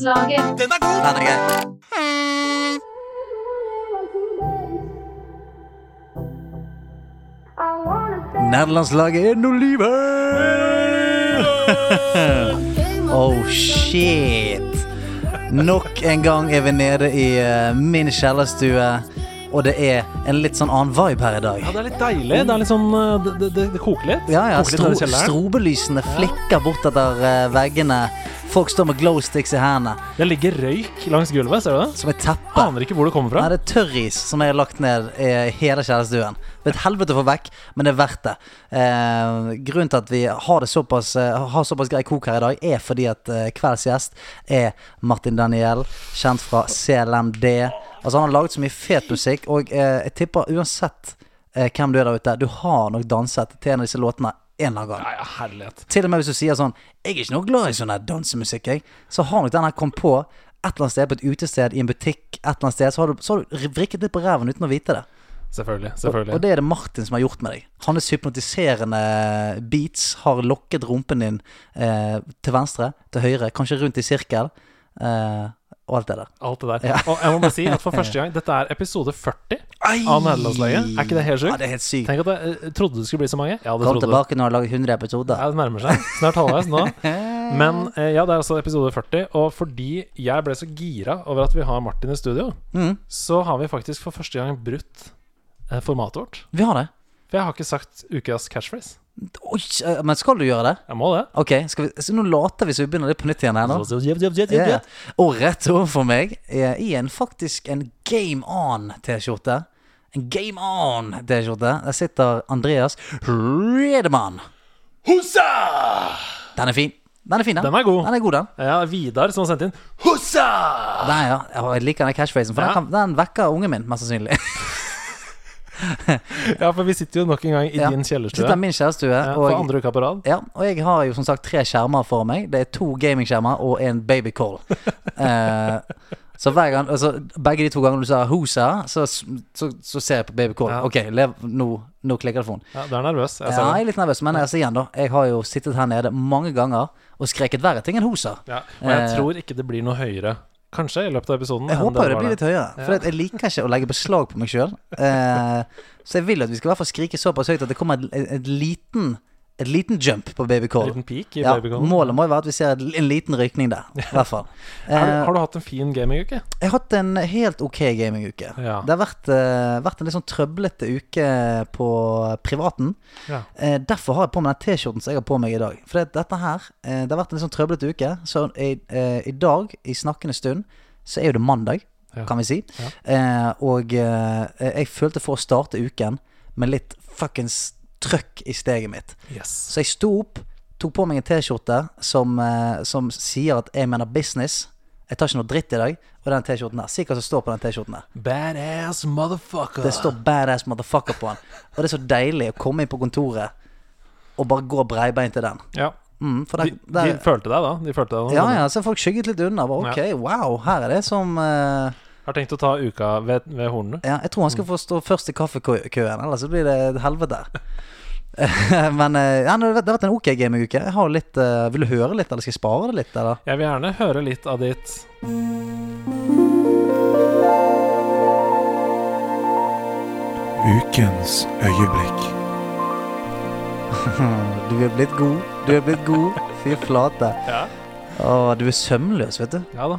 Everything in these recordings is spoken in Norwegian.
Nederlandslaget. Den er god! Den er grei. Nederlandslaget er nå livet! oh shit. Nok en gang er vi nede i eh, min kjellerstue. Og det er en litt sånn annen vibe her i dag. Ja, det er litt deilig. Det er litt sånn uh, Det, det, det, koker litt. Ja, ja, stro, strobelysene flikker bort uh, veggene. Folk står med glowsticks i hendene. Det ligger røyk langs gulvet, ser du det? Som et teppe. Aner ikke hvor det kommer fra. Nei, det er tørris som jeg har lagt ned i hele kjærestuen. Det er et helvete å få vekk, men det er verdt det. Eh, grunnen til at vi har det såpass, eh, har såpass grei kok her i dag, er fordi at eh, kveldens gjest er Martin Daniel, kjent fra CLMD. Altså Han har laget så mye fet musikk, og eh, jeg tipper uansett eh, hvem du er der ute, du har nok danset til en av disse låtene en eller annen gang. Ja, ja, herlighet. Til og med hvis du sier sånn 'Jeg er ikke noe glad i sånn her dansemusikk', jeg. Så har nok den her kommet på et eller annet sted på et utested, i en butikk, et eller annet sted. Så har du, så har du vrikket litt på ræven uten å vite det. Selvfølgelig. Og, og det er det Martin som har gjort med deg. Hans hypnotiserende beats har lokket rumpen din eh, til venstre, til høyre, kanskje rundt i sirkel. Eh, og alt det der. Alt det der. Ja. Og jeg må bare si at for første gang Dette er episode 40 av Nederlandslaget. Er ikke det helt Ja, det er helt sykt. Tenk at jeg eh, trodde det skulle bli så mange. Ja, det Kom trodde tilbake når du har laget 100 episoder. Ja, det nærmer seg. Snart halvveis nå. Men eh, ja, det er altså episode 40. Og fordi jeg ble så gira over at vi har Martin i studio, Mm, så har vi faktisk for første gang brutt eh, formatet vårt. vi har det. For jeg har ikke sagt ukas catchphrase. Oi, eh, men skal du gjøre det? Jeg må det. Ok, vi, så nå later vi som vi begynner det på nytt igjen her nå. Jep, Ja, ja. jep. Og rett overfor meg er i en faktisk en Game On-T-skjorte. En Game On-T-skjorte. Der sitter Andreas Redemann. Den er fin. Den er fin, den. Den er god. Den er god, den. Ja, Vidar som har sendt inn Hussa! Den, ja. Jeg liker den catchphrasen, for Ja. den, kan, den vekker ungen min, mest sannsynlig. Ja, for vi sitter jo nok en gang i Ja. din Sitter i kjellerstue. min kjellerstue Ja, for andre uka på rad. ja, og jeg har jo som sagt tre skjermer for meg. Det er to gamingskjermer og en babycall. Eh, så hver gang altså, Begge de to gangene du sa 'Hosa', så, så, så ser jeg på babycall. Ja. Ok, lev, nå, nå klikker telefonen. Ja, Du er nervøs. Jeg Ja, jeg er litt nervøs, men altså igjen da Jeg har jo sittet her nede mange ganger og skreket verre ting enn hosa. Ja, og jeg Eh. tror ikke det blir noe høyere, kanskje, i løpet av episoden. Jeg håper det blir litt høyere. For Ja. jeg liker ikke å legge beslag på meg sjøl. Eh, så jeg vil at vi skal i hvert fall skrike såpass høyt at det kommer et, liten Et liten jump på baby En call. liten peak i Ja, Call målet må jo være at vi ser en liten rykning der. I hvert fall. Har Eh, har du hatt en fin gaminguke? jeg har hatt en helt ok gaminguke. Ja. Det har vært, uh, vært en litt sånn trøblete uke på privaten. Ja. Uh, derfor har jeg på meg den T-skjorten som jeg har på meg i dag. For det, dette her uh, Det har vært en litt sånn trøblete uke. Så i, i dag, i snakkende stund, så er jo det mandag, Ja. kan vi si. Og jeg følte for å starte uken med litt fuckings trøkk i steget mitt. Yes. Så jeg sto opp, tok på meg en T-skjorte som, eh, som sier at jeg mener business. Jeg tar ikke noe dritt i dag. Og den T-skjorten her. Si hva som står på den T-skjorten her. Badass motherfucker. Det står 'badass motherfucker' på den. Og det er så deilig å komme inn på kontoret og bare gå breibeint til den. Ja. Mm, De, der, de der, følte deg da? De følte deg da ja, ja, så folk skygget litt unna. Bare, ok, wow, her er det som eh, Har tenkt å ta uka ved, ved hornene? Ja, jeg tror han skal få stå først i kaffekøen, ellers så blir det et helvete. Men eh, ja, det har vært- en ok gaminguke. Jeg har litt eh, Vil du høre litt, eller skal jeg spare det litt, eller? Jeg vil gjerne høre litt av ditt Ukens øyeblikk. Du er blitt god. Du er blitt god. Fy flate. Ja, Å, du er sømløs, vet du. ja da.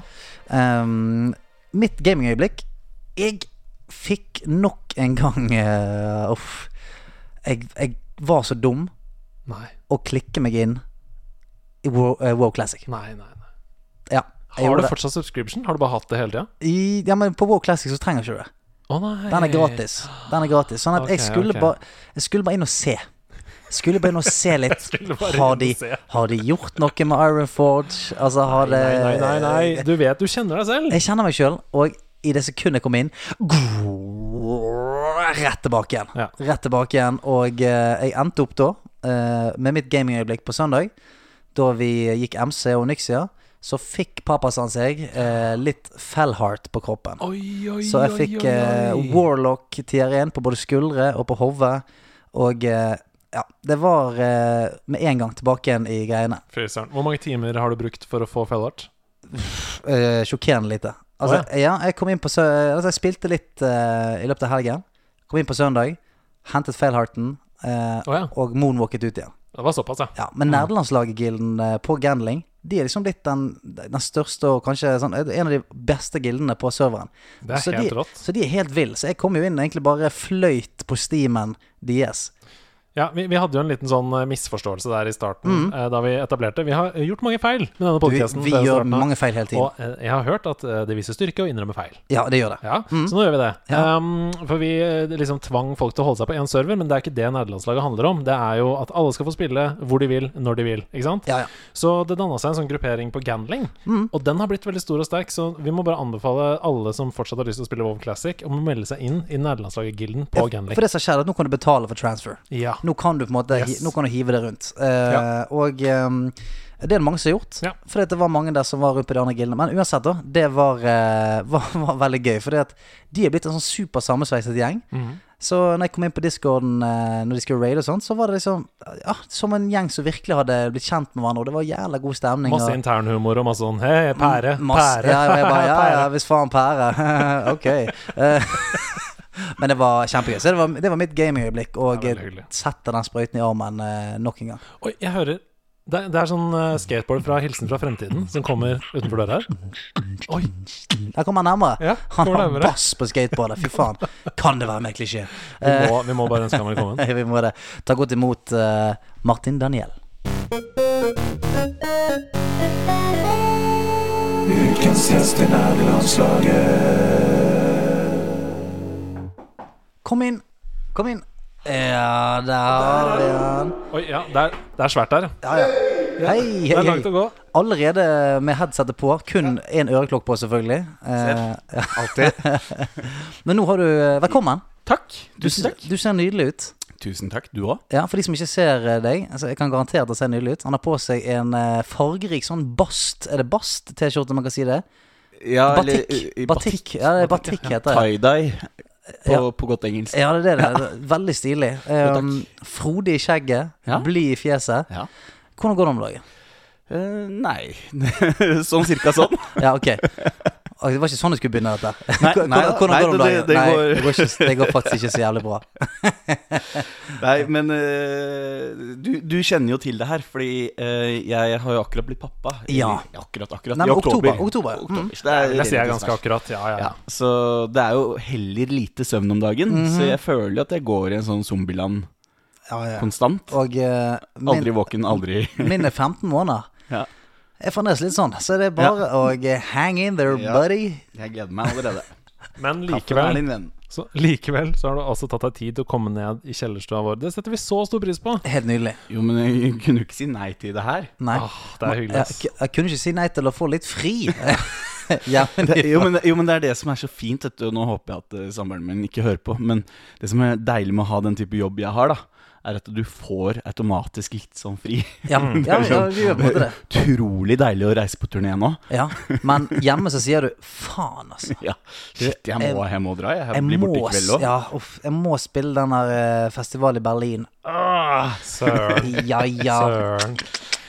Ehm, mitt gamingøyeblikk Jeg fikk nok en gang uh, Uff. Jeg, jeg var så dum Nei. å klikke meg inn i WoW, uh, WoW Classic. Nei, nei, nei. Ja. Har du fortsatt subscription? Har du bare hatt det hele tida? Ja, men på WoW Classic så trenger ikke det. Oh. Den er gratis. Den er gratis Sånn at jeg skulle okay. bare Jeg skulle bare inn og se. Skulle bare inn og se litt. Har de, har de gjort noe med Iron Forge? Altså, har det Nei, nei, nei, nei. Du vet, du kjenner deg selv. Jeg kjenner meg sjøl, og i det sekundet jeg kom inn Rett tilbake igjen. Ja. Rett tilbake igjen. Og eh, jeg endte opp da eh, med mitt gamingøyeblikk på søndag. Da vi gikk MC og Nyxia, så fikk papasan seg eh, litt Fellheart på kroppen. Oi, oi, Så jeg fikk eh. Warlock tier 1 på både skuldre og på hodet. Og eh, ja, det var eh, med en gang tilbake igjen i greiene. Fy. Hvor mange timer har du brukt for å få Fellart? Uh, sjokkerende lite. Altså, oh, ja. jeg kom inn på sø altså, Jeg spilte litt uh, i løpet av helgen. Kom inn på søndag, hentet Failharten uh, oh, ja. og moonwalket ut igjen. Det var såpass, ja. Ja, Men nerdelandslaget-gilden uh, på Gandling De er liksom blitt den, den største og kanskje sånn, en av de beste gildene på serveren. Det er så helt de, rått. Så de er helt ville. Så jeg kom jo inn egentlig bare fløyt på steamen deres. Ja, vi, vi hadde jo en liten sånn eh, misforståelse der i starten eh, da vi etablerte. Vi har eh, gjort mange feil med denne podkasten. Vi, vi gjør mange feil hele tiden. Og eh, jeg har hørt at eh, det viser styrke å innrømme feil. Ja, det gjør det. Ja, Så nå gjør vi det. Mm. Ja. Um, for vi liksom tvang folk til å holde seg på én server, men det er ikke det nederlandslaget handler om. Det er jo at alle skal få spille hvor de vil, når de vil. Ikke sant? Ja, ja. Så det danna seg en sånn gruppering på Gandling, Mm. og den har blitt veldig stor og sterk. Så vi må bare anbefale alle som fortsatt har lyst til å spille WoW Classic, om å melde seg inn i nederlandslaget-gilden på Gandling. For det som skjer, er at nå kan du betale for transfer. Ja. Nå kan du på en måte Yes. Nå kan du hive det rundt. Uh, Ja. Og um, det er det mange som har gjort. Ja. Fordi det var mange der som var rundt på de andre gildene. Men uansett, da. Det var, uh, var, var veldig gøy. Fordi at de er blitt en sånn super sammensveiset gjeng. Mhm. Så når jeg kom inn på discorden uh, når de skulle raide og sånt, så var det liksom Ja, som en gjeng som virkelig hadde blitt kjent med hverandre. Og det var jævla god stemning. Masse og, internhumor og masse sånn Hei, pære, pære. Ja, og jeg bare, ja, ja, hvis faen pære. ok. Eh, Men det var kjempegøy. Så det var, det var mitt gamingøyeblikk. Og Ja, sette den sprøyten i armen eh, nok en gang. Oi, jeg hører det, er- det er sånn eh, skateboard fra Hilsen fra fremtiden som kommer utenfor døra her. Oi. Der kommer han nærmere. Ja, Han har bass på skateboardet. Fy faen. Kan det være mer klisjé? Vi må, vi må bare ønske ham velkommen. Vi må det. Ta godt imot uh, Martin Daniel. Ukens gjest i nerdelandslaget. Kom inn. Kom inn. Ja, der er han. Oi, ja, det er, det er svært der. Ja, ja. Hei, Det hei, er langt å gå. Allerede med headsetet på. Kun én øreklokk på, selvfølgelig. Eh. Alltid. Men nå har du eh, Velkommen. Takk. Du, Tusen takk. du ser nydelig ut. Tusen takk. Du òg. Ja, For de som ikke ser eh, deg, altså jeg kan garantere at det ser nydelig ut. Han har på seg en fargerik sånn bast Er det bast-T-skjorte, man kan si det? Ja, Batikk. eller, i- i Batikk. Ja, det er batikk heter det. Tie-dye på, Ja. på godt engelsk. Ja, det er det. det er veldig stilig. Um, frodig i skjegget, blid i fjeset. Ja. Hvordan går det om dagen? Uh, nei Sånn cirka sånn. Ja, ok. Det var ikke sånn du skulle begynne dette. Nei, Hvordan, nei, hvordan nei, går det om det- dagen? det Nei, går- det går, ikke, det går faktisk ikke så jævlig bra. Nei, men uh, du, du kjenner jo til det her, fordi uh, jeg har jo akkurat blitt pappa. I- Ja. Akkurat, akkurat. Nei, I oktober, oktober. oktober. Mm. Det er Det sier jeg ganske snart. akkurat. Ja, ja. Ja, så det er jo heller lite søvn om dagen. Mhm. Så jeg føler jo at jeg går i en sånn zombieland Ja, ja. konstant. Og eh, Aldri våken, aldri min er 15 måneder. Ja. Jeg er fremdeles litt sånn, så det er bare å eh, hang in there, Ja. buddy. Jeg gleder meg allerede. Men likevel så, likevel så har du altså tatt deg tid til å komme ned i kjellerstua vår. Det setter vi så stor pris på. Helt nydelig. Jo, men jeg kunne jo ikke si nei til det her. Nei. Åh, det er hyggelig. Jeg, jeg, jeg kunne ikke si nei til å få litt fri. ja, men Det, jo, men, jo, men det er det som er så fint. Vet du. Nå håper jeg at uh, samboeren min ikke hører på. Men det som er deilig med å ha den type jobb jeg har, da er at du får automatisk litt sånn fri. ja, ja, ja, vi gjør på en måte det. Utrolig deilig å reise på turné nå. Ja, Men hjemme så sier du faen, altså. Ja, Shit, jeg må, jeg må dra. Jeg, Jeg blir borte i kveld òg. ja, uff, jeg må spille den der eh, festivalen i Berlin. Ah, søren. Ja, ja. Søren.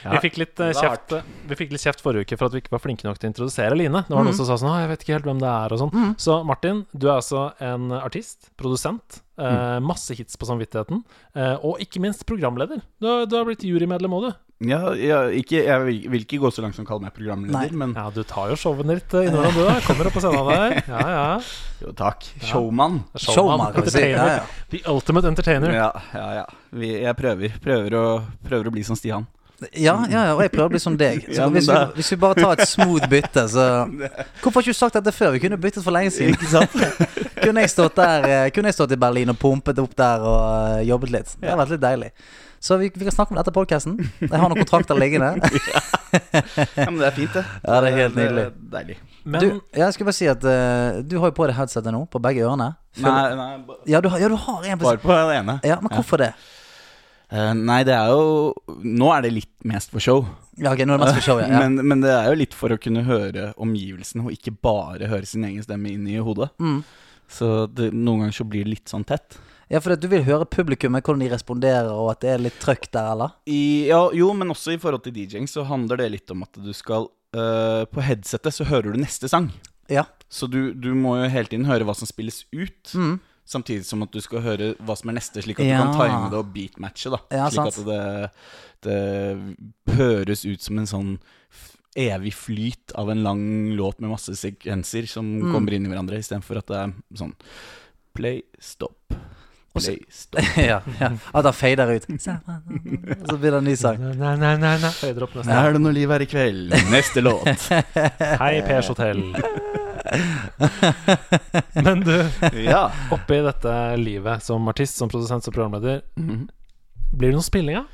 Vi fikk, litt, uh, kjeft, vi fikk litt kjeft forrige uke for at vi ikke var flinke nok til å introdusere Line. Det Mm. var noen som sa sånn «Å, 'Jeg vet ikke helt hvem det er', og sånn. Så Martin, du er altså en artist, produsent, Uh, Mm. masse hits på samvittigheten, Uh, og ikke minst programleder. Du, har- du har blitt jurymedlem òg, du. Ja, ja, ikke, jeg vil, vil ikke gå så langt som å kalle meg programleder, Nei. men Ja, du tar jo showene ditt innimellom, du. da. Kommer opp på scenen der. Ja, ja. jo, takk. Showman. Showman, kan vi si. Ja, ja. The ultimate entertainer. Ja, ja, ja. Vi, jeg prøver. Prøver å, prøver å bli som Stian. Ja, ja, ja, og jeg prøver å bli som deg. Så Ja, hvis, vi, hvis vi bare tar et smooth bytte, så Hvorfor har ikke du sagt dette før? Vi kunne byttet for lenge siden. Ikke sant? Kunne jeg stått der eh, Kunne jeg stått i Berlin og pumpet opp der og eh, jobbet litt. Det hadde vært litt deilig. Så vi, vi kan snakke om dette i podkasten. Jeg har noen kontrakter liggende. Ja, men det er fint, det. Ja, det er helt nydelig. Deilig. Men Du, jeg skulle bare si at uh, du har jo på deg headsetet nå, på begge ørene. Nei, nei, Ja, du har, ja, du har en på bare på den ene. Ja, men hvorfor det? Eh, nei, det er jo Nå er det litt mest for show. Ja, ok, nå er det mest for show, ja. ja. Men, men det er jo litt for å kunne høre omgivelsene, og ikke bare høre sin egen stemme inn i hodet. Mm. Så det, noen ganger så blir det litt sånn tett. Ja, for du vil høre publikummet, hvordan de responderer, og at det er litt trøkk der, eller? I, ja, jo, men også i forhold til DJ-ing så handler det litt om at du skal uh, På headsetet så hører du neste sang. Ja. Så du, du må jo hele tiden høre hva som spilles ut. Mm. Samtidig som at du skal høre hva som er neste, slik at Ja. du kan time det og beatmatche. da Ja, Slik sant. at det, det høres ut som en sånn evig flyt av en lang låt med masse sekvenser som Mm. kommer inn i hverandre, istedenfor at det er sånn play, stop, play, stop. ja, ja. At han fader ut. Og så blir det en ny sang. Nei, nei, nei, nei. Fader opp neste. Er det noe liv her i kveld? Neste låt. Hei, Pers hotell. Men du, Ja. oppi dette livet som artist, som produsent, som programleder, Mhm. blir det noe spilling, ja?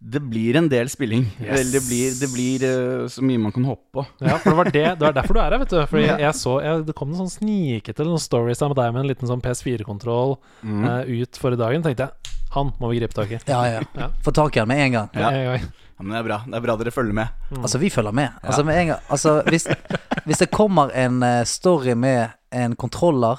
Det blir en del spilling. Yes. Det blir, det blir uh, så mye man kan håpe på. Ja, for det var det Det var derfor du er her, vet du. Fordi Ja. jeg så jeg, Det kom noen sånn snikete noen stories av deg med en liten sånn PS4-kontroll Mm. uh, ut forrige dagen. Tenkte jeg han må vi gripe tak i. Ja, ja. Ja. Få tak i han med en gang. Ja. Ja, gang. Ja, men det er bra. Det er bra dere følger med. Altså, vi følger med. Altså, med en gang, altså hvis, hvis det kommer en eh, story med en kontroller,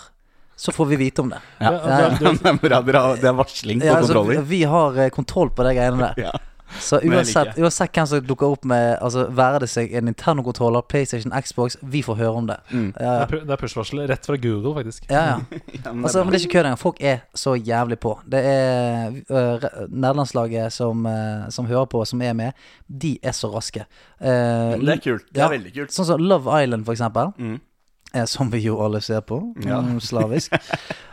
så får vi vite om det. Ja. Ja, Ja, du- det er bra. Dere har, det er varsling på Ja, altså, kontroller. vi har eh, kontroll på de greiene der. Så uansett, uansett hvem som dukker opp med Altså Være det seg en Nintendo-kontroller, PlayStation, Xbox, vi får høre om det. Mm. Ja, ja. Det er push-varsel rett fra Google, faktisk. ja, ja. Ja, men Altså, men det er ikke kødd engang. Folk er så jævlig på. Det er uh, Nederlandslaget som, uh, som hører på, som er med, de er så raske. Uh, det er kult. Det ja. er veldig kult. Sånn som Love Island, for eksempel. Mm. Eh, som vi jo alle ser på, Ja. slavisk.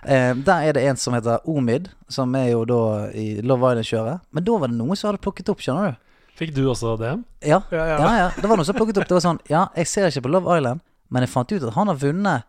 eh, der er det en som heter Omid, som er jo da i Love Island-kjøret. Men da var det noen som hadde plukket opp, skjønner du. Fikk du også det? Ja, Ja, ja. ja, ja. Det var noen som plukket opp. Det var sånn Ja, jeg ser ikke på Love Island, men jeg fant ut at han har vunnet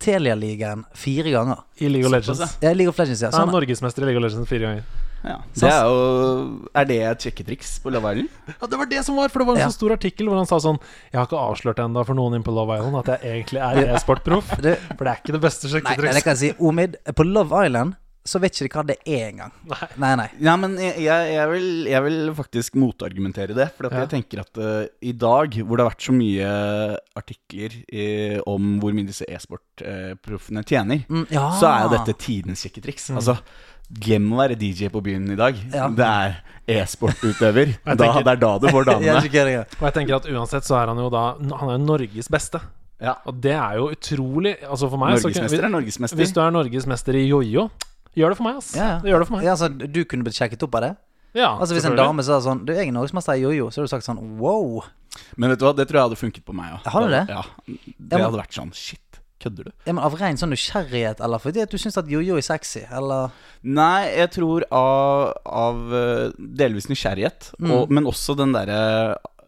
Telia-ligaen fire ganger. I League of Legends. Ja, League of Legends, ja. Han Sånn, er norgesmester i League of Legends fire ganger. Ja. Det er jo Er det et sjekketriks på Love Island? Ja, Det var det som var, for det var en Ja. så stor artikkel hvor han sa sånn Jeg har ikke avslørt ennå for noen inne på Love Island at jeg egentlig er e-sportproff. For det er ikke det beste nei, nei, det sjekketriks. kan jeg si. Omid, på Love Island så vet ikke de hva det er engang. Nei. Nei, nei. Ja, men jeg, jeg, vil, jeg vil faktisk motargumentere det. For at Ja. jeg tenker at uh, i dag, hvor det har vært så mye artikler eh, om hvor mye disse e-sportproffene tjener, Mm, ja. så er jo dette tidens sjekketriks. Altså, glem å være DJ på byen i dag. Ja. Det er e-sportutøver. Det er da du får damene. jeg. Og jeg tenker at uansett så er han jo da Han er jo Norges beste. Ja. Og det er jo utrolig Altså for meg så Norgesmester er norgesmester. Hvis du er norgesmester i jojo, gjør det for meg, ass. Ja, ja. Gjør det for meg. Ja, altså, du kunne blitt sjekket opp av det? Ja, Altså Hvis en dame sa sånn Du, er norgesmester i jojo, så hadde du sagt sånn wow. Men vet du hva, det tror jeg hadde funket på meg òg. Har du det? Ja. Ja, Det hadde vært sånn Shit, kødder du? Ja, men Av ren sånn nysgjerrighet, eller fordi at du syns at jojo er sexy, eller Nei, jeg tror av, av eh, delvis nysgjerrighet, Mm. og, men også den derre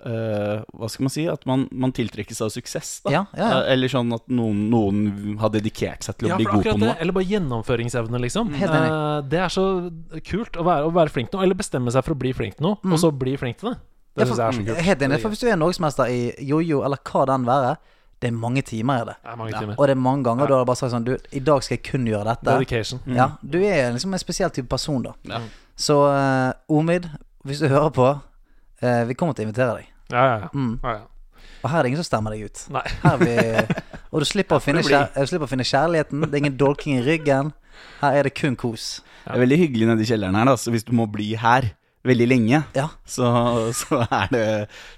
uh, Hva skal man si? At man, man tiltrekkes av suksess. Da. Ja, ja, ja. Eh, Eller sånn at noen, noen har dedikert seg til å Ja, bli god på på det, noe. eller bare gjennomføringsevne, liksom. Helt enig. Eh, det er så kult å være, å være flink til noe, eller bestemme seg for å bli flink til noe, og så bli flink til det. Det Mm. Ja, syns jeg er så kult. Helt enig. For hvis du er norgesmester i jojo, eller hva den være, det er mange timer i det. Det mange timer. Ja. Og det er mange ganger du har bare sagt sånn Du, i dag skal jeg kun gjøre dette. Dedication. Ja, du er liksom en spesiell type person, da. Ja. Så uh, Omid, hvis du hører på, uh, vi kommer til å invitere deg. Ja, ja, ja. Mm. ja, ja. Og her er det ingen som stemmer deg ut. Nei. Her er vi, og du slipper, å finne kjær, du slipper å finne kjærligheten. Det er ingen dolking i ryggen. Her er det kun kos. Det er veldig hyggelig nedi kjelleren her, da. Så hvis du må bli her veldig lenge, Ja. så, så er det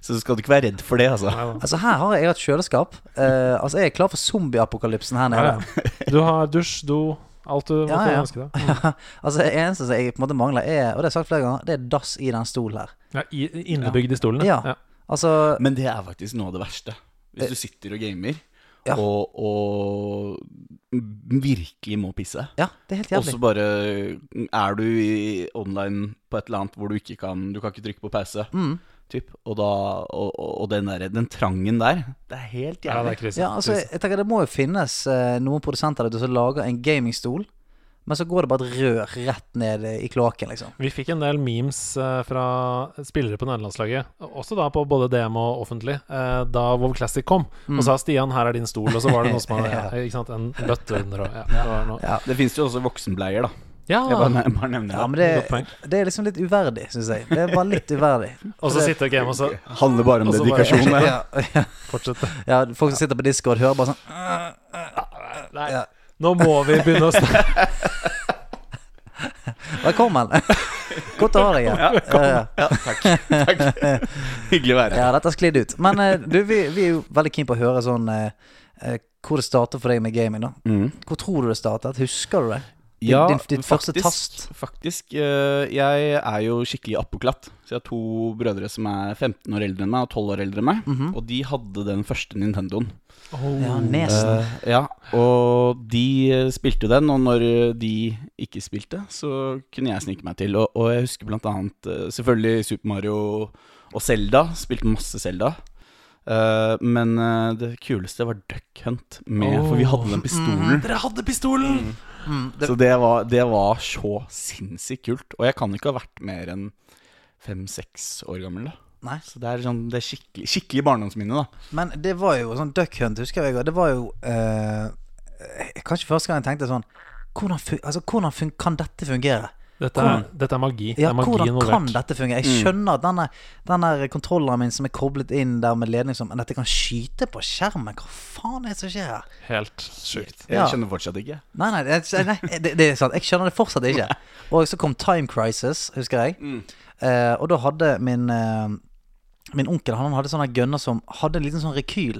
Så skal du ikke være redd for det, altså. Altså Her har jeg et kjøleskap. Eh, altså Jeg er klar for zombieapokalypsen her nede. ja. Du har dusj, do, alt du Ja, måtte ja. ønske deg. altså Det eneste som jeg på en måte mangler, er Og det har jeg sagt flere ganger, det er dass i den stolen her. Ja, innebygd i stolen. Ja. ja. Altså Men det er faktisk noe av det verste. Hvis du sitter og gamer, Ja. og, og virkelig må pisse. Ja, det er helt jævlig. Og så bare er du i online på et eller annet hvor du ikke kan Du kan ikke trykke på pause. Mm. Typ. Og, da, og, og, den, der, den trangen der, det er helt jævlig. ja, det er. Ja, altså jeg tenker Det må jo finnes eh, noen produsenter der som lager en gamingstol, men så går det bare et rør rett ned i kloakken, liksom. Vi fikk en del memes eh, fra spillere på nederlandslaget, også da på både DM og offentlig, eh, da WoW Classic kom. Og sa 'Stian, her er din stol', og så var det noe som hadde Ja. Ikke sant, en bøtte under og ja, det var. Ja, Det fins jo også voksenbleier, da. ja. Jeg bare, jeg bare nevner ja men det, det er liksom litt uverdig, syns jeg. Det er bare litt uverdig. Og så sitter game, og så Handler bare om bare- dedikasjon. ja, ja, Fortsett. ja, folk som sitter på Discord, hører bare sånn Nei, Ja. Nå må vi begynne å snakke Velkommen! Godt å ha deg igjen. Ja. Ja, takk. takk. Hyggelig å være her. Ja, dette har sklidd ut. Men eh, du, vi, vi er jo veldig keen på å høre sånn eh, eh, hvor det startet for deg med gaming. da Mm. Hvor tror du det startet? Husker du det? Din, Ja, din, ditt første faktisk, tast? Faktisk. eh, jeg er jo skikkelig apoklatt Så jeg har to brødre som er 15 år eldre enn meg og 12 år eldre enn meg. Mhm. Og de hadde den første Nintendoen. Ja, Nesen. Uh, ja, og de spilte den, og når de ikke spilte, så kunne jeg snike meg til. Og, og jeg husker blant annet eh, selvfølgelig Super Mario og Zelda. Spilte masse Zelda. Uh, men uh, det kuleste var Duck Hunt, med, for vi hadde den pistolen. Dere hadde pistolen! Mm, det, Så det var, det var så sinnssykt kult. Og jeg kan ikke ha vært mer enn fem-seks år gammel. da nei. Så det er, sånn, det er skikkelig, skikkelig barndomsminne. da Men det var jo sånn Duck Hunt, husker jeg. Det var jo eh, Kanskje første gang jeg tenkte sånn Hvordan, altså, hvordan kan dette fungere? Dette er, dette er magi. Ja, det er magi hvordan kan dette fungere? Jeg Mm. skjønner at denne, denne kontrolleren min som er koblet inn der med ledning som Men dette kan skyte på skjermen. Hva faen er det som skjer her? Helt sjukt. Jeg Ja. skjønner fortsatt ikke. Nei, nei, det, nei det, det er sant. Jeg skjønner det fortsatt ikke. Og så kom Time Crisis, husker jeg. Mm. Eh, og da hadde min eh, Min onkel han hadde sånne gønner som hadde en liten sånn rekyl.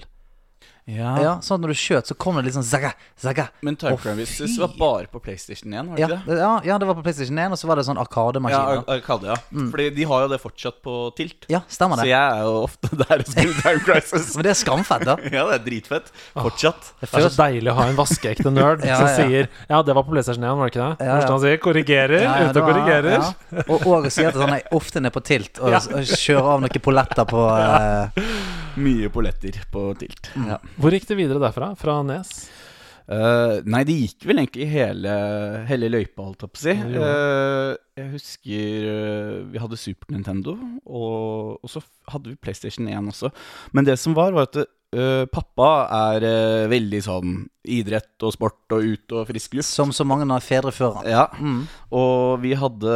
Ja. Ja, sånn når du skjøt, så kom det litt sånn zaga, zaga. Men Time Å, Crisis var bare på PlayStation 1, var det Ja, ikke det? ja, ja, det var på PlayStation 1, og så var det sånn Ja, arkademaskin. Ja, Arkade, ja. Fordi de har jo det fortsatt på Tilt. Ja, stemmer det Så jeg er jo ofte der og spiller Time Crisis. Men det er skamfett, da. ja, det er dritfett. Fortsatt. Det er så deilig å ha en vaskeekte nerd Ja, som sier Ja, det var på PlayStation 1, var det ikke det? Ja, ja. Han sier 'korrigerer', Ja, ja, ute og korrigerer. ja. Og, og å si at sånn, jeg ofte nede på tilt og, og kjører av noen polletter på eh, Mye polletter på Tilt. Mm. Ja. Hvor gikk det videre derfra? Fra Nes? Uh, nei, det gikk vel egentlig hele, hele løypa, holdt jeg på å si. Eh, jeg husker uh, vi hadde Super Nintendo, og, og så hadde vi PlayStation 1 også. Men det som var, var at eh, pappa er veldig sånn idrett og sport og ut og frisk luft. Som så mange av fedre før han. Ja, Mm. og vi hadde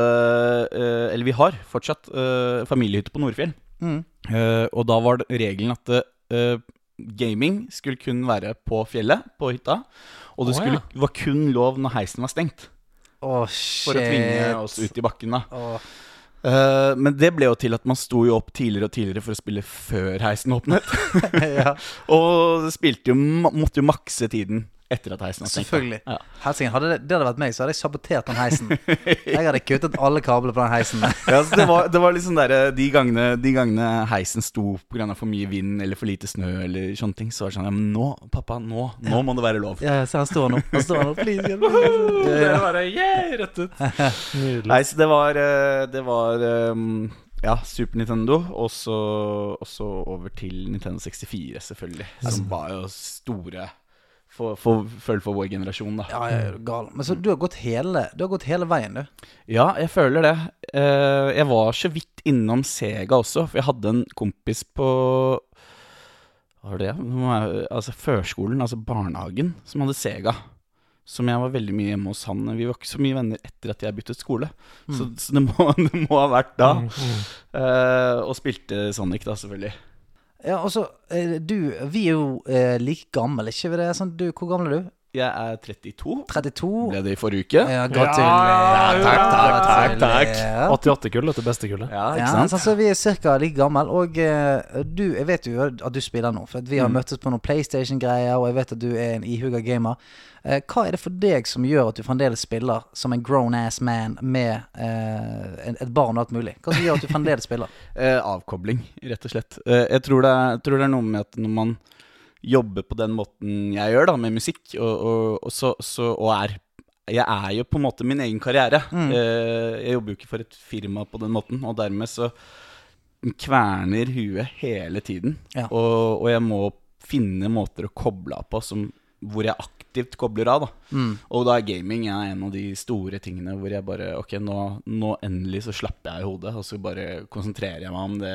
eh, Eller vi har fortsatt eh, familiehytte på Nordfjell. Mm. Eh, og da var regelen at uh, gaming skulle kun være på fjellet, på hytta. Og det oh, skulle, ja. var kun lov når heisen var stengt. Å, For å tvinge oss ut i bakken, da. Oh. Uh, men det ble jo til at man sto jo opp tidligere og tidligere for å spille før heisen åpnet. ja, og spilte jo, måtte jo makse tiden etter at heisen har stengt. selvfølgelig. Ja. Helsingen, hadde det, det hadde vært meg, så hadde jeg sabotert den heisen. Jeg hadde kuttet alle kabler på den heisen. Ja, altså, det, var, det var liksom der, de, gangene, de gangene heisen sto pga. for mye vind eller for lite snø, eller sånne ting, så var det sånn Ja, men nå, pappa, nå, nå må det være lov. Ja, se, han står nå. Han står nå, please. meg. Ja, Det ja. er bare yeah, rett ut. Nydelig. Nei, så det var eh, Det var um, ja, Super Nintendo, og så over til Nintendo 64, selvfølgelig. Som var jo store for, for, føler for vår generasjon, da. Ja, jeg er gal. Men så du har gått hele, du har gått hele veien, du. Ja, jeg føler det. Eh, jeg var så vidt innom Sega også, for jeg hadde en kompis på Hva var det? Altså førskolen, altså barnehagen, som hadde Sega. Som jeg var veldig mye hjemme hos han. Vi var ikke så mye venner etter at jeg byttet skole. Så, så det, må, det må ha vært da. Mm, mm. Eh, og spilte Sonic, da, selvfølgelig. Ja, altså, eh, Du, vi er jo eh, like gamle, ikke vi det? Sånn, du, hvor gammel er du? Jeg er 32. 32? Ble det i forrige uke? Ja, Ja, gratulerer. takk, takk, takk, takk. 88-kull, til beste kullet. Ja, Ja, ikke sant? sånn, så vi er ca. like gammel. Og eh, du, jeg vet jo at du spiller nå, for at vi har Mm. møttes på noen PlayStation-greier, og jeg vet at du er en ihuga gamer. Eh, hva er det for deg som gjør at du fremdeles spiller som en grown ass man med eh, et barn og alt mulig? Hva som gjør at du fremdeles spiller? Eh, avkobling, rett og slett. Eh, jeg tror det, er, tror det er noe med at når man jobber på den måten jeg gjør, da, med musikk, og, og, og, så, så, og er Jeg er jo på en måte min egen karriere. Mm. Eh, jeg jobber jo ikke for et firma på den måten, og dermed så kverner huet hele tiden. Ja. Og, og jeg må finne måter å koble av på som, hvor jeg aktivt kobler av. da Mm. og da er gaming ja, en av de store tingene hvor jeg bare Ok, nå, nå endelig så slapper jeg i hodet, og så bare konsentrerer jeg meg om det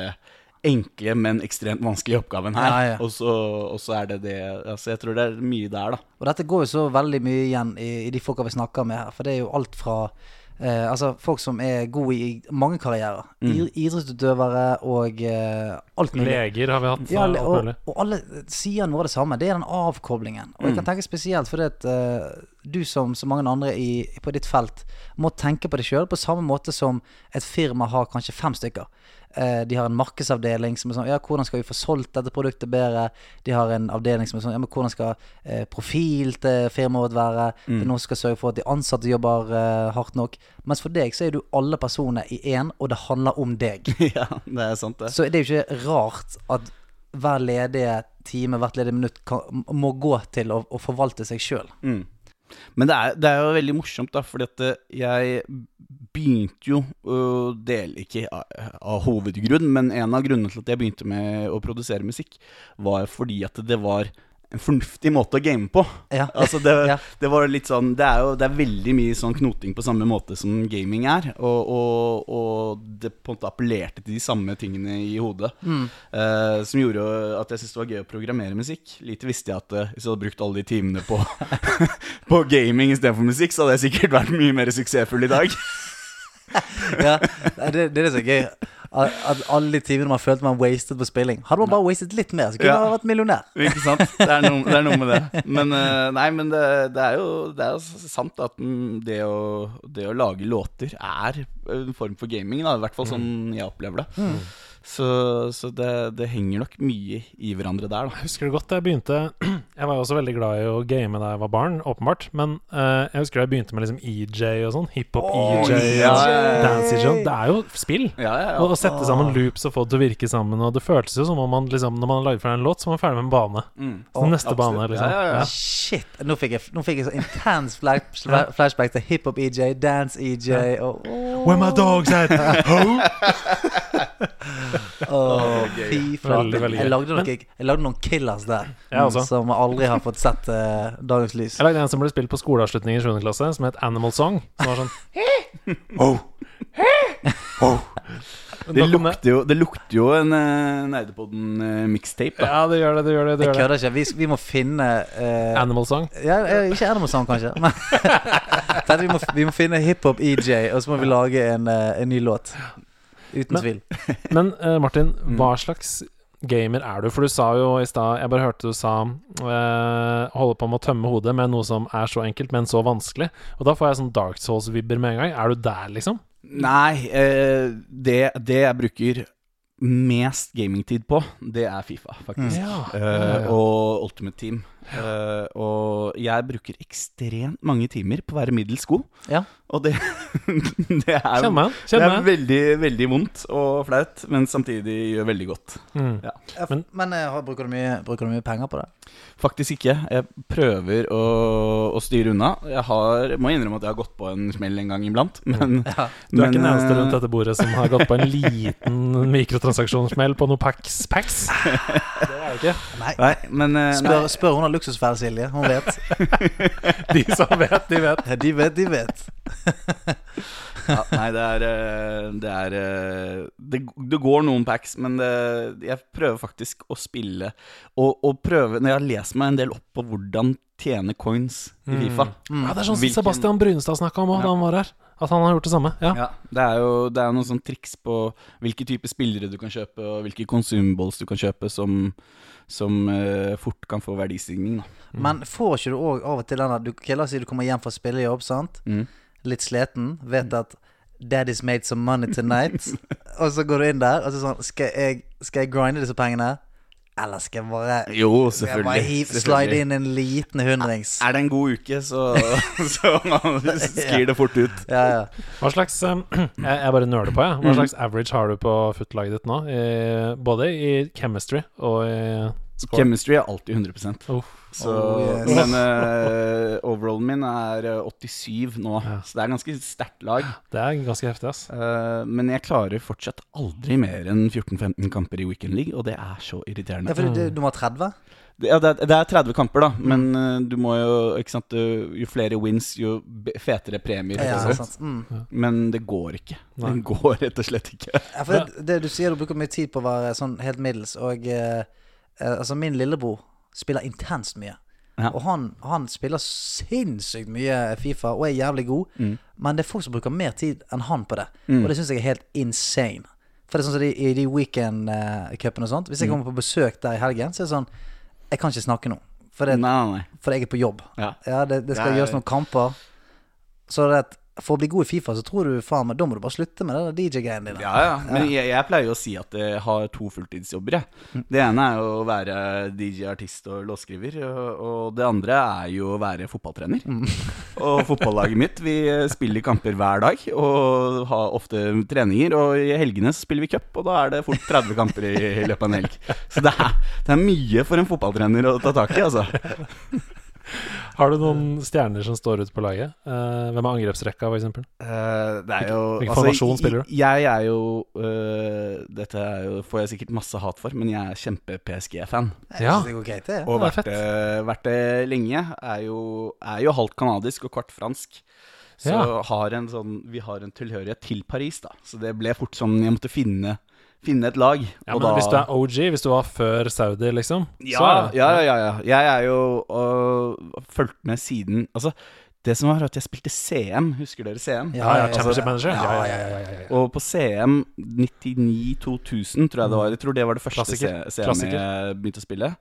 enkle, men ekstremt vanskelige oppgaven her. Ja, ja. Og, så, og så er det det Altså, jeg tror det er mye der, da. Og dette går jo så veldig mye igjen i, i de folka vi snakker med her. For det er jo alt fra eh, Altså folk som er gode i mange karrierer. Mm. Idrettsutøvere og eh, alt mulig. Leger har vi hatt. Ja, alt og, og alle sier noe av det samme. Det er den avkoblingen. Og jeg Mm. kan tenke spesielt fordi at eh, du som så mange andre i, på ditt felt må tenke på det sjøl, på samme måte som et firma har kanskje fem stykker. Eh, de har en markedsavdeling som er sånn Ja, hvordan skal vi få solgt dette produktet bedre? De har en avdeling som er sånn Ja, men hvordan skal eh, profil til firmaet vårt være? Det er noen som skal sørge for at de ansatte jobber eh, hardt nok. Mens for deg så er du alle personer i én, og det handler om deg. ja, det er sant, det. Så det er jo ikke rart at hver ledige time, hvert ledige minutt kan, må gå til å, å forvalte seg sjøl. Mm. Men det er, det er jo veldig morsomt, da, fordi at eh, jeg begynte jo å dele Ikke av, hovedgrunn, men en av grunnene til at jeg begynte med å produsere musikk, var fordi at det var en fornuftig måte å game på. Ja. Altså det, Ja. det var litt sånn Det er jo det er veldig mye sånn knoting på samme måte som gaming er. Og, og, og det på en måte appellerte til de samme tingene i hodet. eh, som gjorde at jeg syntes det var gøy å programmere musikk. Lite visste jeg at uh, hvis jeg hadde brukt alle de timene på, på gaming istedenfor musikk, så hadde jeg sikkert vært mye mer suksessfull i dag. Ja, det, det er så gøy. At, at alle de timene man følte man wasted på spilling. Hadde man bare wasted litt mer, så kunne Ja. man vært millionær. Ikke sant? Det er noe, det er noe med det. Men eh, nei, men det, det er jo det er jo sant at mm, det å, det å lage låter er en form for gaming, da. I hvert fall sånn jeg opplever det. Så, så det, det henger nok mye i hverandre der, da. Jeg husker det godt jeg begynte Jeg var jo også veldig glad i å game da jeg var barn, åpenbart. Men uh, jeg husker da jeg begynte med liksom EJ og sånn. Hiphop-EJ, Oh, ja, ja. dance-EJ. Det er jo spill. Ja, ja, ja. Å sette sammen loops og få det til å virke sammen. Og det føltes jo som om man liksom Når man har laget ferdig en låt, så var man ferdig med en bane. Mm. Så neste absolutt. bane, liksom. Ja, ja, ja. Shit! Nå fikk jeg, nå fikk jeg så intens flash, flashback til hiphop-EJ, dance-EJ og Where my dogs at? Ho! Åh, fy flate. Jeg lagde, noen, jeg lagde noen killers der også. som aldri har fått sett uh, dagens lys. Jeg lagde en som ble spilt på skoleavslutning i 7. klasse, som het Animal Song. Som var sånn Det Oh. det. lukter jo, det lukter jo en uh, Nerdepodden-mixtape, Uh, Ja, det gjør det. det gjør det, det Jeg kødder ikke. Vi, vi må finne uh, Animal Song. ja, eh, Ikke Animal Song, kanskje. Men vi, må, vi må finne hiphop-EJ, og så må vi lage en, uh, en ny låt. Uten Men- tvil. Men uh, Martin, hva slags gamer er du? For du sa jo i stad Jeg bare hørte du sa eh, holde på med å tømme hodet med noe som er så enkelt, men så vanskelig. Og da får jeg sånn Dark Souls-vibber med en gang. Er du der, liksom? Nei, eh, det, det jeg bruker mest gamingtid på, det er Fifa, faktisk. Ja. Uh, og Ultimate Team. Eh, og jeg bruker ekstremt mange timer på å være middels god. Ja. Og det, det er, Kjemme. Kjemme. det er veldig, veldig vondt og flaut, men samtidig gjør veldig godt. Mm. Men, men eh, bruker, du mye, bruker du mye penger på det? Faktisk ikke. Jeg prøver å, å styre unna. Jeg har, må innrømme at jeg har gått på en smell en gang iblant, men Du er ikke den eneste eh, rundt dette bordet som har gått på en liten mikrotransaksjonssmell på noen packs. packs. Det er jeg ikke. Nei. Nei, men eh, Spør, spør hun har luksusfelle, Silje. Hun vet. De som vet, de vet. De vet, de vet. Ja, nei, det er eh, Det er eh, Det, det går noen packs, men det, jeg prøver faktisk å spille og, og prøve Når jeg har lest meg en del opp på hvordan tjene coins i Mm. Fifa Ja, det er sånn som Hvilken- Sebastian Brunstad snakka om òg, da han var her. At han har gjort det samme. Ja. ja, Det er jo det er noen sånn triks på hvilke typer spillere du kan kjøpe, og hvilke consumballs du kan kjøpe som, som uh, fort kan få verdistigning. Mm. Men får ikke du òg av og til den der du, La oss si du kommer hjem fra spillejobb, sant? Mm. litt sliten, vet at Daddy's made some money tonight. og så går du inn der og så sånn Skal jeg, skal jeg grinde disse pengene? Eller skal jeg bare Jo, skal jeg bare selvfølgelig. slide inn en liten hundrings? Er det en god uke, så, så sklir det fort ut. Ja, ja. Hva slags um, Jeg, jeg bare nøler på, jeg. Hva slags average har du på footlaget ditt nå? Både i chemistry og i score? Chemistry er alltid 100 Oh. så, Oh, yes. Men uh, overallen min er eh, 87 nå, Ja. så det er ganske sterkt lag. Det er ganske heftig, ass. Uh, men jeg klarer fortsatt aldri mer enn 14-15 kamper i Weekend League, og det er så irriterende. ja for du, du må ha 30? Det, ja, det, er, det er 30 kamper, da, men uh, du må jo ikke sant, Jo flere wins, jo fetere premier. Ja, sant. Mm. Men det går ikke. Nei. Det går rett og slett ikke. Ja, for det, det du sier du bruker mye tid på å være sånn helt middels, og eh, eh, altså min lillebror spiller intenst mye. Ja. Og han, han spiller sinnssykt mye Fifa og er jævlig god, Mm. men det er folk som bruker mer tid enn han på det. Og det syns jeg er helt insane. For det er sånn som de, i de weekend-cupene og sånt Hvis jeg kommer på besøk der i helgen, så er det sånn Jeg kan ikke snakke nå. For, det, Nei, nei, nei. for jeg er på jobb. Ja. Ja, det, det skal ja, gjøres noen kamper. Så det at for å bli god i Fifa, så tror du faen meg Da må du bare slutte med det DJ-greiene dine. Ja, ja. Men jeg, jeg pleier jo å si at jeg har to fulltidsjobber, jeg. Det ene er jo å være DJ, artist og låtskriver. Og, og det andre er jo å være fotballtrener. Og fotballaget mitt, vi spiller kamper hver dag og har ofte treninger. Og i helgene så spiller vi cup, og da er det fort 30 kamper i, i løpet av en helg. Så det er, det er mye for en fotballtrener å ta tak i, altså. Har du noen stjerner som står ute på laget? Uh, hvem er angrepsrekka, f.eks.? Uh, det er jo Hvilken formasjon spiller du? Jeg er jo uh, Dette er jo, får jeg sikkert masse hat for, men jeg er kjempe-PSG-fan. Ja. Det går greit, det. Og vært det, vært det lenge. Er jo, er jo halvt kanadisk og kvart fransk. Så Ja. har en sånn, vi har en tilhørighet til Paris, da. Så det ble fort sånn Jeg måtte finne, finne et lag. Ja, og men da, Hvis du er OG, hvis du var før Saudi, liksom ja, så ja, ja, ja. Jeg er jo øh, fulgt med siden Altså, det som var at jeg spilte CM. Husker dere CM? Ja, ja, ja, Championship Manager. ja, Ja, ja, ja. Og på CM 99-2000, tror jeg det var. Jeg tror det var det første Klassiker. CM Klassiker. jeg begynte å spille.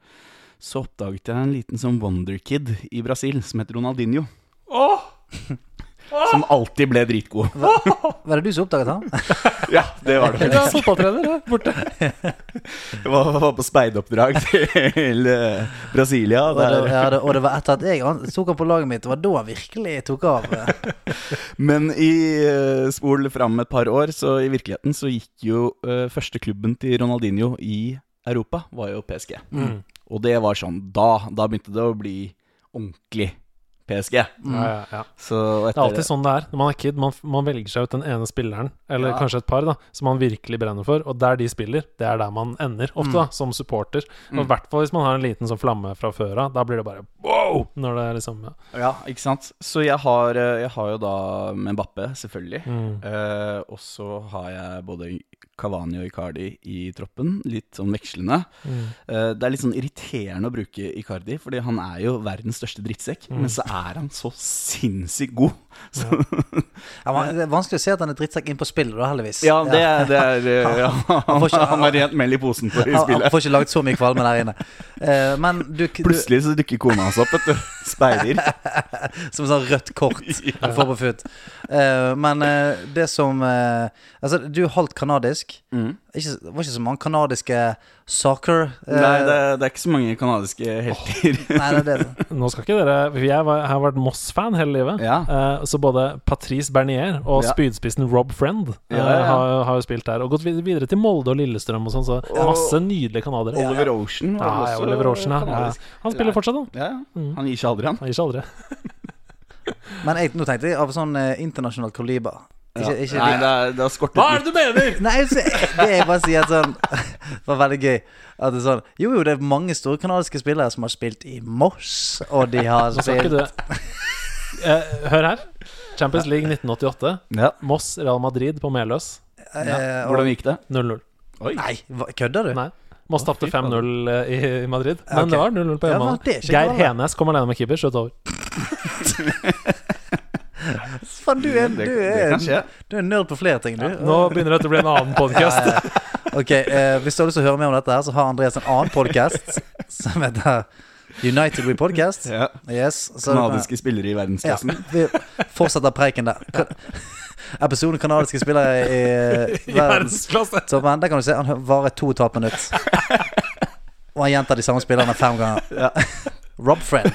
Så oppdaget jeg en liten sånn wonderkid i Brasil som het Ronaldinho. Som alltid ble dritgod. Var det du som oppdaget han? ja, det var det. Du er fotballtrener. Borte. Jeg var, var på speidoppdrag til eh, Brasilia. Og det, ja, det, og det var etter at jeg tok han på laget mitt, det var da han virkelig tok av. Men i uh, spol fram et par år, så i virkeligheten så gikk jo uh, første klubben til Ronaldinho i Europa, var jo PSG. Mm. Og det var sånn Da, da begynte det å bli ordentlig PSG. Ja, ja, ja. Så Det er alltid sånn det er når man er kid. Man, man velger seg ut den ene spilleren, eller Ja. kanskje et par, da som man virkelig brenner for. Og der de spiller, det er der man ender, ofte, da som supporter. Og I hvert fall hvis man har en liten sånn flamme fra før av. Da blir det bare wow! Når det er liksom ja. Ja, ikke sant. Så jeg har, eh, jeg har jo da Mbappe, selvfølgelig. Mm. Eh, og så har jeg både Cavani og Icardi i troppen. Litt sånn vekslende. Mm. Uh, det er litt sånn irriterende å bruke Icardi, fordi han er jo verdens største drittsekk. Mm. Men så er han så sinnssykt god. Så, Ja, Ja, det er vanskelig å se at han er drittsekk inn på spillet, da, heldigvis. ja, det, det er eh, ja, han, han har rent mel i posen på i spillet. han får ikke lagd så mye kvalme der inne. Uh, du, Plutselig så dukker kona hans opp, vet du. Speider. Som et sånt rødt kort du får på futt. Uh, men eh, det som eh, Altså, du er halvt kanadisk. Mm. Ikke, det var ikke så mange kanadiske soccer eh, Nei, det, det er ikke så mange kanadiske helter. nei, det er det. Nå skal ikke dere for Jeg var, jeg har vært Moss-fan hele livet. Ja. Eh, så både Patrice Bernier og Ja. spydspissen Rob Friend eh, Ja, ja, ja. Har, har jo spilt der. Og gått videre til Molde og Lillestrøm og sånn. Så masse nydelige canadiere. Oliver Ocean Ja, ja, også Oliver Ocean, ja. ja. Han spiller fortsatt, da. Ja, ja. Mm. Han gir seg aldri, han. Han gir seg aldri. Men jeg, nå tenkte jeg av sånn eh, internasjonalt kaliber. Ikke, ikke Nei, det, er, det har skortet Hva er det du mener?! Nei, så, det jeg bare sier at sånn Det var veldig gøy. At det er sånn Jo, jo, det er mange store kanadiske spillere som har spilt i Moss, og de har spilt Eh, Hør her. Champions League 1988. Ja. Moss Real Madrid på Meløs. Ja. Hvordan gikk det? 0-0. Nei, kødder du? Nei. Moss tapte 5-0 i i Madrid, men okay. det var 0-0 på Ja, hjemmebane. er Geir. Henes kom alene med keeper, skjøt over. Faen, du er, Det, du er, du er nerd på flere ting, du. Nå begynner dette å bli en annen podkast. Ok, eh, Hvis du har lyst til å høre mer om dette, her Så har Andreas en annen podkast som heter United We Podcast. Ja. Yes, så Kanadiske spillere i Ja, verdensklassen. vi fortsetter preiken der. Episoden kanadiske spillere i, I verdens verdensklasse. toppen. Der kan du se, han varer to og et halvt minutt. Og han gjentar de samme spillerne fem ganger. Rob Friend.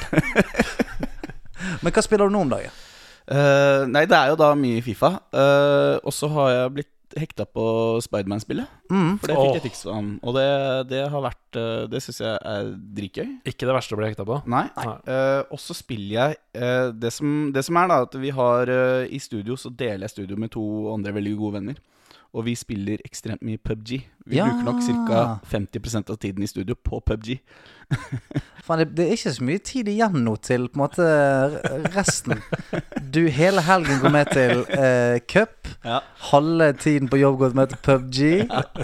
Men hva spiller du nå om dagen? Eh, nei, det er jo da mye Fifa. Uh, og så har jeg blitt hekta på Spiderman-spillet. Mm. For det fikk oh. jeg tips om. Og det, det har vært uh, Det syns jeg er dritgøy. Ikke det verste å bli hekta på. Nei. Nei. Eh, og så spiller jeg det, som, det som er, da, at vi har i studio så deler jeg studio med to andre veldig gode venner. Og vi spiller ekstremt mye PubG. Vi Ja. bruker nok ca. 50% av tiden i studio på PubG. Faen, det, det er ikke så mye tid igjen nå til på en måte resten. Du hele helgen går med til eh, cup. Ja. Halve tiden på jobb går med til PubG.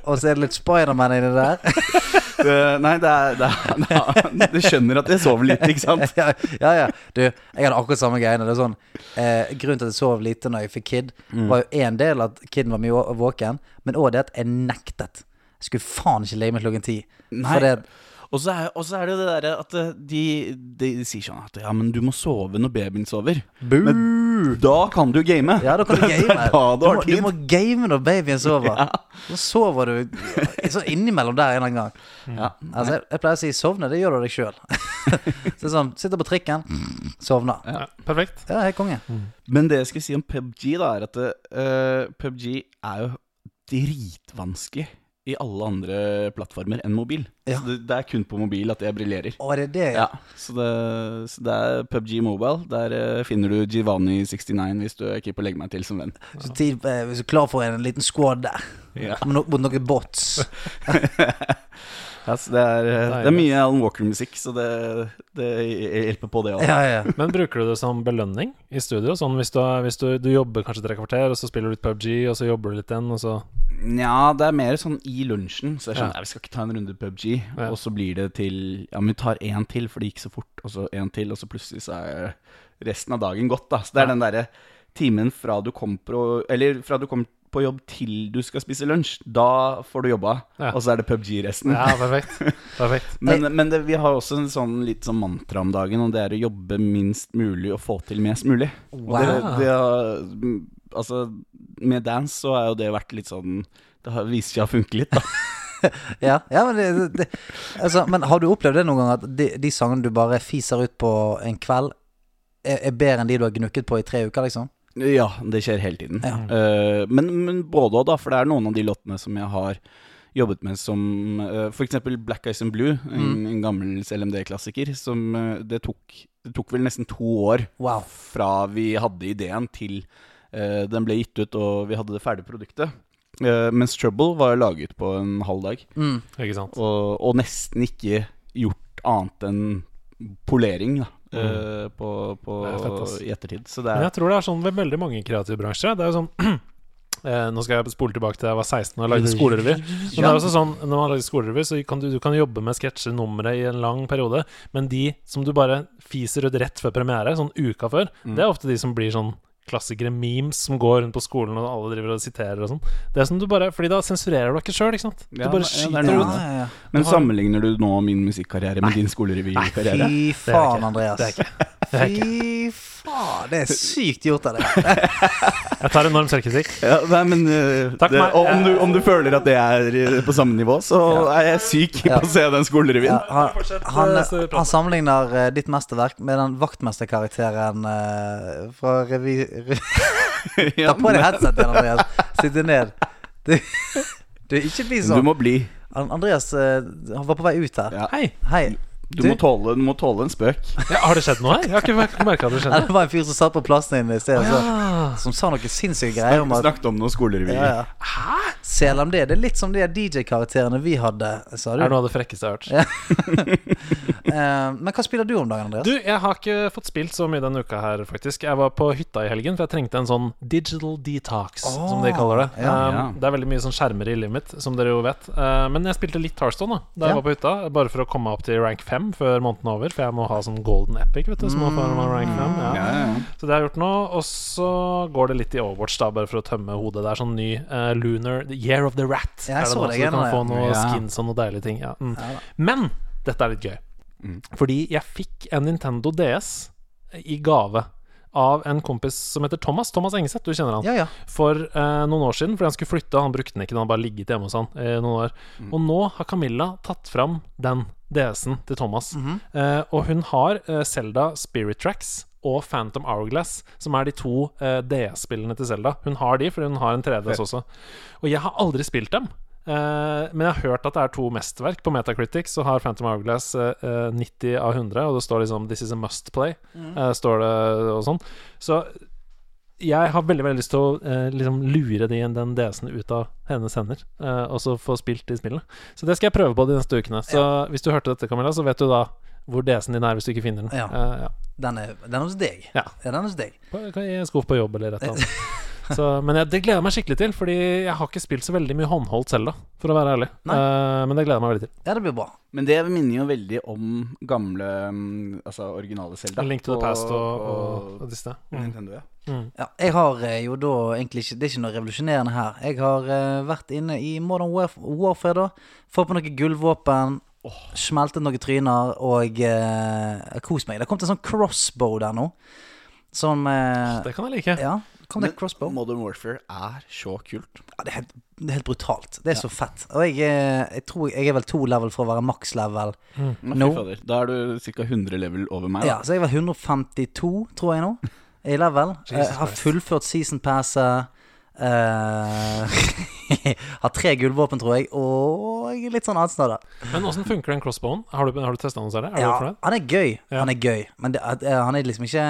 Og så er det litt Spiderman inni der. Eh, nei, det er, det er, det er Du skjønner at jeg sover lite, ikke sant? ja, ja, ja. Du, jeg hadde akkurat samme greiene. Det er sånn eh, Grunnen til at jeg sov lite når jeg fikk kid, var jo en del at kiden var mye våken, men òg det at jeg nektet. Jeg skulle faen ikke leie meg klokken ti. Nei. For det, Og så er, og så er det det derre at de, de, de, sier sånn at ja, men du må sove når babyen sover. Men da kan du game. Ja, da kan du game. Du Du må, du må game når babyen sover. Så sover du sånn innimellom der en eller annen gang. Ja. Altså, jeg, jeg pleier å si sovne, det gjør du deg sjøl. så sånn, sitter på trikken, sovner. Ja, perfekt. Ja, helt konge. Men det jeg skal si om PubG, da, er at uh, PubG er jo dritvanskelig i alle andre plattformer enn mobil. Ja. Så det, det er kun på mobil at jeg briljerer. Er det det? Ja, så det, så det er PubG Mobile. Der eh, finner du Givani69 hvis du er keen på å legge meg til som venn. Så tid, eh, hvis du er klar for en liten squad der, Ja. Med mot noen bots. Ja, det, er, eh, det er mye Alan Walker-musikk, så det, det hjelper på det òg. Ja, ja. Men bruker du det som belønning i studio? Sånn hvis du, hvis du, du jobber kanskje tre kvarter, og så spiller du litt PubG, og så jobber du litt igjen, og så Nja, det er mer sånn i lunsjen. Så jeg skjønner, Ja. vi skal ikke ta en runde PubG. Ja. Og så blir det til Ja, men vi tar én til, for det gikk så fort. Og så én til, og så plutselig så er resten av dagen gått, da. Så det er Ja. den derre timen fra du kommer på Eller fra du kommer på jobb til du skal spise lunsj. Da får du jobba, Ja. og så er det PubG resten. Ja, perfekt. perfekt. Men, men det, vi har også en sånn litt sånn mantra om dagen, og det er å jobbe minst mulig og få til mest mulig. Og det, Wow. det har, altså, med dance så har jo det vært litt sånn Det har vist seg å funke litt, da. Ja, ja men, det, det, altså, men har du opplevd det noen gang at de, de sangene du bare fiser ut på en kveld, er, er bedre enn de du har gnukket på i tre uker, liksom? Ja, det skjer hele tiden. Ja. Uh, men, men både òg, da, for det er noen av de låtene som jeg har jobbet med som uh, For eksempel Black Eyes and Blue, en, en gammel LMD-klassiker, som uh, det tok Det tok vel nesten to år Wow. fra vi hadde ideen til uh, den ble gitt ut og vi hadde det ferdige produktet. Eh, mens Trouble var laget på en halv dag, Mm. Ikke sant. og, og nesten ikke gjort annet enn polering da, eh, på, på, fett, i ettertid. Så det Men er jeg tror det er sånn ved veldig mange kreative bransjer. Det er jo sånn eh, Nå skal jeg spole tilbake til jeg var 16 og lagde skolerevy. Men det er også sånn Når man lager skolerevy, så kan du, du kan jobbe med sketsjer, numre, i en lang periode. Men de som du bare fiser ut rett før premiere, sånn uka før, det er ofte de som blir sånn klassikere memes som går rundt på skolen og alle driver og siterer og sånn. Det er som du bare Fordi da sensurerer du ikke sjøl, ikke sant? Du Ja, bare er skyter Ja, ut. ja. Men har- sammenligner du nå min musikkarriere med din skolerevykarriere? Fy faen, Andreas. Det er ikke. Det er ikke. Fy faen, det er sykt gjort av deg. Jeg tar enorm selvkritikk. Ja, nei, men uh, Takk det, meg. og om, du, om du føler at det er eh, på samme nivå, så er jeg syk Ja. på å se den skolerevyen. Ja, han, han, eh, han sammenligner eh, ditt mesterverk med den vaktmesterkarakteren uh, fra revy... Ta på deg headset igjen, Andreas. Sitte ned. Du, du, ikke bli Du sånn. må bli. Andreas eh, han var på vei ut her. Ja. Hei! Hei. Du, må tåle, du må tåle en spøk. Ja, har det skjedd noe her? Jeg har ikke merka at det skjedde. det var en fyr som satt på plassen din i sted, så- Ja. som sa noen sinnssyke greier om at Snakket om noen skolerevyer. ja, ja. Selv om det, det er litt som de DJ-karakterene vi hadde, sa du. Er noe av det frekkeste jeg har hørt. Ja. Eh, men hva spiller du om dagen, Andreas? Du, jeg har ikke fått spilt så mye denne uka her, faktisk. Jeg var på hytta i helgen, for jeg trengte en sånn digital detox, som de kaller det. ja. Um, Det er veldig mye sånn skjermer i livet mitt, som dere jo vet. Uh, men jeg spilte litt Hearthstone da da Ja. jeg var på hytta, bare for å komme opp til rank 5 før måneden er over. For jeg må ha sånn golden epic, vet du. Som mm. rank 5 ja. Ja, ja, ja. Så det har jeg gjort nå. Og så går det litt i Overwatch, da, bare for å tømme hodet. Det er sånn ny uh, Lunar The Year of the Rat. Ja, jeg er det nå, så du kan få noe ja. skins og noe deilige ting. Ja. Mm. Ja. Men dette er litt gøy. Mm. Fordi jeg fikk en Nintendo DS i gave av en kompis som heter Thomas. Thomas Engeseth, du kjenner han. Ja, ja. For eh, noen år siden, fordi han skulle flytte. Han brukte den ikke, den hadde bare ligget hjemme hos han i noen år. Og nå har Camilla tatt fram den DS-en til Thomas. eh, og hun har eh, Zelda Spirit Tracks og Phantom Hourglass, som er de to eh, DS-spillene til Zelda. Hun har de, for hun har en 3DS også. Og jeg har aldri spilt dem. Eh, men jeg har hørt at det er to mesterverk. På Metacritics så har Phantom Hourglass eh, eh, 90 av 100, og det står liksom 'This is a must play'. eh, står det og sånn. Så jeg har veldig veldig lyst til å eh, liksom lure de, den DS-en ut av hennes hender, eh, og så få spilt de spillene. Så det skal jeg prøve på de neste ukene. Så hvis du hørte dette, Camilla, så vet du da hvor DS-en din er hvis du ikke finner den. Ja. Eh, ja. Den er, den er hos deg. Ja. den er hos deg. På, I en skuff på jobb eller et eller annet. Så, men jeg, det gleder jeg meg skikkelig til, Fordi jeg har ikke spilt så veldig mye håndholdt selv, da, for å være ærlig. Eh, men det gleder jeg meg veldig til. Ja, det blir bra. Men det minner jo veldig om gamle mm, Altså originale Selda. Link to the Past og, og, og disse. Mm. Nintendo, ja. Mm. Ja, jeg har eh, jo da egentlig ikke Det er ikke noe revolusjonerende her. Jeg har uh, vært inne i Modern Warf Warfare, da. Fått på noen gullvåpen. Smeltet noen tryner og uh, kost meg. Det kom til en sånn crossbow der nå. Som uh, Det kan jeg like. Ja, kom det Men crossbow? Modern Warfare er så kult. Ja, det, er helt, det er helt brutalt. Det er så fett. Og jeg, eh, jeg tror jeg er vel to level for å være maks level. mm. Nå- fader, Da er du ca. 100 level over meg. Da. Ja, så jeg var 152, tror jeg nå, i level. Jeg har fullført season passet. Uh, har tre gullvåpen, tror jeg, og litt sånn anstøtter. Men åssen funker den crossbowen? Har du, har du testa den? Er Ja, du han er gøy. Ja. Han er gøy. Men det, eh, han er liksom ikke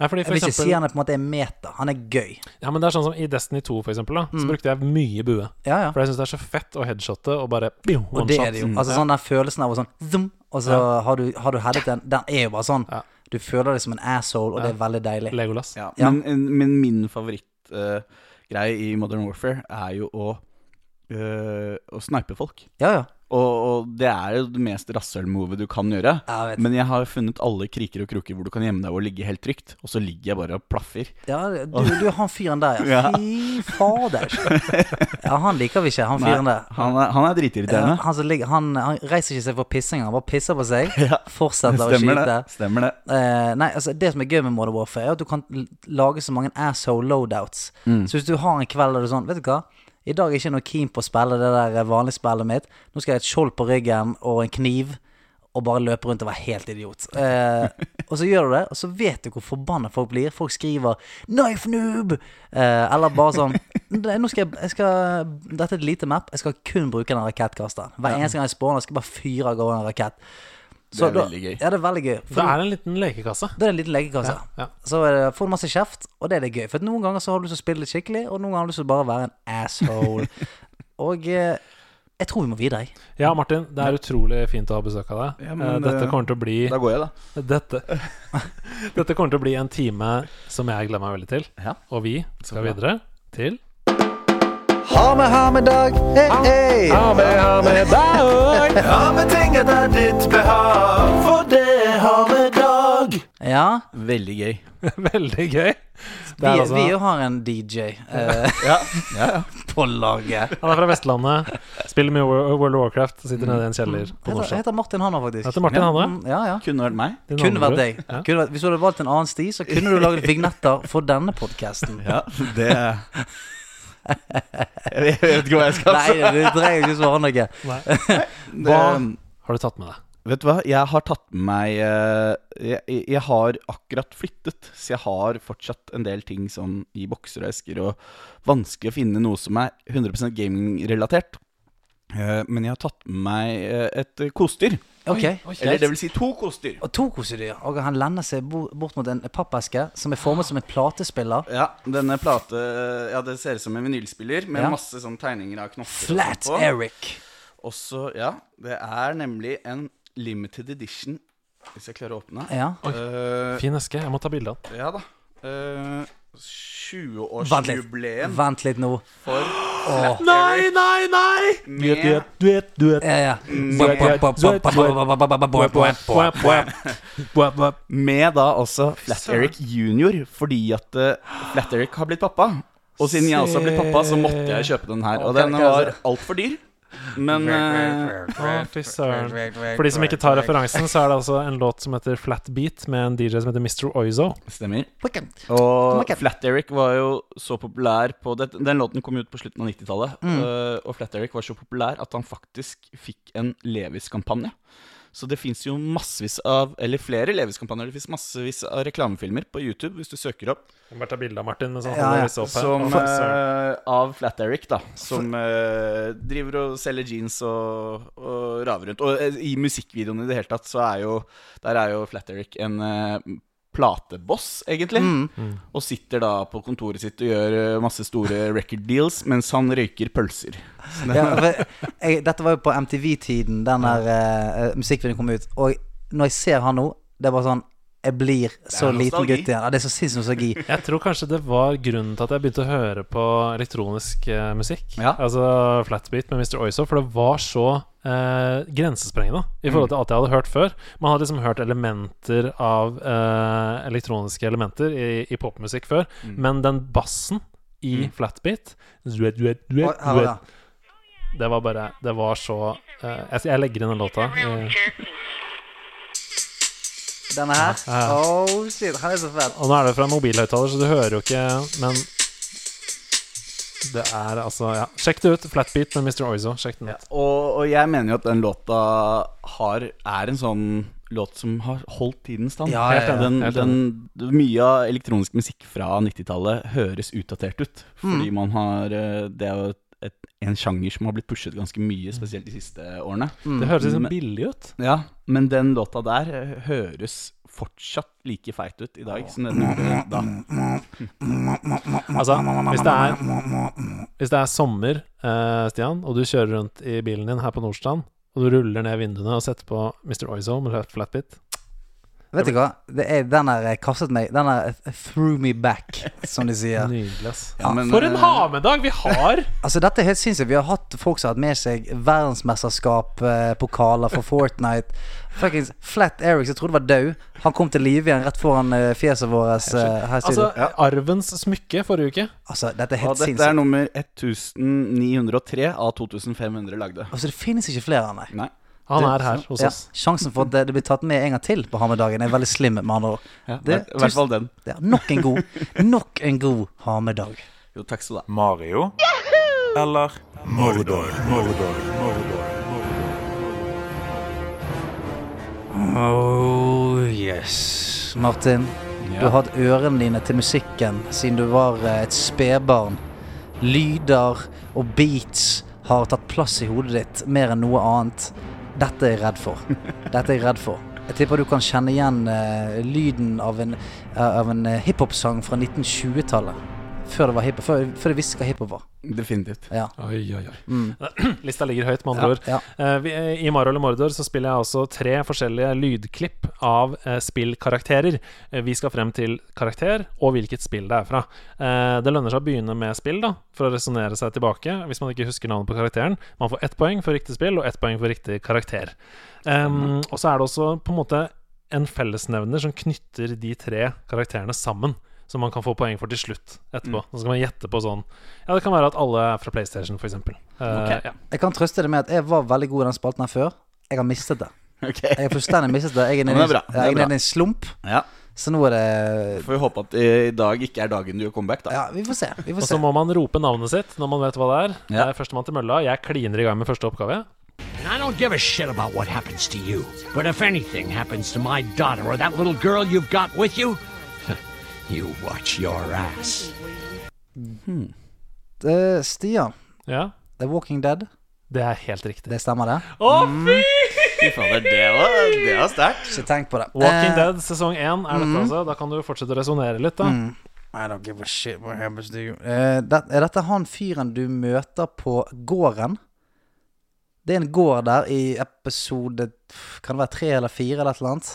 Nei, fordi Jeg for vil ikke eksempel, si han er på en måte er meta. Han er gøy. ja, men det er sånn som I Destiny 2, for eksempel, da, Mm. så brukte jeg mye bue. Ja, ja. For jeg syns det er så fett å headshotte og bare bing, Og det er det jo. Mm. Altså sånn den følelsen av å sånn zoom, Og så har du, har du headet den. Den er jo bare sånn. Ja. Du føler deg som en asshole, og det er veldig deilig. Legolas. Ja, Ja. Men, men min favorittgreie i Modern Warfare er jo å, uh, å snipe folk. Ja, ja. Og, og det er jo det mest rasshøl-movet du kan gjøre. Jeg. Men jeg har funnet alle kriker og kroker hvor du kan gjemme deg og ligge helt trygt. Og så ligger jeg bare og plaffer. Ja, du, du han fyren der. Fy fader. Ja, han liker vi ikke, han fyren der. han er, han er Ja, dritirriterende. han, ligger, han, han reiser ikke seg for pissing, han bare pisser på seg. Ja, Fortsetter å skyte. det. Stemmer det. Eh, nei, altså Det som er gøy med Modern Warfare, er at du kan lage så mange asshole loadouts. Mm. Så hvis du har en kveld der du sånn Vet du hva? I dag er jeg ikke noe keen på å spille det der vanlige spillet mitt. Nå skal jeg ha et skjold på ryggen og en kniv og bare løpe rundt og være helt idiot. Eh, og så gjør du det, og så vet du hvor forbanna folk blir. Folk skriver 'knife noob'! Eh, eller bare sånn Nå skal jeg, jeg skal, Dette er et lite map. Jeg skal kun bruke den rakettkasteren. Hver eneste gang jeg spawner, skal jeg bare fyre av gårde en rakett. Det er da- veldig gøy. Ja, det er veldig gøy. For Det er en liten lekekasse. det er en liten legekasse. Ja, ja. Så uh, får du masse kjeft, og det er det gøy. For noen ganger så har du lyst til å spille litt skikkelig, og noen ganger har du lyst til å bare være en asshole. og uh, jeg tror vi må videre. Ja, Martin, det er utrolig fint å ha besøk av deg. Ja, men, Eh, dette kommer til å bli Da går jeg, da. dette, dette kommer til å bli en time som jeg gleder meg veldig til. Ja. Og vi skal videre til Ha med, ha med dag. Hey, hey. Ha med, ha med dag. ha med ting etter ditt behag, for det har med dag. Ja, Veldig gøy. Veldig gøy. Vi, er altså, vi jo har en DJ eh, Ja, ja, ja. på laget. han er fra Vestlandet, spiller mye World of Warcraft, sitter nede i en kjeller på Heter, heter Martin Hanna, faktisk. Heter Martin Hanna. Mm, Ja, ja. Kunne vært meg. Din Kunne vært deg. Ja. Kunne vært, hvis du hadde valgt en annen sti, så kunne du laget vignetter for denne podkasten. Ja, det Jeg vet- ikke hva jeg skal Nei, du trenger ikke svare noe. Hva? Har du tatt med deg? Vet du hva, jeg har tatt med meg eh, jeg, jeg- jeg har akkurat flyttet, så jeg har fortsatt en del ting sånn i bokser og esker, og vanskelig å finne noe som er 100 gaming-relatert. Eh, Men jeg har tatt med meg eh, et kosedyr. Ok. Eller det vil si to kosedyr. Og to kosedyr. Og han lander seg bort mot en pappeske som er formet som en platespiller. Ja, denne plate Ja, det ser ut som en vinylspiller med Ja. masse sånn tegninger av knopper. Flat og. Eric. Også, ja, det er nemlig en limited edition, hvis jeg klarer å åpne. Ja. Eh, Fin eske. Jeg må ta bilde av den. ja da. Uh. 20-årsjubileum Vent litt nå. for Åh. Nei, nei, nei! med, duett, duett. Ja, ja. med da også Flat Eric junior, fordi at eh, Flat Eric har blitt pappa. Og siden jeg også har blitt pappa, så måtte jeg kjøpe den her. Og den var altså. altfor dyr. Men fy søren. For de som ikke tar referansen, så er det altså en låt som heter Flat Beat, med en DJ som heter Mr. Oizo. stemmer. Og Flat Eric var jo så populær på det, Den låten kom ut på slutten av 90-tallet. Mm. eh, og Flat Eric var så populær at han faktisk fikk en Levis-kampanje. Så det fins jo massevis av Eller flere Levis-kampanjer. Det fins massevis av reklamefilmer på YouTube hvis du søker opp. Jeg må bare ta bilde av Martin han Ja, som, opp her. Som, søren. eh, av Flat Eric, da. Som uh, driver og selger jeans og, og raver rundt. Og uh, i musikkvideoene i det hele tatt, så er jo Der er jo Flat Eric en plateboss, egentlig. Mm. Og sitter da på kontoret sitt og gjør eh, masse store record deals mens han røyker pølser. Ja, jeg, dette var jo på MTV-tiden, den der uh, musikkvideoen kom ut. Og når jeg ser han nå, det er bare sånn Jeg blir så liten gutt igjen. Ja, det er så sinnssykt nostalgi. Jeg tror kanskje det var grunnen til at jeg begynte å høre på elektronisk eh, musikk. Ja. Altså Flatbeat med Mr. Oizo, for det var så eh, grensesprengende i forhold til alt jeg hadde hørt før. Man hadde liksom hørt elementer av eh, elektroniske elementer i, i popmusikk før, men den bassen i Mm. Flatbeat duet, duet, duet, duet. det. Det var bare Det var så eh, jeg, jeg legger inn den låta. i- Denne her. Ja, ja. Oh shit, han er så fett. Og nå er det fra mobilhøyttaler, så du hører jo ikke Men det er altså Ja. Sjekk det ut. Flatbeat med Mr. Oizo. Sjekk den ut. Og, og jeg mener jo at den låta har, er en sånn låt som har holdt tidens stand. Ja, ja, ja. Den, den, mye av elektronisk musikk fra 90-tallet høres utdatert ut. Fordi Mm. man har eh, Det er jo et, en sjanger som har blitt pushet ganske mye, spesielt de siste årene. Det høres sånn billig ut. Ja, men den låta der eh, høres fortsatt like feit ut i dag som den gjorde da. Altså, hvis det er Hvis det er sommer, eh, Stian, og du kjører rundt i bilen din her på Nordstrand, og du ruller ned vinduene og setter på Mr. Oizo med flatbit Vet du hva? Det er, den der kastet meg Den der threw me back, som de sier. Nydelig. Ja, men, For en hamedag vi har! Altså Dette er helt sinnssykt. Vi har hatt folk som har hatt med seg verdensmesterskap-pokaler for Fortnite. Fuckings Flat Eric, som jeg trodde var død. Han kom til live igjen rett foran eh, fjeset vårt eh, Altså, ja. Arvens smykke forrige uke. Altså, dette er Og helt dette er nummer 1903 av 2500 lagde. Altså, det finnes ikke flere av dem, nei. Nei. Han er her hos Ja, oss. sjansen for at det, det blir tatt med en gang til på Hamedagen er veldig slim, med andre ord. Ja, Det- I hvert fall den. Ja, nok en god Nok en god Hamedag. Jo, takk skal du ha. Mario eller Mordor? Mordor, Mordor. Oh yes. Martin, du har hatt ørene dine til musikken siden du var eh, et spedbarn. Lyder og beats har tatt plass i hodet ditt mer enn noe annet. Dette er jeg redd for. Dette er jeg redd for. Jeg tipper du kan kjenne igjen uh, lyden av en, uh, av en eh, hiphop-sang fra 1920-tallet. Før det var hiphop. før, før jeg visste hva hiphop var. Definitivt. Ja. Oi, oi, oi. Mm. Lista ligger høyt, med andre ord. ja. Uh, vi, I Mario eller Mordor så spiller jeg også tre forskjellige lydklipp av uh, spillkarakterer. Uh, vi skal frem til karakter og hvilket spill det er fra. Eh, det lønner seg å begynne med spill, da, for å resonnere seg tilbake. Hvis man ikke husker navnet på karakteren. Man får ett poeng for riktig spill og ett poeng for riktig karakter. Um, og så er det også på en måte en fellesnevner som knytter de tre karakterene sammen. Som man kan få poeng for til slutt etterpå. Så skal man gjette på sånn Ja, det kan være at alle er fra PlayStation, f.eks. Uh, okay. ja. Jeg kan trøste deg med at jeg var veldig god i den spalten her før. Jeg har mistet det. Okay. Jeg har fullstendig mistet det. Jeg er nede det er i-. Det en slump. Ja. Så nå er det Får vi håpe at i dag ikke er dagen du gjør comeback, da. Ja, vi får se. Vi Og så må man rope navnet sitt når man vet hva det er. Ja. Det er Førstemann til mølla. Jeg kliner i gang med første oppgave. And I don't give a shit about what happens to you. But if anything happens to my daughter or that little girl you've got with you, you watch your ass. Eh, Stian, Ja, The Walking Dead. det er helt riktig. Det stemmer, det? Å, fy! Fy fader, det var, det var sterkt. Ikke tenk på det. Walking Eh, Dead sesong én er dette, altså. Da kan du fortsette å resonnere litt, da. mm. I don't give a shit what happens to you. Eh, det, er dette han fyren du møter på gården? Det er en gård der i episode Kan det være tre eller fire eller et eller annet?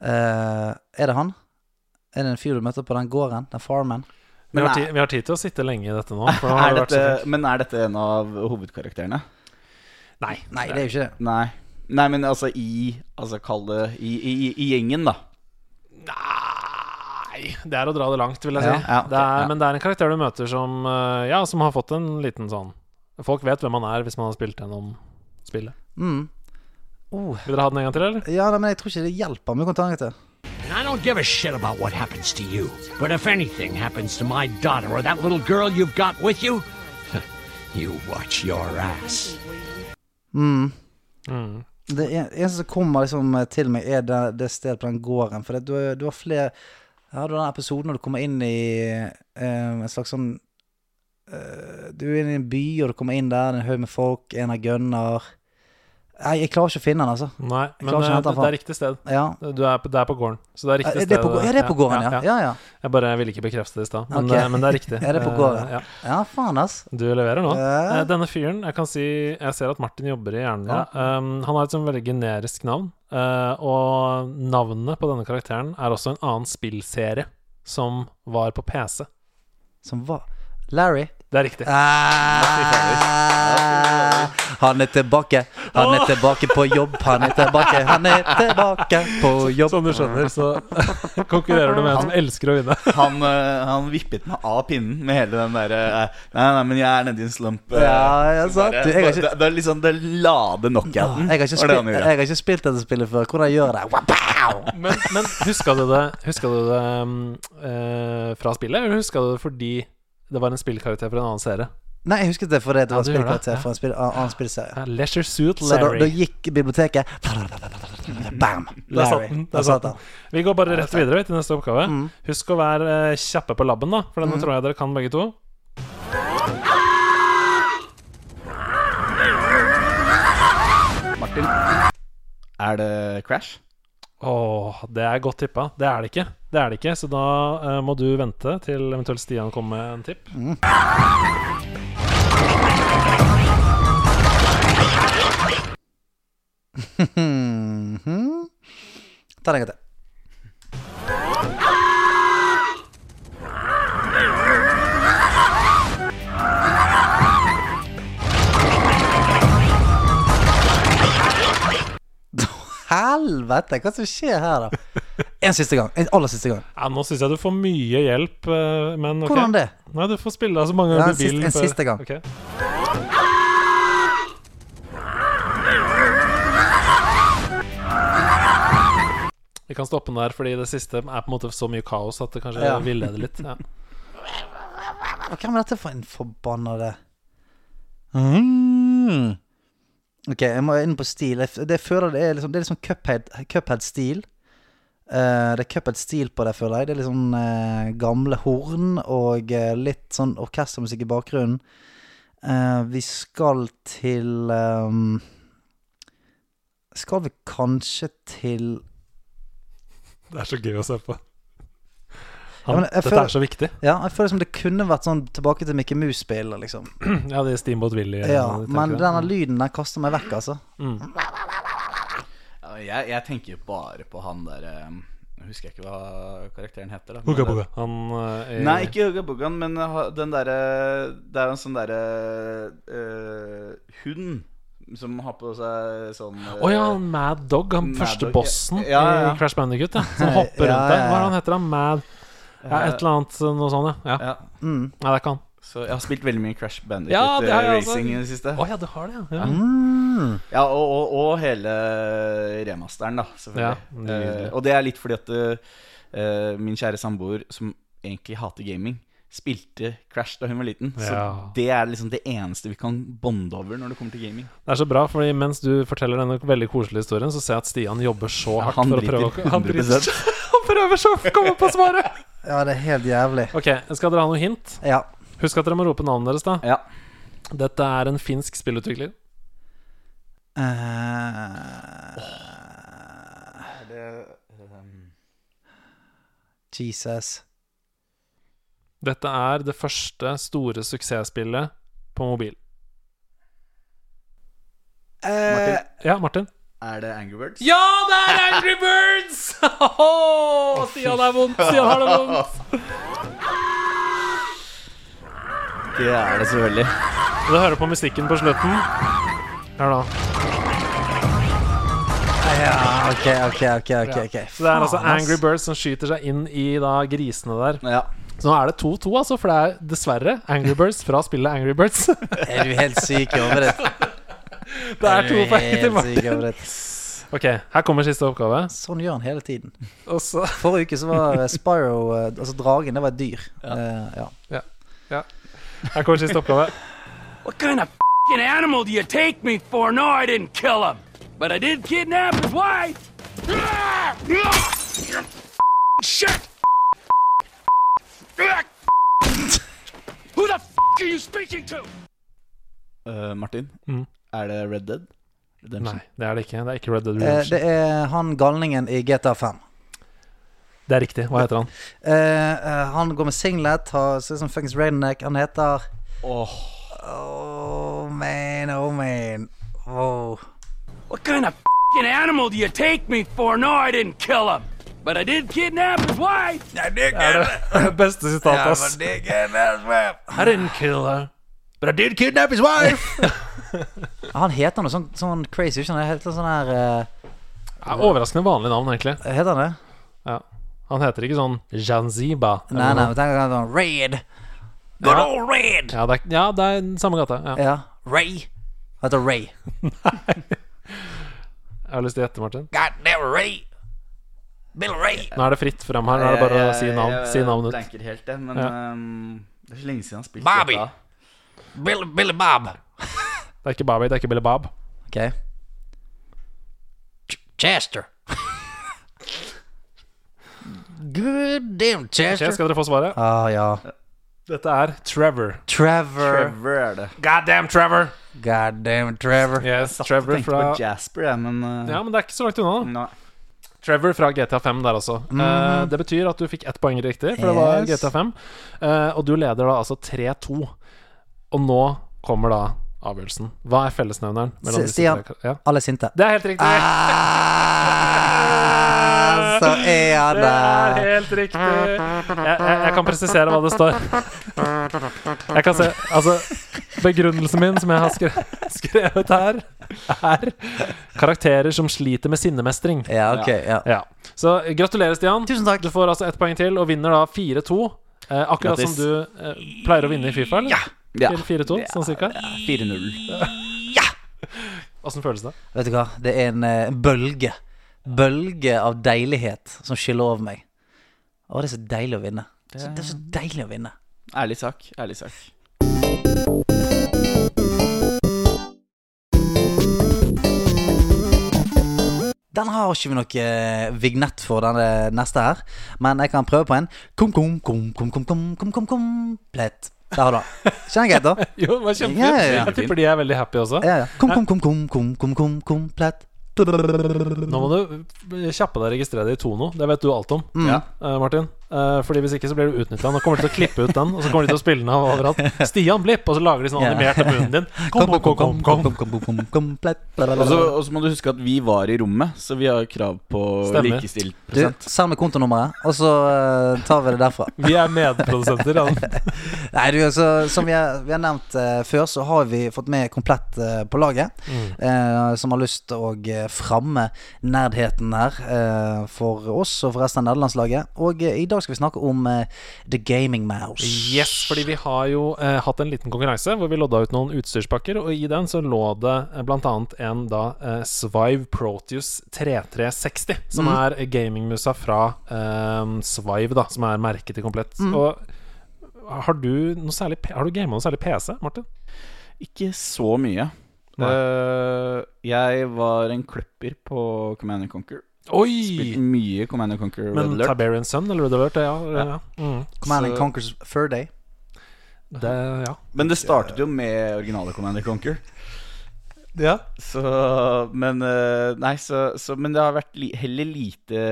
Eh, er det han? Er det en fyr du møter på den gården? Den farmen? Vi har, tid, vi har tid til å sitte lenge i dette nå. For nå har Er det vært så dette, men er dette en av hovedkarakterene? Nei. Nei, det er jo ikke det. Nei. Nei, men altså i Altså kall det i, i, i gjengen, da. Nei, det er å dra det langt, vil jeg si. Ja, ja, ok, det er, ja. Men det er en karakter du møter som eh, Ja, som har fått en liten sånn Folk vet hvem han er hvis man har spilt gjennom spillet. Mm. Oh. Vil dere ha den en gang til, eller? Ja, nei, men jeg tror ikke det hjelper. med vi kan ta en gang til. And I don't give a shit about what happens to you. But if anything happens to my daughter or that little girl you've got with you, you watch your ass. Mm. Mm. Det en- eneste som kommer liksom til meg, er det, det stedet på den gården. For det, du, har- du har flere Ja, du har den episoden når du kommer inn i eh, en slags sånn eh, Du er inne i en by, og du kommer inn der, det er en haug med folk, en har gunner Nei, jeg klarer ikke å finne den, altså. Nei, men eh, det, det er riktig sted. Ja. Du er på, det er på gården. Så det er riktig Er sted. det ja, det er på gården, ja. Ja, ja. Jeg bare ville ikke bekrefte det i stad, men, Ok. eh, men det er riktig. Er det på Eh, gården? ja. Ja, faen, ass. Du leverer nå. Eh, Denne fyren, jeg kan si Jeg ser at Martin jobber i hjernen ja. Um, han har et sånn veldig generisk navn. uh, og navnet på denne karakteren er også en annen spillserie som var på PC. Som var Larry. Det er riktig. Ah, Han er tilbake, han er tilbake på jobb. Han er tilbake, han er tilbake på jobb. Som du skjønner, så konkurrerer du med en som elsker å vinne. Han, eh, han vippet meg av pinnen med hele den derre Nei, Nei, nei, men jeg er nedi en slump. eh, Ja, jeg sa, Du, jeg har ikke- det, det er liksom Det lade knockouten. Jeg jeg har ikke spilt dette spillet før. Hvordan gjør jeg det? Men, men huska du det, huska du det um, uh, fra spillet, eller huska du det fordi det var en spillkarakter fra en annen serie? Nei, jeg husket det fordi det Ja, var det, spillkarakter fra en spill, an- annen spillserie. Ja, Leisure Suit Larry. Så da, da gikk biblioteket Bam! Larry. den, der satt han. Vi går bare rett videre til neste oppgave. Mm. Husk å være eh, kjappe på labben, da, for denne tror jeg dere kan begge to. Martin, er det Crash? Åh, det er godt tippa. Det er det ikke. Det er det ikke, Så da uh, må du vente til eventuelt Stian kommer med en tipp. Mhm. Ta den en gang til. Helvete, hva som skjer her, da? En siste gang. En aller siste gang. Ja, Nå syns jeg du får mye hjelp, eh, men ok. Hvordan det? Nei, Du får spille så mange ganger du vil. en siste gang. Ok. Vi kan stoppe den der, fordi det siste er på en måte så mye kaos at det kanskje Ja. villeder litt. Ja. Hvem er dette for en forbannede mm. Ok, jeg må inn på stil. Jeg, det, føler det er liksom, det er liksom Cuphead, Cuphead-stil. Eh, det er Cuphead-stil på det, føler jeg. Det er litt sånn uh, gamle horn og uh, litt sånn orkestermusikk i bakgrunnen. Vi skal til um, Skal vi kanskje til Det er så gøy å se på. Han, ja, dette føler- er så viktig. Ja, jeg føler som det kunne vært sånn tilbake til Mickey Mouse-spill, liksom. Ja, det er Steamboat Willy. Ja, eh, men jeg. denne lyden den kaster meg vekk, altså. Mm. Ja, jeg, jeg tenker bare på han der eh, Jeg husker ikke hva karakteren heter. Hugga bugga. Han eh, er Nei, ikke Hugga Buggaen, men den derre Det er jo en sånn derre uh, hund som har på seg sånn Å oh, ja, han Mad Dog. Han Mad første Dog, bossen ja, ja, ja. i Crash Bandicoot. Ja, som hopper Ja, rundt der. Hva er det han heter? han? Mad Ja, et eller annet eh, noe sånt, ja. ja. Ja, Mm. Nei, det er ikke han. så jeg har spilt veldig mye Crash Bandicoot Ja, eh. Racing i det siste. Oh, ja, du har det, ja. ja. Mm. Ja, og, og, og hele remasteren, da, selvfølgelig. Eh, og det er litt fordi at uh, min kjære samboer, som egentlig hater gaming, spilte Crash da hun var liten. Så Ja. det er liksom det eneste vi kan bonde over når det kommer til gaming. Det er så bra, fordi mens du forteller denne veldig koselige historien, så ser jeg at Stian jobber så hardt han for å prøve å driter Han, 100%. driter. han prøver så å komme på svaret! Ja, det er helt jævlig. Ok, skal dere ha noe hint? Ja. Husk at dere må rope navnet deres, da. Ja. Dette er en finsk spillutvikler. Eh, Jesus. Dette er det første store suksessspillet på mobil. Martin Ja, Martin? Er det Angry Birds? Ja, det er Angry Birds! Oh, Stian er vondt. Stian har det vondt. Det er det selvfølgelig. Du hører på musikken på slutten. Hør da. ja, ok, ok, ok. ok, okay. Så det er altså. Angry Birds som skyter seg inn i da grisene der. Ja. Så nå er det 2-2, altså, for det er dessverre Angry Birds fra spillet Angry Birds. Er du helt syk i hodet? Det er to du poeng til Martin. Ok, her kommer siste oppgave. Sånn gjør han hele tiden. Forrige uke så var eh, Spyro, eh, altså dragen, det var et dyr. Eh, ja. Her kommer siste oppgave. What kind of animal do you take me for? No, I didn't kill him. But I did kidnap his wife. Ah! Ah! Shit! Who the f are you speaking to? Eh, Martin, Mm. er det Red Dead? Redemption? Nei, det er det ikke. Det er ikke Red Dead Eh, Redemption. det er han galningen i GTA 5. Det er riktig. Hva heter han? Eh, eh, han går med singlet, har ser ut som fuckings redneck. Han heter Åh, Oh man, oh man. Oh. What kind of fing animal do you take me for? No, I didn't kill him. But I did kidnap his wife. I did Beste sitatet, ass. kidnap his wife. I didn't kill her. But I did kidnap his wife. Han heter noe sånn, sånn crazy, ikke sant? Det heter sånn her uh, Ja, overraskende vanlig navn, egentlig. Heter han det? Ja. Han heter ikke sånn Janziba. Nei, nei, men tenk deg sånn Raid. Good old Raid. Ja, det er, ja, det er samme gata. Ja. Ja. Ray. Han heter Ray. Jeg har lyst til å gjette, Martin. God damn Ray. Bill Ray. Nå er det fritt frem her. Nå er det bare å si navn, si navn ut. blanker helt det, men Ja. um, det er så lenge siden han spilte Bobby. dette. Bill, Billy Bob. Det er ikke Bobby, det er ikke Billy Bob. Ok. Ch Chester. Good damn Chester. Chester. skal dere få svaret? Ah, ja. Dette er Trevor. Trevor. Trevor er det. Goddamn Trevor! God damn Trevor. Yes, Satt og Trevor tenkte fra på Jasper, jeg, men uh... Ja, men det er ikke så langt unna, nei. Trevor fra GTA 5 der også. Eh, det betyr at du fikk ett poeng riktig, for det var GTA 5. Uh, og du leder da altså 3-2. Og nå kommer da avgjørelsen. Hva er fellesnevneren Stian. Ja. Alle sinte. Det er helt riktig! Ah, så er han Det er helt riktig. Jeg, jeg, jeg kan presisere hva det står. Jeg kan se Altså, begrunnelsen min som jeg har skre, skrevet her, er karakterer som sliter med sinnemestring. Ja, ok. Ja. Ja. Så gratulerer, Stian. Tusen takk. Du får altså ett poeng til og vinner da 4-2. Eh, akkurat Grattis. som du eh, pleier å vinne i Fifa, eller? Ja. 4-2, sånn cirka. 4-0. Ja! Åssen føles det? Vet du hva? Det er en en bølge. Bølge av deilighet som skyller over meg. Å, det er så deilig å vinne. Det er, det er så deilig å vinne. Ærlig sak. Ærlig sak. Den har ikke vi noe eh, vignett for, den neste her. Men jeg kan prøve på en. Kom, kom, kom, kom, kom, kom, kom, kom, kom, plett. Der har du den. Kjenner greit, da? Jo, det var kjempefint. Ja, ja, ja. Jeg tipper de er veldig happy også. Ja, ja. Kom, kom, kom, kom, kom, kom, kom, kom, plett. Nå må du kjappe deg og registrere det i Tono. Det vet du alt om, Ja. eh, Martin. Eh, fordi Hvis ikke så blir du utnytta. Nå kommer de til å klippe ut den, og så kommer de til å spille den av overalt. Stian Blipp! Og så lager de sånn animert av munnen din. Kom, kom, kom. Og så må du huske at vi var i rommet, så vi har krav på likestilt Du, prosent. send meg kontonummeret, og så uh, tar vi det derfra. Vi er medprodusenter. Ja. Nei, du, altså, Som vi har, vi har nevnt uh, før, så har vi fått med komplett på laget. eh, som har lyst til å framme nerdheten her eh, for oss og for resten av nederlandslaget. Og i dag skal vi snakke om eh, The Gaming Mouse. Yes, fordi vi har jo eh, hatt en liten konkurranse hvor vi lodda ut noen utstyrspakker, og i den så lå det eh, annet en da Svive Proteus 3360, som er gamingmusa fra eh, Svive, da, som er merket i komplett. Og har du noe særlig Har du gama noe særlig PC, Martin? Ikke så mye. Eh, jeg var en kløpper på Command and Conquer. Oi! Spilt mye Command and Conquer Red Men Alert. Tiberian Sun eller Red Alert, ja. ja, ja. Mm. Command and Conquers Fur Day. Det, ja. Men det startet jo med originale Command and Conquer. ja. Så Men eh, Nei, så, så Men det har vært li, heller lite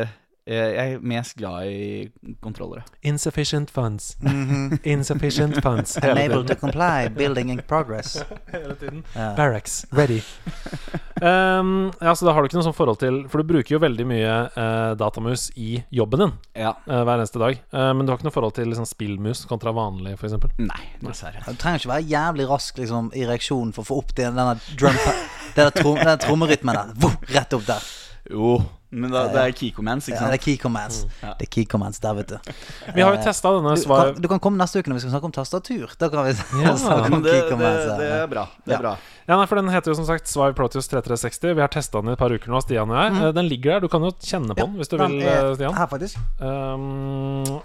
Jeg er mest glad i kontrollere. Insufficient funds. Insufficient funds. Unable to comply, building in progress. Hele tiden. Ja. Barracks, ready. um, ja, så da har du ikke noe sånn forhold til For du bruker jo veldig mye uh, datamus i jobben din Ja. uh, hver eneste dag. Uh, men du har ikke noe forhold til liksom, spillmus kontra vanlig, f.eks. Nei, dessverre. Du trenger ikke være jævlig rask liksom, i reaksjonen for å få opp den, denne drum den, trom, denne trommerytmen der. Rett opp der. Jo, men da, det er key commands, ikke Ja, det er sant? key commands. Ja. Det er key commands der, vet du. Vi har jo testa denne Du kan, du kan komme neste uke når vi skal snakke om tastatur. Da kan vi Ja. snakke om det, key det, commands. det ja. er bra. Det Ja. er bra. Ja, nei, for Den heter jo som sagt Svive Proteus 3360. Vi har testa den i et par uker nå, Stian og jeg. Mm. Den ligger der. Du kan jo kjenne på den hvis du Den vil, er eh, Stian. Her, faktisk. Um,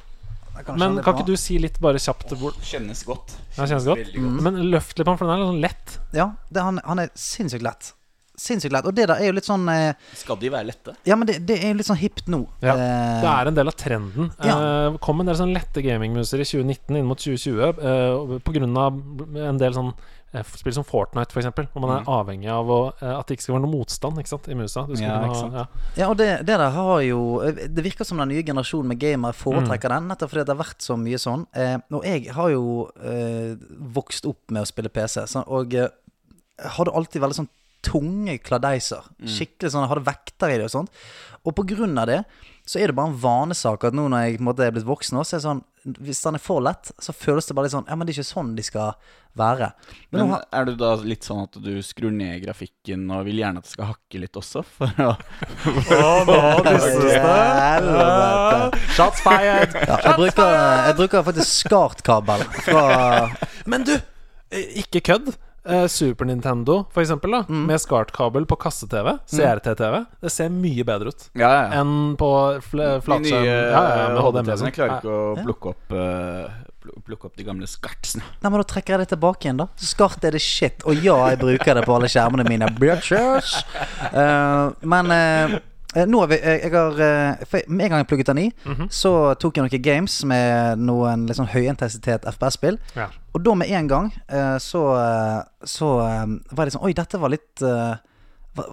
kan men kan ikke du si litt bare kjapt hvor Kjennes godt. Ja, kjennes godt. godt. Mm. Men løft litt på den, for den er litt sånn lett. Ja, det, han, han er sinnssykt lett. Sinnssykt lett. Og det der er jo litt sånn eh, Skal de være lette? Ja, men det, det er jo litt sånn hipt nå. Ja, Eh, Det er en del av trenden. Ja. Eh, kom en del sånn lette gamingmuser i 2019 inn mot 2020 eh, av en del sånn eh, spill som Fortnite, f.eks., hvor man er avhengig av å, eh, at det ikke skal være noe motstand ikke sant, i musa. Du Ja, ikke ha- sant. Ja. Ja, og det, det der har jo Det virker som den nye generasjonen med gamere foretrekker den, nettopp fordi det har vært så mye sånn. Eh, og jeg har jo eh, vokst opp med å spille PC, så, og eh, hadde alltid veldig sånn tunge kladeiser. Skikkelig sånn, hadde vekter i det og sånt. Og på grunn av det så er det bare en vanesak at nå når jeg på en måte er blitt voksen, også, så er det sånn hvis den er for lett, så føles det bare litt sånn Ja, men det er ikke sånn de skal være. Men, Men nå har, er du da litt sånn at du skrur ned grafikken og vil gjerne at det skal hakke litt også? For å Helvete. Shots fired! Ja, jeg, bruker, jeg bruker faktisk SCART-kabel fra Men du, eh, ikke kødd. Eh, Super Nintendo, for eksempel, da Mm. med SCART-kabel på kasse-TV, CRT-TV, det ser mye bedre ut Ja, ja. ja. enn på fl De flatskjerm. Ja, ja, med HDMI. HDTV-ene klarer Ja. ikke å plukke opp eh, pl- Plukke opp de gamle skartsene. Nei, men Da trekker jeg det tilbake igjen, da. SCART er det shit. Og ja, jeg bruker det på alle skjermene mine. Bitches. Eh, men eh, nå har vi jeg, jeg har, eh, Med en gang jeg plugget den i, Mhm. så tok jeg noen games med noen litt sånn høyintensitet FPS-spill. Ja. Og da med en gang eh, så, eh, så eh, var det sånn Oi, dette var litt eh,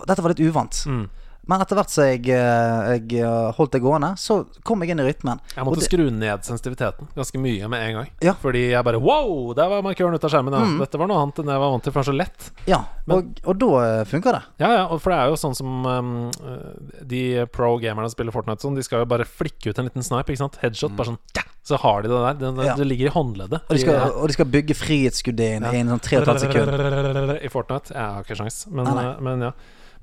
Dette var litt uvant. Mm. Men etter hvert som jeg, eh, jeg eh, holdt det gående, så kom jeg inn i rytmen. Jeg måtte det- skru ned sensitiviteten ganske mye med en gang. Ja. Mm. Fordi jeg bare Wow! Der var markøren ute av skjermen. Ja. Dette var noe annet enn jeg var vant til, for det er så lett. Ja, Men- og, og da funka det. Ja, ja, for det er jo sånn som um, de pro gamerne som spiller Fortnite sånn, de skal jo bare flikke ut en liten snipe, ikke sant? Headshot, bare sånn ja, Så har de det der. Det, det, Ja. det ligger i håndleddet. Og de skal, I- og de skal bygge frihetsgudinne i en sånn tre og et. I Fortnite. Jeg har ikke sjans men ja.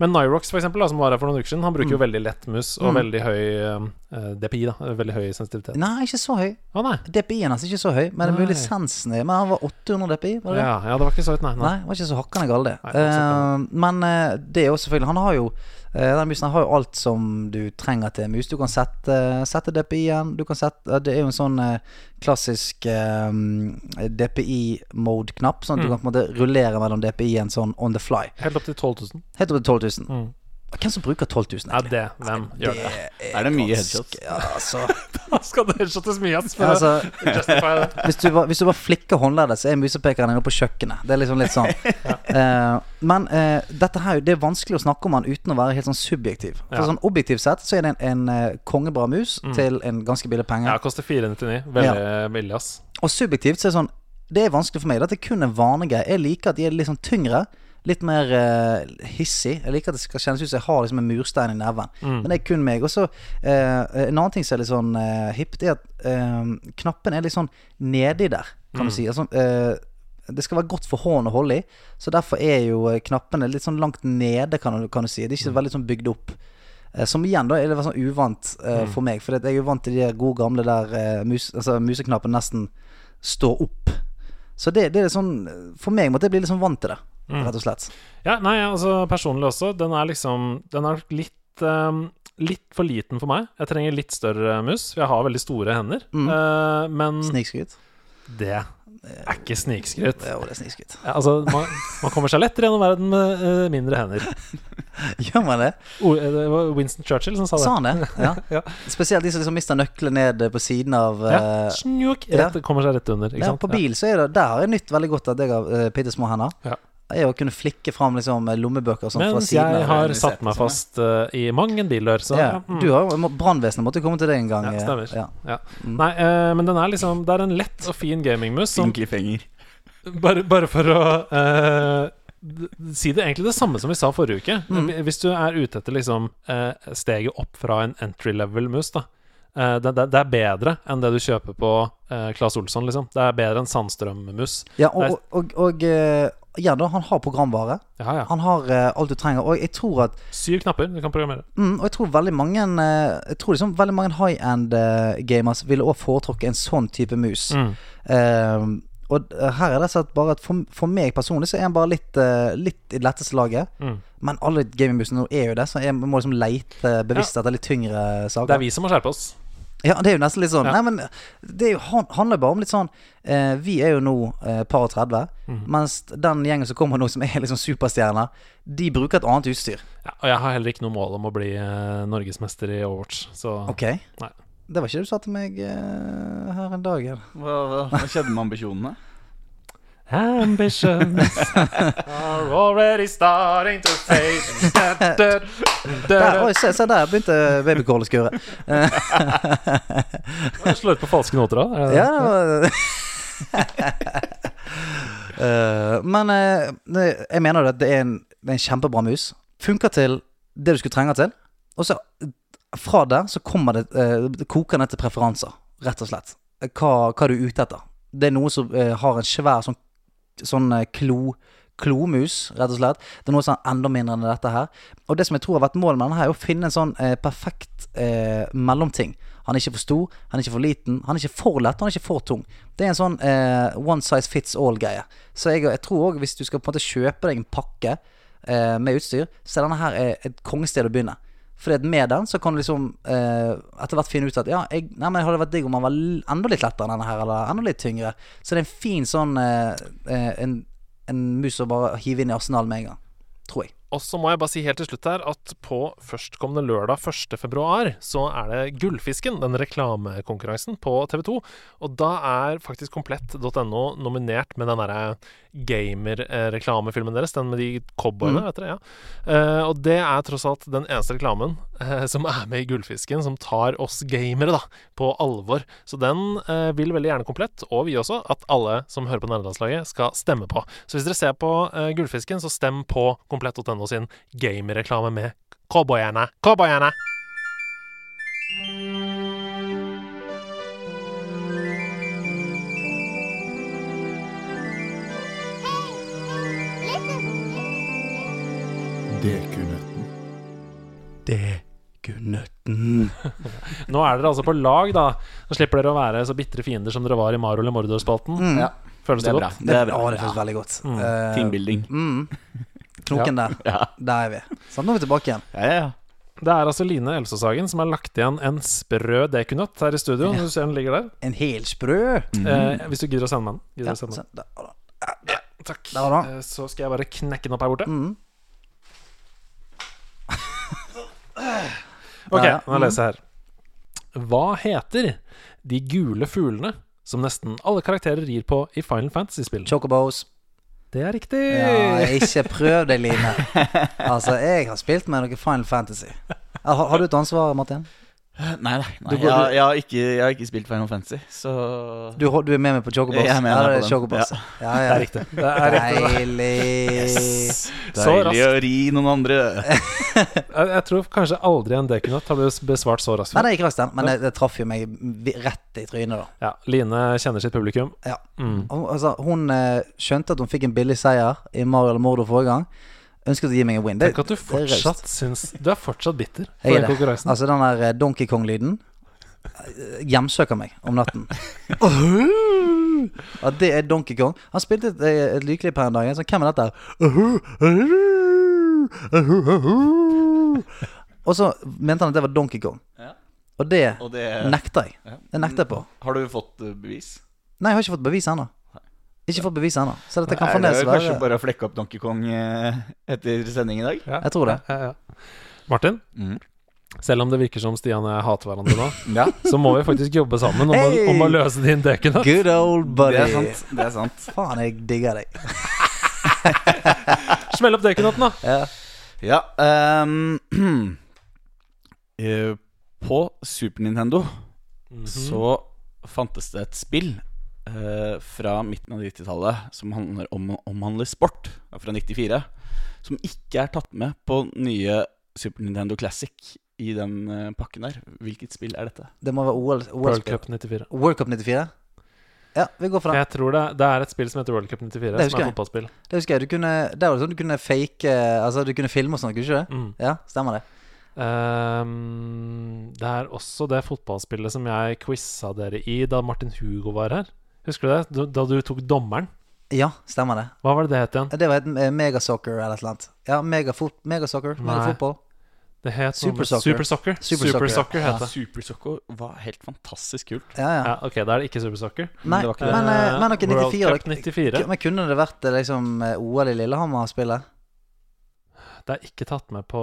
Men Nyrox, for eksempel, da, som var her for noen uker siden, han bruker jo veldig lett mus og Mm. veldig høy um, uh, DPI. da Veldig høy sensitivitet. Nei, ikke så høy. Å nei. DPI-en hans er ikke så høy, men det er Nei. mulig lisensen er Men han var 800 DPI, var det det? Ja, ja, det var ikke så høyt, nei. nei. Nei, det var ikke så hakkende galt, det. Nei, absolutt Eh, men eh, det er jo selvfølgelig Han har jo eh, Den musen har jo alt som du trenger til mus. Du kan sette, sette DPI-en. Du eh, Det er jo en sånn eh, klassisk um, DPI-mode-knapp, sånn at du Mm. kan på en måte rullere mellom DPI-en sånn on the fly. Helt opp til 12 000. Helt opp til 12 000. Mm. Hvem som bruker 12 000, Ja, det. Hvem gjør det? Er det mye headshots? Ja, altså, Da skal det headshottes mye. For altså det. hvis, du bare, hvis du bare flikker håndleddet, så er musepekeren inne på kjøkkenet. Det er liksom litt sånn. Eh, men uh, dette her, det er vanskelig å snakke om den uten å være helt sånn subjektiv. For Ja. sånn Objektivt sett så er det en, en uh, kongebra mus til en ganske billig penge. Ja, koster 499. Veldig billig, ass. Og subjektivt så er det sånn Det er vanskelig for meg. Dette er kun en vanegreie. Jeg liker at de er litt sånn tyngre. Litt mer uh, hissig. Jeg liker at det skal kjennes ut som jeg har liksom en murstein i neven. Men det er kun meg. Og så uh, En annen ting som er litt sånn uh, hipt, er at knappen er litt sånn nedi der, kan du si. Altså, det skal være godt for hånden å holde i, så derfor er jo knappene litt sånn langt nede, kan du, kan du si. Det er ikke veldig sånn bygd opp. Som igjen da er det sånn uvant eh, for meg, for jeg er jo vant til de gode gamle der mus, altså, museknappen nesten står opp. Så det, det er sånn For meg måtte jeg bli litt sånn vant til det, rett og slett. Ja, nei, altså personlig også. Den er liksom Den er litt um, Litt for liten for meg. Jeg trenger litt større mus. Jeg har veldig store hender. Mm. Eh, men Snikskryt. det er ikke snikskryt. Jo, det er snikskryt. Ja, altså, man, man kommer seg lettere gjennom verden med eh, mindre hender. Gjør man det? O, eh, det var Winston Churchill som sa det. Sa han det? Ja. Ja. Spesielt de som liksom mister nøkkelen ned på siden av Ja, Snjuk, rett, kommer seg rett under. På bil så er det Der har jeg nytt veldig godt at jeg har uh, bitte små hender. Er å kunne flikke fram liksom lommebøker sånn sånt fra Mens jeg har satt meg sånn, fast uh, i mang en bildør, så ja. mm. Du har må- Brannvesenet måtte komme til deg en gang. Ja, eh, stemmer. Ja. Ja. Nei, uh, men den er liksom Det er en lett og fin gamingmus bare, bare for å uh, si det egentlig det samme som vi sa forrige uke. Hvis du er ute etter liksom eh, steget opp fra en entry level-mus, da. eh, det, det, det er bedre enn det du kjøper på uh, Claes Olsson, liksom. Det er bedre enn Sandstrøm-mus. Ja, og, og, og, og ja, da, han har programvare. Ja, ja. Han har uh, alt du trenger. Og jeg tror at Syv knapper du kan programmere. mm, Og jeg tror veldig mange uh, Jeg tror liksom veldig mange high-end uh, gamers ville også foretrukket en sånn type mus. Mm. Eh, og eh, her er det sånn bare at for, for meg personlig så er han bare litt, eh, litt i det letteste laget. Mm. Men alle gamingmusene nå er jo det, så jeg må liksom leite bevisst etter litt tyngre saker. Det er vi som må skjerpe oss. Ja, det er jo nesten litt sånn Ja. Nei, men det er jo, handler bare om litt sånn eh, Vi er jo nå eh, par og 30, Mhm. mens den gjengen som kommer nå, som er liksom superstjerner, de bruker et annet utstyr. Ja, og jeg har heller ikke noe mål om å bli eh, norgesmester i Overwatch, så Ok? Nei. Det var ikke det du sa til meg eh, her en dag. hva, hva skjedde med ambisjonene? Ambitions are already starting to fade. Der, oi, se, se der begynte babycallet å skure. Slå ut på falske noter da? Det det? Ja, det Eh, Men eh, jeg mener jo at det er en, det er en kjempebra mus. Funker til det du skulle trenge til. Og så fra der så kommer det, eh, det koker ned til preferanser, rett og slett. Hva, hva du er ute etter. Det er noe som har en svær sånn, sånn eh, klo klomus, rett og slett. Det er noe sånn enda mindre enn dette her. Og det som jeg tror har vært målet med denne, her er å finne en sånn eh, perfekt eh, mellomting. Han er ikke for stor, han er ikke for liten, han er ikke for lett, han er ikke for tung. Det er en sånn eh, one size fits all-greie. Så jeg, jeg tror òg, hvis du skal på en måte kjøpe deg en pakke eh, med utstyr, så er denne her eh, et kongested å begynne. Fordi med den så kan du liksom eh, etter hvert finne ut at ja, jeg, nei, men det hadde vært digg om han var enda litt lettere enn denne her, eller enda litt tyngre. Så det er en fin sånn eh, eh, en, en mus å bare hive inn i arsenal med en gang. Tror jeg. Og så må jeg bare si helt til slutt her at på førstkommende lørdag 1. februar så er det Gullfisken, den reklamekonkurransen på TV2. Og da er faktisk komplett.no nominert med den derre gamer-reklamefilmen deres. Den med de cowboyene, vet dere. ja Uh, Og det er tross alt den eneste reklamen som er med i Gullfisken, som tar oss gamere da på alvor. Så den eh, vil veldig gjerne komplett, og vi også, at alle som hører på Nerdelandslaget, skal stemme på. Så hvis dere ser på eh, Gullfisken, så stem på komplett.no sin gamereklame med cowboyerne. Cowboyerne! Gunnøtten. Nå er dere altså på lag, da. Nå slipper dere å være så bitre fiender som dere var i Mario eller Mordor-spalten. Ja, Føles det det, bra. godt? Det er bra. Å, det føles veldig godt. Eh, Teambuilding. mm. Knoken der. Ja. Der er vi. Sånn, nå er vi tilbake igjen. Ja, ja, ja. Det er altså Line Elsåshagen som har lagt igjen en sprø dekunøtt her i studio. Du ser den ligger der. En hel sprø. Eh, hvis du gidder å sende meg den. Gidder Ja, sende den. Da, da. Ja, Takk. Da. Eh, så skal jeg bare knekke den opp her borte. Mm. Ok, Ja, ja. nå leser jeg her. Hva heter de gule fuglene som nesten alle karakterer rir på i Final Fantasy-spill? Chocobos. Det er riktig! Ja, ikke prøv deg, Line. Altså, jeg har spilt med noe Final Fantasy. Har, har du et ansvar, Martin? Nei, nei. nei. Går- Jeg, jeg, har ikke, jeg har ikke spilt Final Fantasy, så Du, du er med meg på Chocobos? Jeg er med ja, er Ja. Ja, Det ja. er riktig. Det er riktig. Deilig. Så Deilig å ri noen andre. Jeg, jeg tror kanskje aldri en Dekunot har blitt besvart så raskt Nei, det gikk raskt, den. Men det, det traff jo meg rett i trynet, da. Ja, Line kjenner sitt publikum. Ja. Mm. Altså, hun eh, skjønte at hun fikk en billig seier i Mario eller Mordor forrige gang. Ønsket å gi meg en win. Det, Tenk at du fortsatt syns Du er fortsatt bitter for den konkurransen. Altså, den der eh, Donkey Kong-lyden eh, hjemsøker meg om natten. Ja, det er Donkey Kong. Han spilte et, eh, et lydklipp her en dag. Så hvem er dette? Og så mente han at det var Donkey Kong. Og det Og det nekter jeg. Det nekter jeg på. Har du fått bevis? Nei, jeg har ikke fått bevis ennå. Ikke fått bevis ennå. Så dette kan Er det er kanskje bare å flekke opp Donkey Kong eh, etter sending i dag? Ja. Jeg tror det. Ja, ja. Martin, Mm. selv om det virker som Stian og jeg hater hverandre nå, Ja, så må vi faktisk jobbe sammen om, Hey! å, om å løse din dekunøtt. Good old buddy. det er sant. Det er sant. Faen, jeg digger deg. Smell opp dekunøtten, da! Ja. Ja ehm, eh, På Super Nintendo Mhm. så fantes det et spill eh, fra midten av 90-tallet som handler om, omhandler sport, fra 94, som ikke er tatt med på nye Super Nintendo Classic i den uh, pakken der. Hvilket spill er dette? Det må være OL, World OL World Cup 94. World Cup 94? Ja, vi går fra. Jeg tror det, det er et spill som heter World Cup 94, Det husker som er jeg. fotballspill. Det husker jeg. Du kunne, det var sånn du kunne fake Altså, du kunne filme og sånn, kunne du ikke det? Mm. Ja, stemmer det. Um, det er også det fotballspillet som jeg quiza dere i da Martin Hugo var her. Husker du det? Da du tok dommeren. Ja, stemmer det. Hva var det det het igjen? Det var et eh, megasoccer eller et eller annet. Ja, megafot, megasoccer. Megafotball. Det het Supersoccer. Supersoccer, Supersoccer, Soccer. Super Soccer. Super Super Soccer, Soccer ja. het det. Supersoccer var helt fantastisk kult. Ja, ja. Ja, ok, da er det ikke Supersoccer. Nei, det var ikke det. men, eh, Eh, men World 94 Cup 94. Men kunne det vært eh, liksom OL i Lillehammer-spillet? Det er ikke tatt med på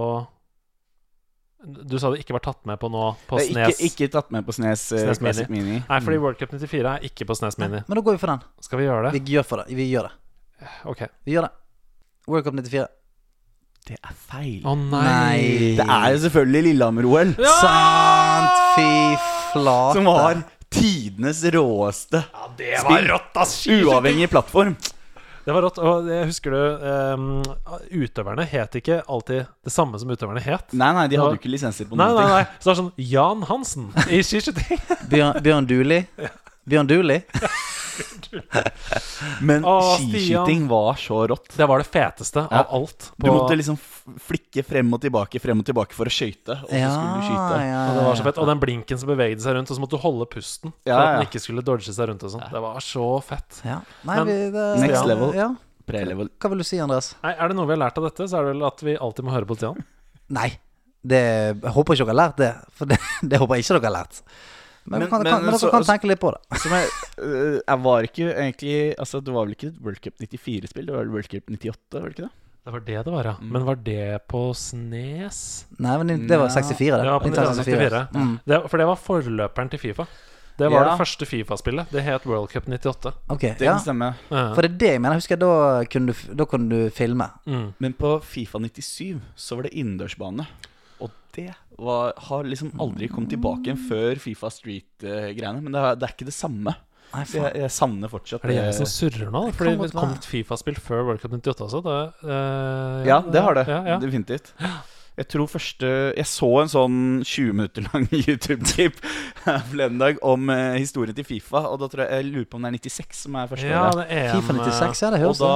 Du sa det ikke var tatt med på nå på Det er Snes. ikke, ikke tatt med på Snes, eh, Snes Mini. Mini. Nei, fordi World Cup 94 er ikke på Snes Mini. Men da går vi for den. Skal vi gjøre det? Vi gjør for det. Vi gjør det. Ok. Vi gjør det. World Cup 94. Det er feil. Å nei. Nei. Det er jo selvfølgelig Lillehammer-OL. Sant! Fy flate. Som var tidenes råeste ja, Det Spill. rått, ass! uavhengig plattform. Det var rått. Og jeg husker du um, Utøverne het ikke alltid det samme som utøverne het. Nei, nei, de hadde jo ikke lisenser på Nei, noen nei, ting. nei. Så det var sånn Jan Hansen i skiskyting. Bjørn, Bjørn Duli. Bjørn Duli. Men skiskyting var så rått. Det var det feteste av alt. alt. Du måtte liksom flikke frem og tilbake, frem og tilbake for å skøyte, og så Ja, skulle du skyte. ja, Og det var så fett. Og den blinken som bevegde seg rundt, og så måtte du holde pusten for Ja, at den ikke skulle dodge seg rundt og sånt. Det var så fett. Ja. Nei, Men- vi, det, Next ja, level. Ja. Pre-level. Hva vil du si, Andreas? Nei, Er det noe vi har lært av dette, så er det vel at vi alltid må høre på Stian. Nei. Det, jeg håper ikke dere har lært det. For det, det håper jeg ikke dere har lært. Men, Men- kan, men kan, men dere så- kan tenke litt på det. Som jeg, øh, jeg var ikke egentlig Altså, det var vel ikke et World Cup 94-spill, det var vel World Cup 98, var det ikke det? Det var det det var, ja. Mm. Men var det på Snes? Nei, men det var Nei. 64, det. Ja, på Nintendo 64. Mm. Det, for det var forløperen til Fifa. Det var Ja. det første Fifa-spillet. Det het World Cup 98. Ok, Det ja. stemmer. stemme. Ja. For det er det jeg mener. Jeg husker Da kunne du, da kunne du filme. Mm. Men på Fifa 97 så var det innendørsbane. Og det var, har liksom aldri kommet tilbake igjen før Fifa Street-greiene. Men det er, det er ikke det samme. Nei, jeg, jeg savner fortsatt Er det jeg som surrer nå? Fordi det kom et Fifa-spill før World Cup 98 også. Det, eh, Ja, det har det. Ja, ja. Definitivt. Jeg tror første Jeg så en sånn 20 minutter lang YouTube-klipp forleden dag om eh, historien til Fifa, og da tror jeg jeg lurer på om det er 96 som er første Ja, året. det er en, Fifa 96, ja, det Og da,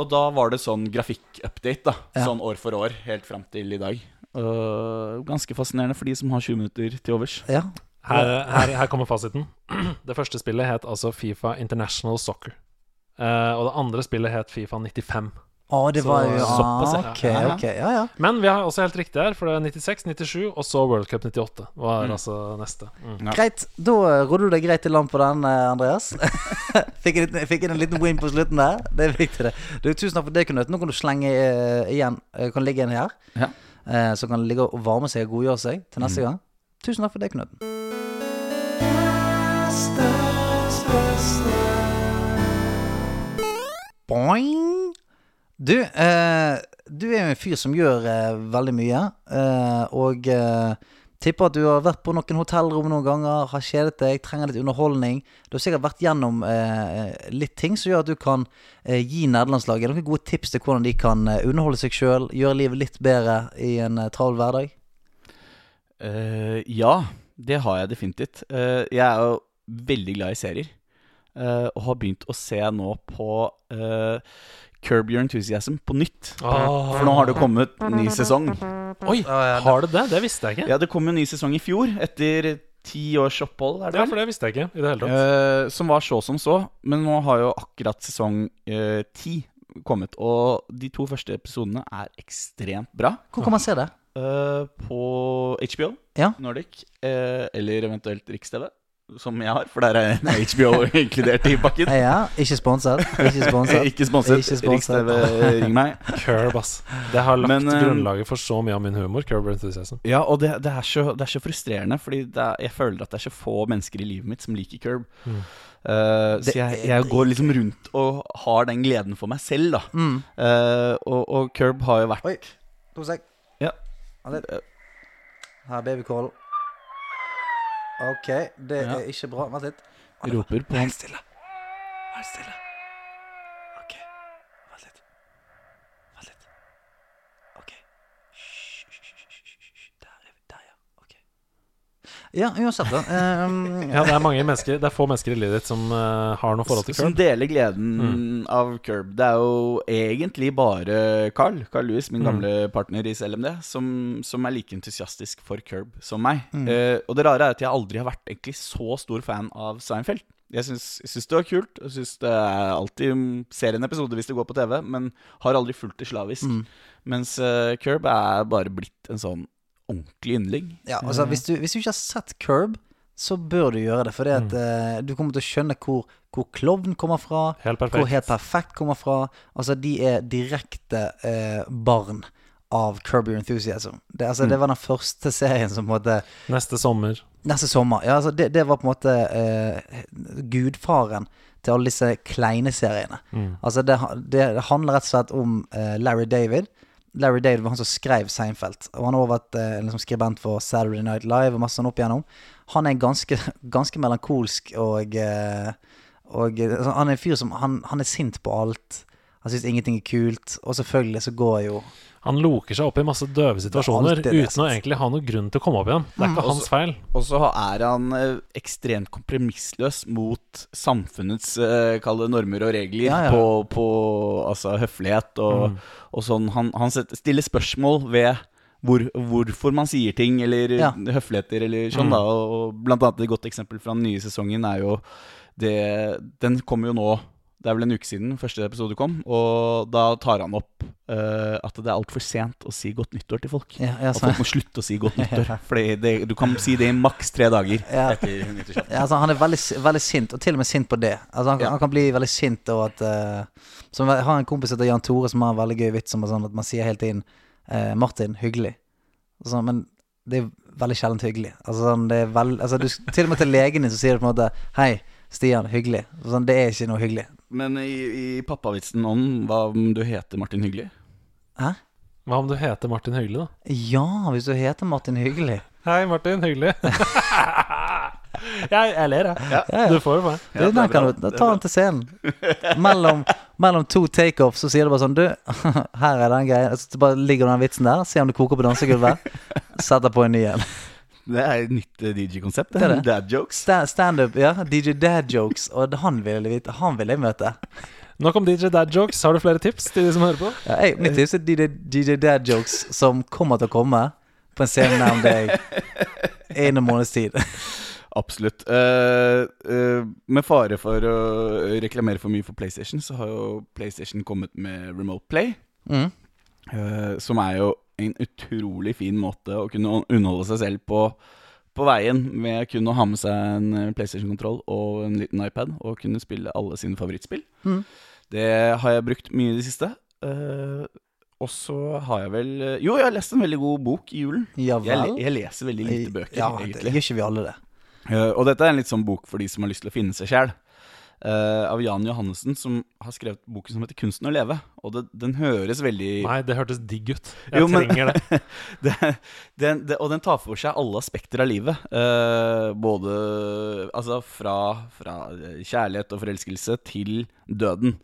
og da var det sånn grafikk-update, da. Ja. Sånn år for år, helt fram til i dag. Og ganske fascinerende for de som har 20 minutter til overs. Ja. Her, her, her kommer fasiten. Det første spillet het altså Fifa International Soccer. Uh, og det andre spillet het Fifa 95. Å, det var jo såpass, ah, ja. Ok, Ja, ja. Okay, Ja, ja. Men vi har også helt riktig her, for det er 96, 97 og så World Cup 98 var Mm. altså neste. Mm. Ja. Greit. Da rodde du deg greit i land på den, eh, Andreas. fikk, en fikk en liten win på slutten der. Det er viktig, det. Du, tusen takk for det, Knut. Nå kan du slenge eh, igjen. Kan ligge en her. Ja. Eh, som kan ligge og varme seg og godgjøre seg til neste Mm. gang. Tusen takk for det, Knut. Boing! Du, eh, du er jo en fyr som gjør eh, veldig mye. Eh, og eh, tipper at du har vært på noen hotellrom noen ganger, har kjedet deg, trenger litt underholdning. Du har sikkert vært gjennom eh, litt ting som gjør at du kan eh, gi nederlandslaget noen gode tips til hvordan de kan eh, underholde seg sjøl, gjøre livet litt bedre i en eh, travel hverdag. Uh, ja, det har jeg definitivt. Uh, jeg er jo veldig glad i serier. Uh, og har begynt å se nå på uh, Curb Your Enthusiasm på nytt. Oh. For nå har det kommet ny sesong. Oi, har det det? Det visste jeg ikke. Ja, det kom jo ny sesong i fjor, etter ti års opphold. Er det Ja, for det visste jeg ikke i det hele tatt. Uh, som var så som så. Men nå har jo akkurat sesong eh, ti kommet. Og de to første episodene er ekstremt bra. Hvor kan man se det? Uh, på HBO Ja. Nordic, eller eventuelt Riks-TV, som jeg har. For der er HBO inkludert i pakken. Ja, ikke sponset. Ikke sponset. Ikke sponset. Ikke sponset. Riks-TV, ring meg. Curb, ass. Det har lagt Men, eh, grunnlaget for så mye av min humor. Curb Enthusiasm. Ja, og det, det, er så, det er så frustrerende, Fordi er, jeg føler at det er så få mennesker i livet mitt som liker Curb. Mm. Uh, Det så jeg, jeg går liksom rundt og har den gleden for meg selv, da. Mm. Uh, og, og Curb har jo vært Oi, to sek. Ja. Her er babycall. Ok, det Ja. er ikke bra. Vent litt. Roper på Vær stille. Vær stille. Ok, vent litt. Vent litt. Ok. Hysj, hysj, hysj, hysj, hysj. Der er vi. Der, ja. Ok. Ja, uansett. Um, Ja, det er mange mennesker Det er få mennesker i livet ditt som uh, har noe forhold til curb. Som deler gleden Mm. av Curb. Det er jo egentlig bare Carl, Carl Lewis, min Mm. gamle partner i CLMD, som, som er like entusiastisk for Curb som meg. Mm. Uh, og det rare er at jeg aldri har vært egentlig så stor fan av Seinfeld. Jeg syns, det var kult. Jeg syns det er alltid ser en episode hvis det går på TV, men har aldri fulgt det slavisk. Mm. Mens uh, Curb er bare blitt en sånn ordentlig yndling. Ja, altså hvis du, hvis du ikke har sett Curb, så bør du gjøre det. For Mm. eh, du kommer til å skjønne hvor, hvor klovn kommer fra. Helt Hvor. Helt Perfekt kommer fra. Altså, de er direkte uh, barn av Curb Your Enthusiasm. Det, altså, Mm. det var den første serien som på en måte Neste sommer. Neste sommer. Ja, altså, det, det var på en måte eh, gudfaren til alle disse kleine seriene. Mm. Altså, det, det, det handler rett og slett om eh, Larry David. Larry David var han som skrev Seinfeld. Og han har også vært eh, liksom skribent for Saturday Night Live og masse sånn opp igjennom. Han er ganske, ganske melankolsk og, eh, og eh, altså, Han er en fyr som han, han er sint på alt. Han syns ingenting er kult. Og selvfølgelig så går jo Han loker seg opp i masse døve situasjoner uten å egentlig ha noen grunn til å komme opp igjen. Det er ikke hans feil. Og så er han eh, ekstremt kompromissløs mot samfunnets eh, normer og regler Ja, ja. På, på altså, høflighet og, og sånn. Han, han stiller spørsmål ved hvor, hvorfor man sier ting, eller Ja. høfligheter, eller sånn. da og, og Blant annet et godt eksempel fra den nye sesongen er jo det Den kommer jo nå det er vel en uke siden første episode kom, og da tar han opp uh, at det er altfor sent å si godt nyttår til folk. Ja, At folk må slutte å si godt nyttår. Det, du kan si det i maks tre dager Ja. etter. Ja, altså, han er veldig, veldig sint, og til og med sint på det. Altså, han, han kan bli veldig sint over at uh, Som Jeg har en kompis som heter Jan Tore, som har en veldig gøy vits om sånn, at man sier hele tiden uh, 'Martin, hyggelig'. Sånn, men det er veldig sjelden hyggelig. Altså, sånn, det er veld, altså, du, til og med til legen din så sier du på en måte 'Hei, Stian, hyggelig'. Sånn, det er ikke noe hyggelig. Men i, i pappavitsen om hva om du heter Martin Hyggelig? Hæ? Hva om du heter Martin Hyggelig, da? Ja, hvis du heter Martin Hyggelig. Hei, Martin. Hyggelig. jeg, jeg ler, jeg. Ja, ja. Du får jo meg. Ja, det den kan du, da tar den til scenen. Mellom, mellom to takeoffs så sier du bare sånn Du, her er den greien. Så bare ligger den vitsen der. Se om du koker på dansegulvet. Setter på en ny en. Det er et nytt eh, DJ-konsept. Det er det. Dad jokes. Sta- Standup, ja. DJ Dad Jokes. Og han vil jeg vite. Han vil jeg møte. Nok om DJ Dad Jokes. Har du flere tips til de som hører på? Ja, jeg, mitt tips er DJ, DJ Dad Jokes som kommer til å komme på en scene nær deg innen en måneds tid. Absolutt. Uh, uh, med fare for å reklamere for mye for PlayStation, så har jo PlayStation kommet med Remote Play. Mm. Uh, som er jo en utrolig fin måte å kunne underholde seg selv på på veien med kun å ha med seg en eh, PlayStation-kontroll og en liten iPad og kunne spille alle sine favorittspill. Mm. Det har jeg brukt mye i det siste. Uh, og så har jeg vel eh, Jo, jeg har lest en veldig god bok i julen. Ja Jeg, jeg leser veldig lite bøker, ja, det egentlig. gjør ikke vi alle det. Uh, og dette er en litt sånn bok for de som har lyst til å finne seg sjæl. Av Jan Johannessen, som har skrevet boken som heter 'Kunsten å leve'. Og det, den høres veldig Nei, det hørtes digg ut. Jeg Jo, men- trenger det. det, den, det, og den tar for seg alle aspekter av livet. Uh, både altså fra, fra kjærlighet og forelskelse til døden.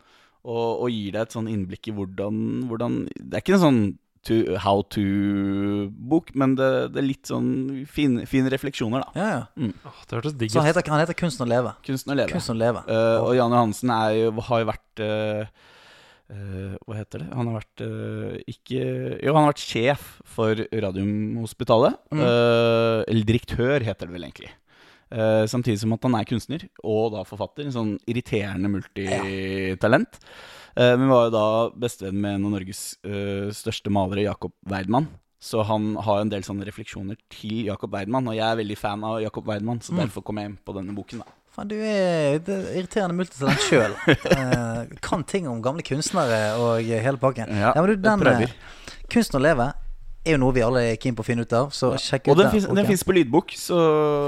Og, og gir deg et sånn innblikk i hvordan, hvordan Det er ikke en sånn to, how to-bok, men det, det er litt sånn fine, fine refleksjoner, da. Ja, ja. Åh, det hørtes digg Så han heter, han heter Kunsten å leve. Kunsten å leve. Kunsten å leve. Uh, og Jan Johansen er jo, har jo vært uh, uh, Hva heter det? Han har vært ikke Jo, han har vært sjef for Radiumhospitalet. Mm. Eh, eller direktør, heter det vel egentlig. Eh, samtidig som at han er kunstner og da forfatter. En sånn irriterende multitalent. Eh, men var jo da bestevenn med en av Norges eh, største malere, Jakob Weidmann. Så han har en del sånne refleksjoner til Jakob Weidmann, og jeg er veldig fan av Jakob Weidmann, så Mm. derfor kom jeg inn på denne boken. da Faen, du er irriterende multitalent sjøl. Eh, kan ting om gamle kunstnere og hele pakken. Ja, men du, den prøver. eh, Kunsten å leve er jo noe vi alle er keen på å finne ut av, så sjekk ut Og den, den. fins- den fins på lydbok, så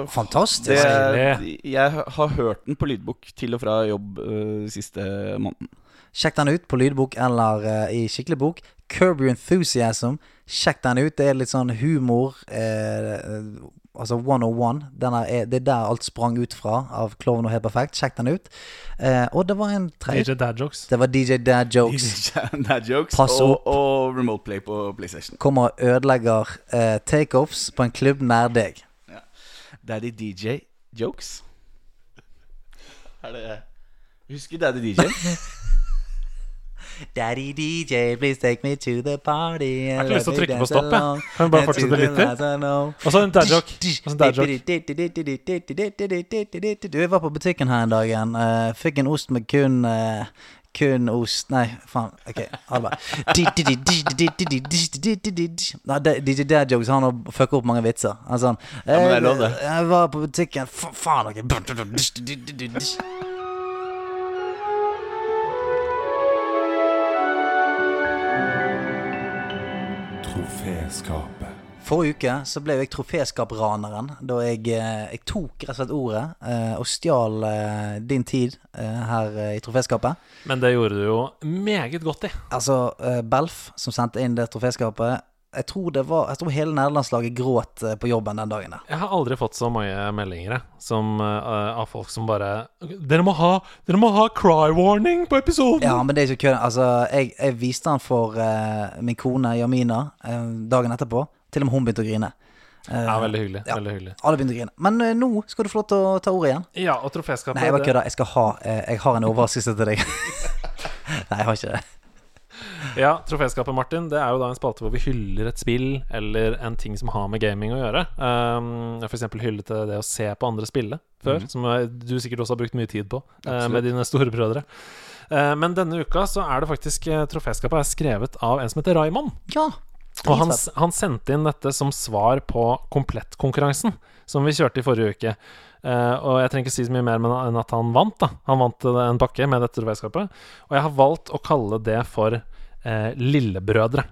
Fantastisk. det, Jeg har hørt den på lydbok til og fra jobb uh, siste måneden. Sjekk den ut på lydbok eller uh, i skikkelig bok. Curb Your Enthusiasm. Sjekk den ut. Det er litt sånn humor. eh, altså 101. Den er, det er der alt sprang ut fra av Klovn og Helt perfekt. Sjekk den ut. Eh, og det var en tredje DJ Dad Jokes. Det var DJ Dad Jokes. Dad jokes Pass og, opp. og remote play på PlayStation. Kommer og ødelegger eh, takeoffs på en klubb nær deg. Daddy DJ jokes. Er det Husker Daddy DJ? Daddy DJ, please take me to the party. Jeg har ikke lyst til å trykke på stopp, jeg. Kan vi bare fortsette litt til? Og så en dad joke. Og så en dad Du, jeg var på butikken her en dag igjen. eh, fikk en ost med kun eh, kun ost Nei, faen. Ok, ha det bra. DJ Dad Jokes han har fucka opp mange vitser. Han sånn men det er lov, det. eh, Jeg var på butikken Faen, ok. Troféskapet. Forrige uke så ble jeg troféskapraneren da jeg, eh, jeg tok rett og slett ordet eh, og stjal eh, din tid her i troféskapet. Men det gjorde du jo meget godt i. Altså, Belf, som sendte inn det troféskapet, Jeg tror, det var, jeg tror hele nederlandslaget gråt eh, på jobben den dagen der. Jeg har aldri fått så mange meldinger som, uh, av folk som bare Dere må ha, dere må ha cry warning på episoden! Ja, men det er ikke kødd. Altså, jeg, jeg viste den for uh, min kone Jamina uh, dagen etterpå. Til og med hun begynte å grine. Ja, veldig hyggelig. Ja. Veldig hyggelig. Alle begynte å grine. Men nå skal du få lov til å ta ordet igjen. Ja, og troféskapet Nei, jeg bare kødder. Jeg skal ha Jeg har en overraskelse til deg. Nei, jeg har ikke det. Ja, Troféskapet, Martin, det er jo da en spalte hvor vi hyller et spill eller en ting som har med gaming å gjøre. Um, F.eks. eksempel hyllet det å se på andre spille før, som eh, du sikkert også har brukt mye tid på uh, med dine storebrødre. Uh, men denne uka så er det faktisk uh, Troféskapet er skrevet av en som heter Raymond. Ja. Og han, han sendte inn dette som svar på Komplett-konkurransen som vi kjørte i forrige uke. Uh, og jeg trenger ikke si så mye mer men- enn at han vant. da Han vant en pakke med dette troféskapet. Og jeg har valgt å kalle det for eh, Lillebrødre.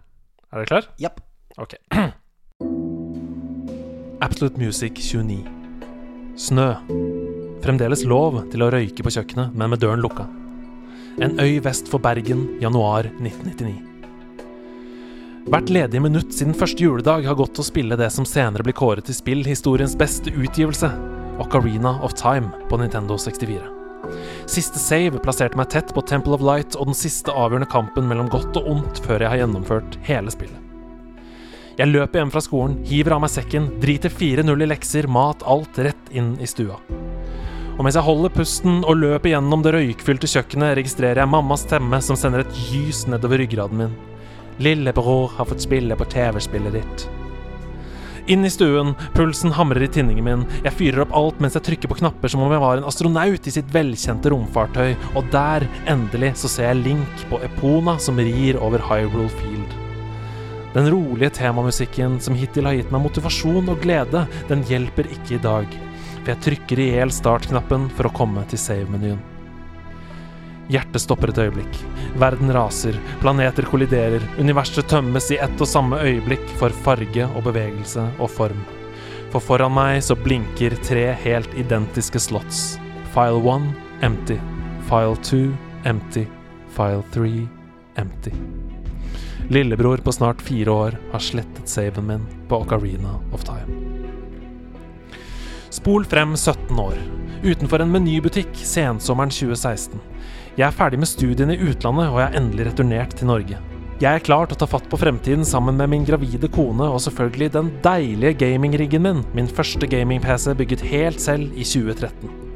Er dere klar? Japp. Ok. Absolute Music 29. Snø. Fremdeles lov til å røyke på kjøkkenet, men med døren lukka. En øy vest for Bergen, januar 1999. Hvert ledige minutt siden første juledag har gått til å spille det som senere blir kåret til spillhistoriens beste utgivelse, Ocarina of Time på Nintendo 64. Siste save plasserte meg tett på Temple of Light og den siste avgjørende kampen mellom godt og ondt før jeg har gjennomført hele spillet. Jeg løper hjem fra skolen, hiver av meg sekken, driter 4-0 i lekser, mat, alt rett inn i stua. Og mens jeg holder pusten og løper gjennom det røykfylte kjøkkenet, registrerer jeg mammas stemme som sender et gys nedover ryggraden min. Lillebror har fått spille på TV-spillet ditt. Inn i stuen, pulsen hamrer i tinningen min, jeg fyrer opp alt mens jeg trykker på knapper som om jeg var en astronaut i sitt velkjente romfartøy, og der, endelig, så ser jeg Link på Epona som rir over Hyrule Field. Den rolige temamusikken som hittil har gitt meg motivasjon og glede, den hjelper ikke i dag, for jeg trykker i hjel startknappen for å komme til save-menyen. Hjertet stopper et øyeblikk. Verden raser, planeter kolliderer, universet tømmes i ett og samme øyeblikk for farge og bevegelse og form. For foran meg så blinker tre helt identiske slots. File 1 empty. File 2 empty. File 3 empty. Lillebror på snart fire år har slettet saven min på Ocarina of Time. Spol frem 17 år. Utenfor en menybutikk sensommeren 2016. Jeg er ferdig med studiene i utlandet, og jeg er endelig returnert til Norge. Jeg er klar til å ta fatt på fremtiden sammen med min gravide kone og selvfølgelig den deilige gamingriggen min, min første gaming-PC bygget helt selv i 2013.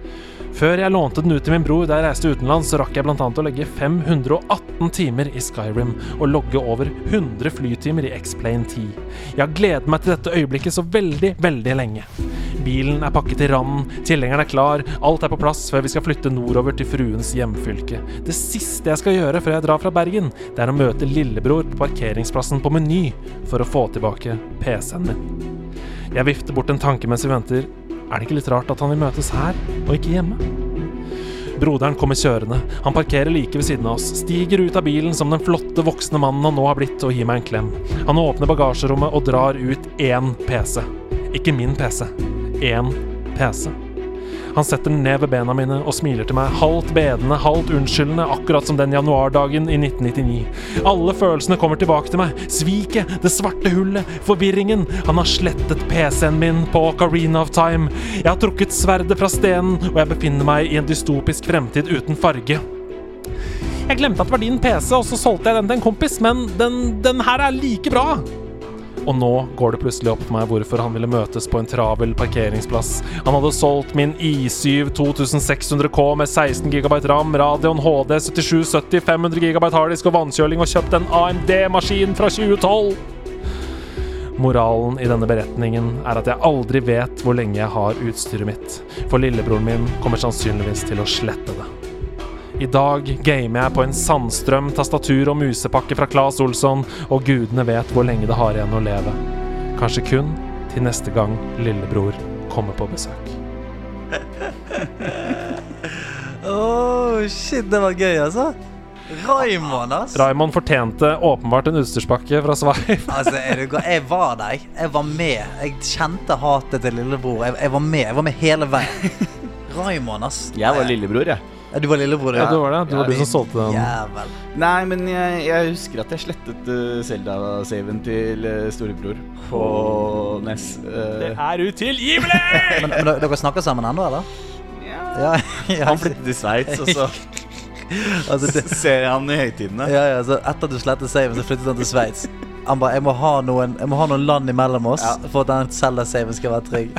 Før jeg lånte den ut til min bror da jeg reiste utenlands, så rakk jeg bl.a. å legge 518 timer i Skyrim og logge over 100 flytimer i X-Plane 10. Jeg har gledet meg til dette øyeblikket så veldig, veldig lenge. Bilen er pakket i randen, tilhengeren er klar, alt er på plass før vi skal flytte nordover til fruens hjemfylke. Det siste jeg skal gjøre før jeg drar fra Bergen, det er å møte lillebror på parkeringsplassen på Meny for å få tilbake PC-en min. Jeg vifter bort en tanke mens vi venter. Er det ikke litt rart at han vil møtes her, og ikke hjemme? Broderen kommer kjørende. Han parkerer like ved siden av oss, stiger ut av bilen som den flotte voksne mannen han nå har blitt, og gir meg en klem. Han åpner bagasjerommet og drar ut én PC. Ikke min PC. Én PC. Han setter den ned ved bena mine og smiler til meg, halvt bedende, halvt unnskyldende, akkurat som den januardagen i 1999. Alle følelsene kommer tilbake til meg. Sviket, det svarte hullet, forvirringen. Han har slettet PC-en min på Ocarina of Time. Jeg har trukket sverdet fra stenen, og jeg befinner meg i en dystopisk fremtid uten farge. Jeg glemte at det var din PC, og så solgte jeg den til en kompis, men den, den her er like bra. Og nå går det plutselig opp for meg hvorfor han ville møtes på en travel parkeringsplass. Han hadde solgt min i7 2600K med 16 GB ram, Radion HD 7770, 500 GB harddisk og vannkjøling, og kjøpt en AMD-maskin fra 2012. Moralen i denne beretningen er at jeg aldri vet hvor lenge jeg har utstyret mitt, for lillebroren min kommer sannsynligvis til å slette det. I dag gamer jeg på en Sandstrøm tastatur og musepakke fra Claes Olsson, og gudene vet hvor lenge det har igjen å leve. Kanskje kun til neste gang lillebror kommer på besøk. Oh, shit, det var gøy, altså. Raymond, ass. Raymond fortjente åpenbart en utstyrspakke fra Svein. Altså, jeg var der. Jeg var med. Jeg kjente hatet til lillebror. Jeg, jeg var med. Jeg var med hele veien. Raymond, ass. Jeg var lillebror, jeg. Ja, du var lillebror, Ja, ja. du var det. Det var Ja, du som solgte den. Jævel. Nei, men jeg, jeg husker at jeg slettet Selda-saven uh, til uh, storebror på NES. Uh, er utilgivelig! Men, men dere- dere snakker sammen ennå, eller? Ja. ja, han flyttet til Sveits, og så altså, det, ser jeg han i høytidene. ja, ja, så etter at du slettet saven, så flyttet han til Sveits. Han bare jeg må, ha noen, 'Jeg må ha noen land imellom oss Ja. for at den Zelda-saven skal være trygg'.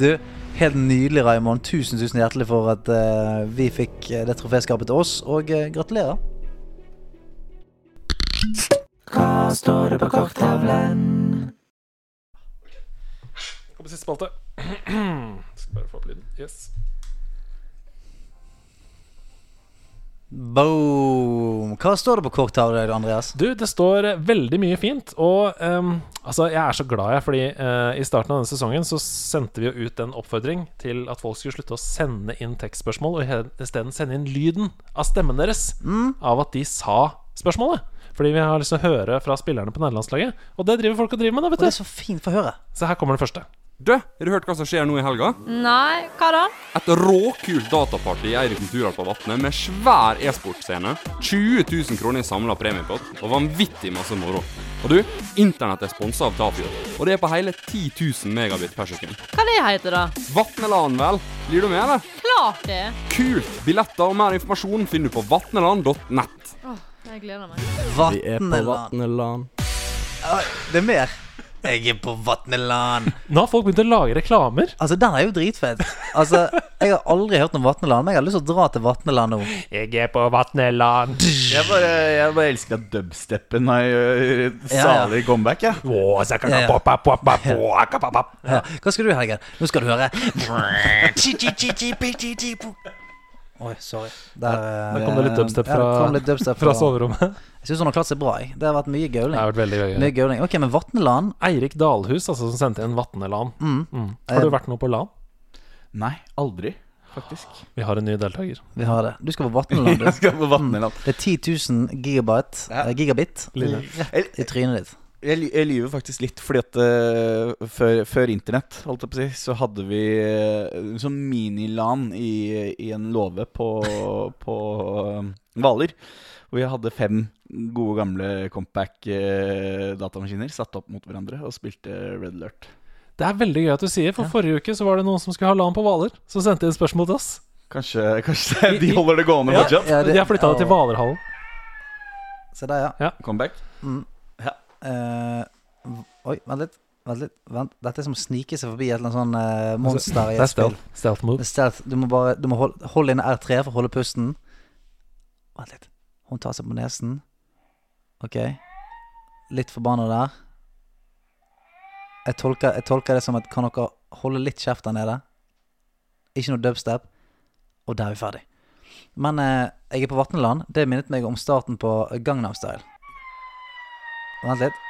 du, helt nydelig, Raymond. Tusen, tusen hjertelig for at uh, vi fikk eh, det troféskapet til oss, og uh, gratulerer. Hva står det på korktavlen? Kom på siste spalte. Skal bare få opp lyden. Yes. Boom! Hva står det på korktavla, Andreas? Du, det står veldig mye fint. Og um, altså, jeg er så glad, jeg, fordi uh, i starten av denne sesongen så sendte vi jo ut en oppfordring til at folk skulle slutte å sende inn tekstspørsmål, og isteden sende inn lyden av stemmen deres av at de sa spørsmålet. Fordi vi har lyst til å høre fra spillerne på nederlandslaget. Og det driver folk og driver med, da, vet du Og det er så fint. for å høre. Så her kommer det første. Du, har du hørt hva som skjer nå i helga? Nei, hva da? Et råkult dataparty i Eirik Kulturhall på Vatnet med svær e-sportscene, 20 000 kroner i samla premiepott og vanvittig masse moro. Og du, internett er sponsa av Tafjord, og det er på hele 10 000 megabit per sekund. Hva det heter da? Vatneland, vel? Blir du med, eller? Klart det. Kult! Billetter og mer informasjon finner du på vatneland.nett. Åh, jeg gleder meg. Vatneland. Vatneland. Det er mer. Jeg er på Vatneland. Nå har folk begynt å lage reklamer. Altså, den er jo dritfett. Altså, jeg har aldri hørt om Vatneland, men jeg har lyst til å dra til Vatneland nå. Jeg er på Vatneland. Jeg bare, jeg bare elsker at dubstepen har ja. salig comeback. Ja. Ja, ja. Ja. Hva skal du i helgen? Nå skal du høre Oi, sorry. Der, eh, Der kom det litt dubstep fra, ja, litt dubstep fra soverommet. Jeg syns hun har klart seg bra. Jeg. Det har vært mye Det har vært veldig gøy. Mye gauling. Ok, men Vatneland Eirik Dalhus, altså, som sendte inn Vatneland. mm. Mm. Har du vært noe på LAN? Nei, aldri, faktisk. Vi har en ny deltaker. Vi har det. Du skal på Vatneland, du. Skal på Vatneland. Det er 10 000 gigabyte, Ja. eh, gigabit Lille. I trynet ditt. Jeg, jeg lyver faktisk litt, fordi at uh, før, før internett, holdt jeg på å si, så hadde vi uh, sånn minilan i, i en låve på, på eh, Hvaler. hvor jeg hadde fem gode, gamle compact-datamaskiner satt opp mot hverandre og spilte Red Alert. Det er veldig gøy at du sier, for forrige uke så var det noen som skulle ha LAN på Hvaler, som sendte inn spørsmål til oss. Kanskje, kanskje de holder det gående Ja. fortsatt? Ja, det- De har flytta det til ja. Hvalerhallen. Se der, ja. Comeback? Eh, oi, vent litt. Vent litt. Vent. Dette er som å snike seg forbi et eller annet sånn uh, monster i et spill. stealth. Move. Stealth. Du må bare Du må holde, holde inne R3 for å holde pusten. Vent litt. Hun tar seg på nesen. Ok. Litt forbanna der. Jeg tolker, jeg tolker det som at kan dere holde litt kjeft der nede? Ikke noe dubstep. Og der er vi ferdig. Men eh, jeg er på Vatneland. Det minnet meg om starten på Gangnam Style. Vent litt.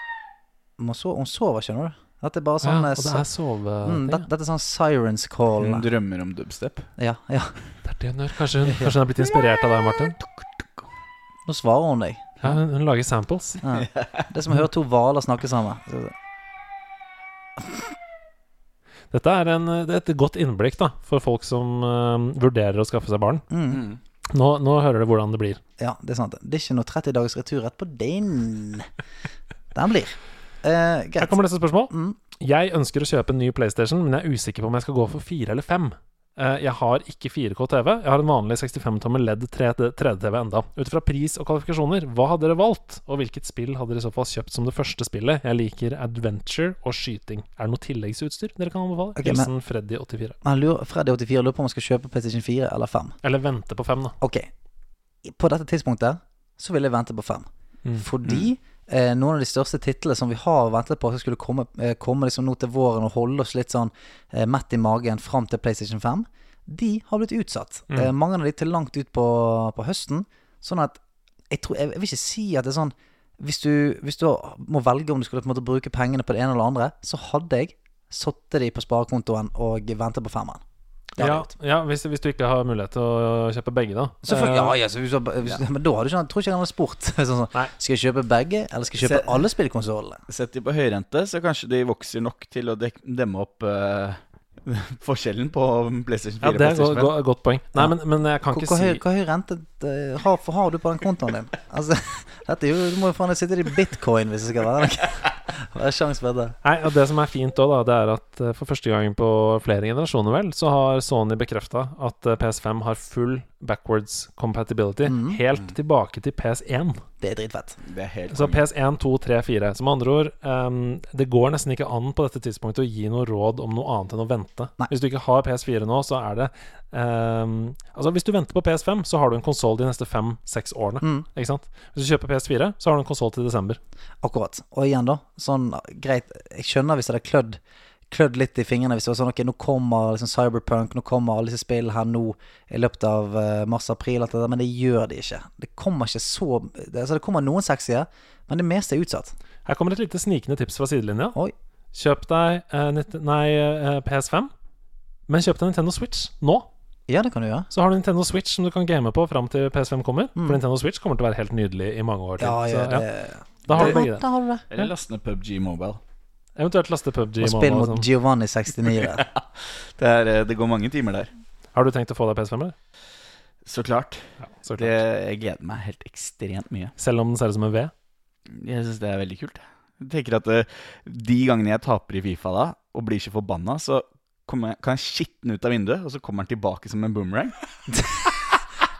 Hun, so hun sover, skjønner du. Dette er bare sånn ja, eh, det er sove... mm, dette, Dette er sånn sirens call. Hun drømmer om dubstep. Ja, ja. Det er det hun gjør. Kanskje hun, kanskje hun er blitt inspirert av deg, Martin? Nå svarer hun deg. Ja, hun, hun lager samples. Ja. Det er som å høre to hvaler snakke sammen. Dette er, en, det er et godt innblikk da for folk som uh, vurderer å skaffe seg barn. Mm. Nå, nå hører du hvordan det blir. Ja, det er sant. Det er ikke noe 30 dagers returrett på den. Den blir. Uh, Her kommer neste spørsmål. Mm. Jeg ønsker å kjøpe en ny PlayStation, men jeg er usikker på om jeg skal gå for fire eller fem. Eh, Jeg har ikke 4K TV. Jeg har en vanlig 65-tommer LED 3D-TV enda. Ut fra pris og kvalifikasjoner, hva hadde dere valgt? Og hvilket spill hadde dere i så fall kjøpt som det første spillet? Jeg liker adventure og skyting. Er det noe tilleggsutstyr dere kan anbefale? Okay, Hilsen Freddy84. Men lurer, Freddy 84 lurer på om han skal kjøpe PlayStation 4 eller 5. Eller vente på 5, da. Ok. På dette tidspunktet så vil jeg vente på 5. Mm. Fordi eh, noen av de største titlene som vi har ventet på, som skulle komme, eh, komme liksom nå til våren og holde oss litt sånn eh, mett i magen fram til PlayStation 5, de har blitt utsatt. Mm. Eh, mange av de til langt ut på, på høsten. Sånn at jeg, tror, jeg, jeg vil ikke si at det er sånn hvis du, hvis du må velge om du skulle på en måte bruke pengene på det ene eller det andre, så hadde jeg satt de på sparekontoen og ventet på femmeren. Det Ja, ja hvis, hvis du ikke har mulighet til å kjøpe begge, da. Selvfølgelig, Eh, ja, ja, så hvis, hvis, Men da har du ikke, tror ikke han hadde spurt. Sånn, sånn, skal jeg kjøpe begge, eller skal jeg kjøpe Set, alle spillkonsollene? Sett de på høyrente, så kanskje de vokser nok til å dek demme opp uh, Forskjellen på PlayStation 4 Ja, det er et PlayStation 5. go go godt poeng. Nei, Ja. men, men jeg kan Hvor, ikke hvor, si Hva hvor høy rente eh, har, har du på den kontoen din? Altså, dette Du må jo faen sitte i bitcoin hvis det skal være noe. Det er sjansen for det. Nei, og Det som er fint òg, det er at eh, for første gang på flere generasjoner, vel, så har Sony bekrefta at eh, PS5 har full backwards compatibility mm. helt tilbake til PS1. Det er dritfett. Det er helt Så konge. PS1, 2, 3, 4. Som andre ord, um, det går nesten ikke an på dette tidspunktet å gi noe råd om noe annet enn å vente. Nei. Hvis du ikke har PS4 nå, så er det um, Altså, hvis du venter på PS5, så har du en konsoll de neste fem-seks årene. Mm. Ikke sant? Hvis du kjøper PS4, så har du en konsoll til desember. Akkurat. Og igjen, da. Sånn greit Jeg skjønner hvis det er klødd Klødd litt i fingrene hvis det var sånn Ok, nå kommer liksom Cyberpunk, nå kommer alle disse spillene her nå i løpet av uh, mars-april, men det gjør de ikke. Det kommer ikke så det, altså, det kommer noen sexy, men det meste er utsatt. Her kommer et lite snikende tips fra sidelinja. Oi. Kjøp deg uh, nei, uh, PS5, men kjøp deg Nintendo Switch nå. Ja, det kan du gjøre. Så har du Nintendo Switch som du kan game på fram til PS5 kommer. Mm. For Nintendo Switch kommer til å være helt nydelig i mange år til. Ja, ja, så, det, Da har du det- begge det. Eller last ned PubG Mobile. Eventuelt laste PubG. Og spille mot sånn. Giovanni 69. Det, er, eh, det går mange timer der. Har du tenkt å få deg PS5, eller? Så klart. Så klart. Det, jeg gleder meg helt ekstremt mye. Selv om den ser ut som en V? Jeg syns det er veldig kult. Jeg tenker at eh, De gangene jeg taper i Fifa da, og blir ikke forbanna, så jeg, kan jeg skitte den ut av vinduet, og så kommer den tilbake som en boomerang.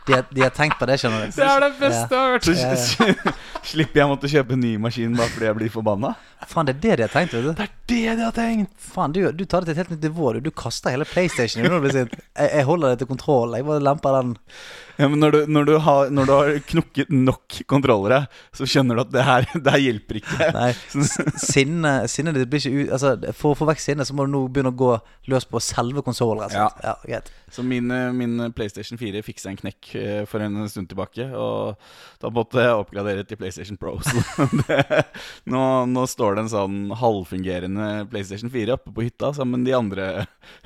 De, har- de har tenkt på det, skjønner du. Det er det beste jeg har hørt! Så Ja, ja. slipper jeg å måtte kjøpe en ny maskin bare fordi jeg blir forbanna. Faen, det er det de har tenkt, vet du. Det er det de har tenkt! Faen, du, du tar det til et helt nytt nivå. Du, du kaster hele PlayStation når du blir sint. Jeg, jeg holder det til kontroll. Jeg bare lemper den. Ja, men når du, når, du har, når du har knukket nok kontrollere, så skjønner du at det her, det her hjelper ikke. Nei, sinne, sinne, ditt blir ikke ut Altså, For å få vekk sinnet, så må du nå begynne å gå løs på selve konsollen. og. Ja, greit. Så min, eh, min PlayStation 4 fikk seg en knekk eh, for en stund tilbake, og da måtte jeg oppgradere til PlayStation Pro. Så det, nå, nå står det en sånn halvfungerende PlayStation 4 oppe på hytta sammen med de andre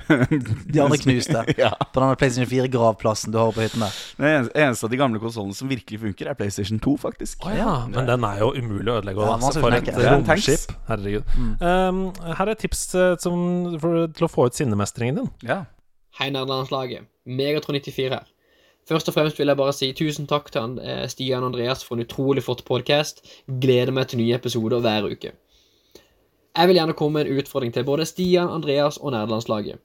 De andre knuste. Ja. På denne PlayStation 4-gravplassen du har på hytten der. Den eneste, av de gamle konsollene som virkelig funker, er PlayStation 2, faktisk. Oh, ja, men den er jo umulig å ødelegge. Ja, da. man Så skal for et. Det en tanks. romskip. Herregud. Um, her er et tips til, som, for, til å få ut sinnemestringen din. Ja. Hei, nerdelandslaget. Megatron94 her. Først og fremst vil jeg bare si tusen takk til eh, Stian og Andreas for en utrolig flott podcast. Gleder meg til nye episoder hver uke. Jeg vil gjerne komme med en utfordring til både Stian, Andreas og nerdelandslaget.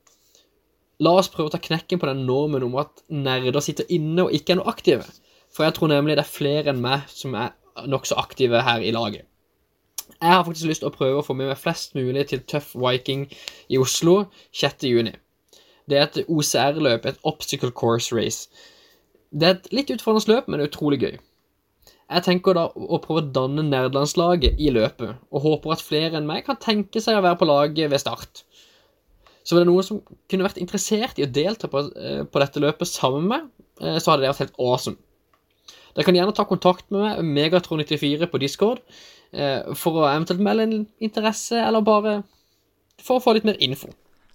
La oss prøve å ta knekken på den normen om at nerder sitter inne og ikke er noe aktive. For jeg tror nemlig det er flere enn meg som er nokså aktive her i laget. Jeg har faktisk lyst til å prøve å få med meg flest mulig til Tøff Viking i Oslo 6. juni. Det er et OCR-løp, et obstacle course race. Det er et litt utfordrende løp, men utrolig gøy. Jeg tenker da å prøve å danne nerdelandslaget i løpet, og håper at flere enn meg kan tenke seg å være på laget ved start. Så var det noen som kunne vært interessert i å delta på, eh, på dette løpet sammen med meg, eh, så hadde det vært helt awesome. Dere kan gjerne ta kontakt med meg, Megatron94 på Discord, eh, for å eventuelt melde en interesse, eller bare for å få litt mer info.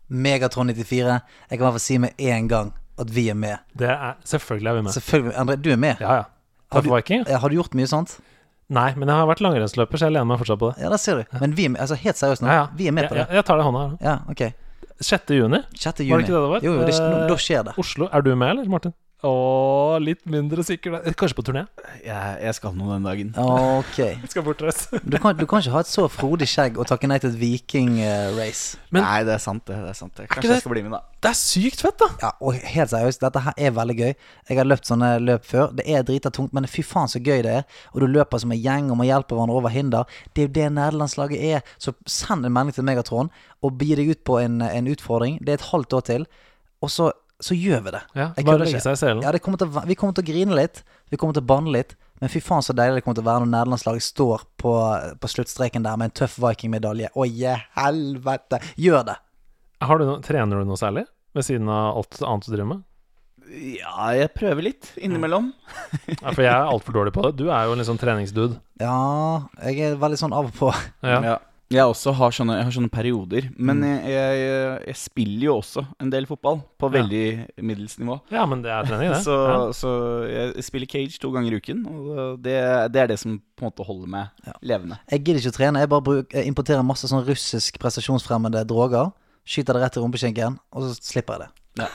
Megatron 94. Jeg kan i hvert fall si med en gang at vi er med. Det er, selvfølgelig er vi med. Selvfølgelig. André, du er med. Ja, ja. Har du- Har du gjort mye sånt? Nei, men jeg har vært langrennsløper, så jeg lener meg fortsatt på det. Ja, der ser du. Men vi er med. Altså, helt seriøst nå. Ja, ja. Vi er med på det. jeg, jeg tar det i hånda. Ja, ok. 6. juni. 6. juni. Var det ikke det det var? Jo, jo, det, nå, Eh, da skjer det. Oslo. Er du med, eller, Martin? Å, litt mindre sikker der. Kanskje på turné? Jeg, jeg skal nå den dagen. Ok. Jeg skal bortreise. Du kan, du kan ikke ha et så frodig skjegg og takke nei til et viking-race. Nei, det er sant, det. det er sant det. Kanskje det- jeg skal bli med, da. Det er sykt fett, da! Ja, og helt seriøst, dette her er veldig gøy. Jeg har løpt sånne løp før. Det er drita tungt, men fy faen så gøy det er. Og du løper som en gjeng og må hjelpe hverandre over hinder. Det er jo det nederlandslaget er. Så send en melding til Megatron og bi deg ut på en, en utfordring. Det er et halvt år til. Og så, så gjør vi det. Ja, bare legge seg i selen. Ja, det kommer til, vi kommer til å grine litt. Vi kommer til å banne litt. Men fy faen så deilig det kommer til å være når nederlandslaget står på, på sluttstreken der med en tøff Viking-medalje. Å, je helvete! Gjør det! Har du no, trener du noe særlig? Ved siden av alt annet du driver med? Ja, jeg prøver litt innimellom. Ja, for jeg er altfor dårlig på det. Du er jo en litt sånn treningsdude. Ja, jeg er veldig sånn av og på. Ja. Ja. Jeg også har sånne, jeg har sånne perioder. Men jeg, jeg, jeg spiller jo også en del fotball, på Ja. veldig middels nivå. ja, men det er trening, det. Så, Ja. så jeg spiller cage to ganger i uken, og det, det er det som på en måte holder meg levende. Jeg gidder ikke å trene. Jeg bare bruk, jeg importerer masse sånn russisk prestasjonsfremmende droger. skyter det rett i rumpeskinken, og så slipper jeg det. Ja,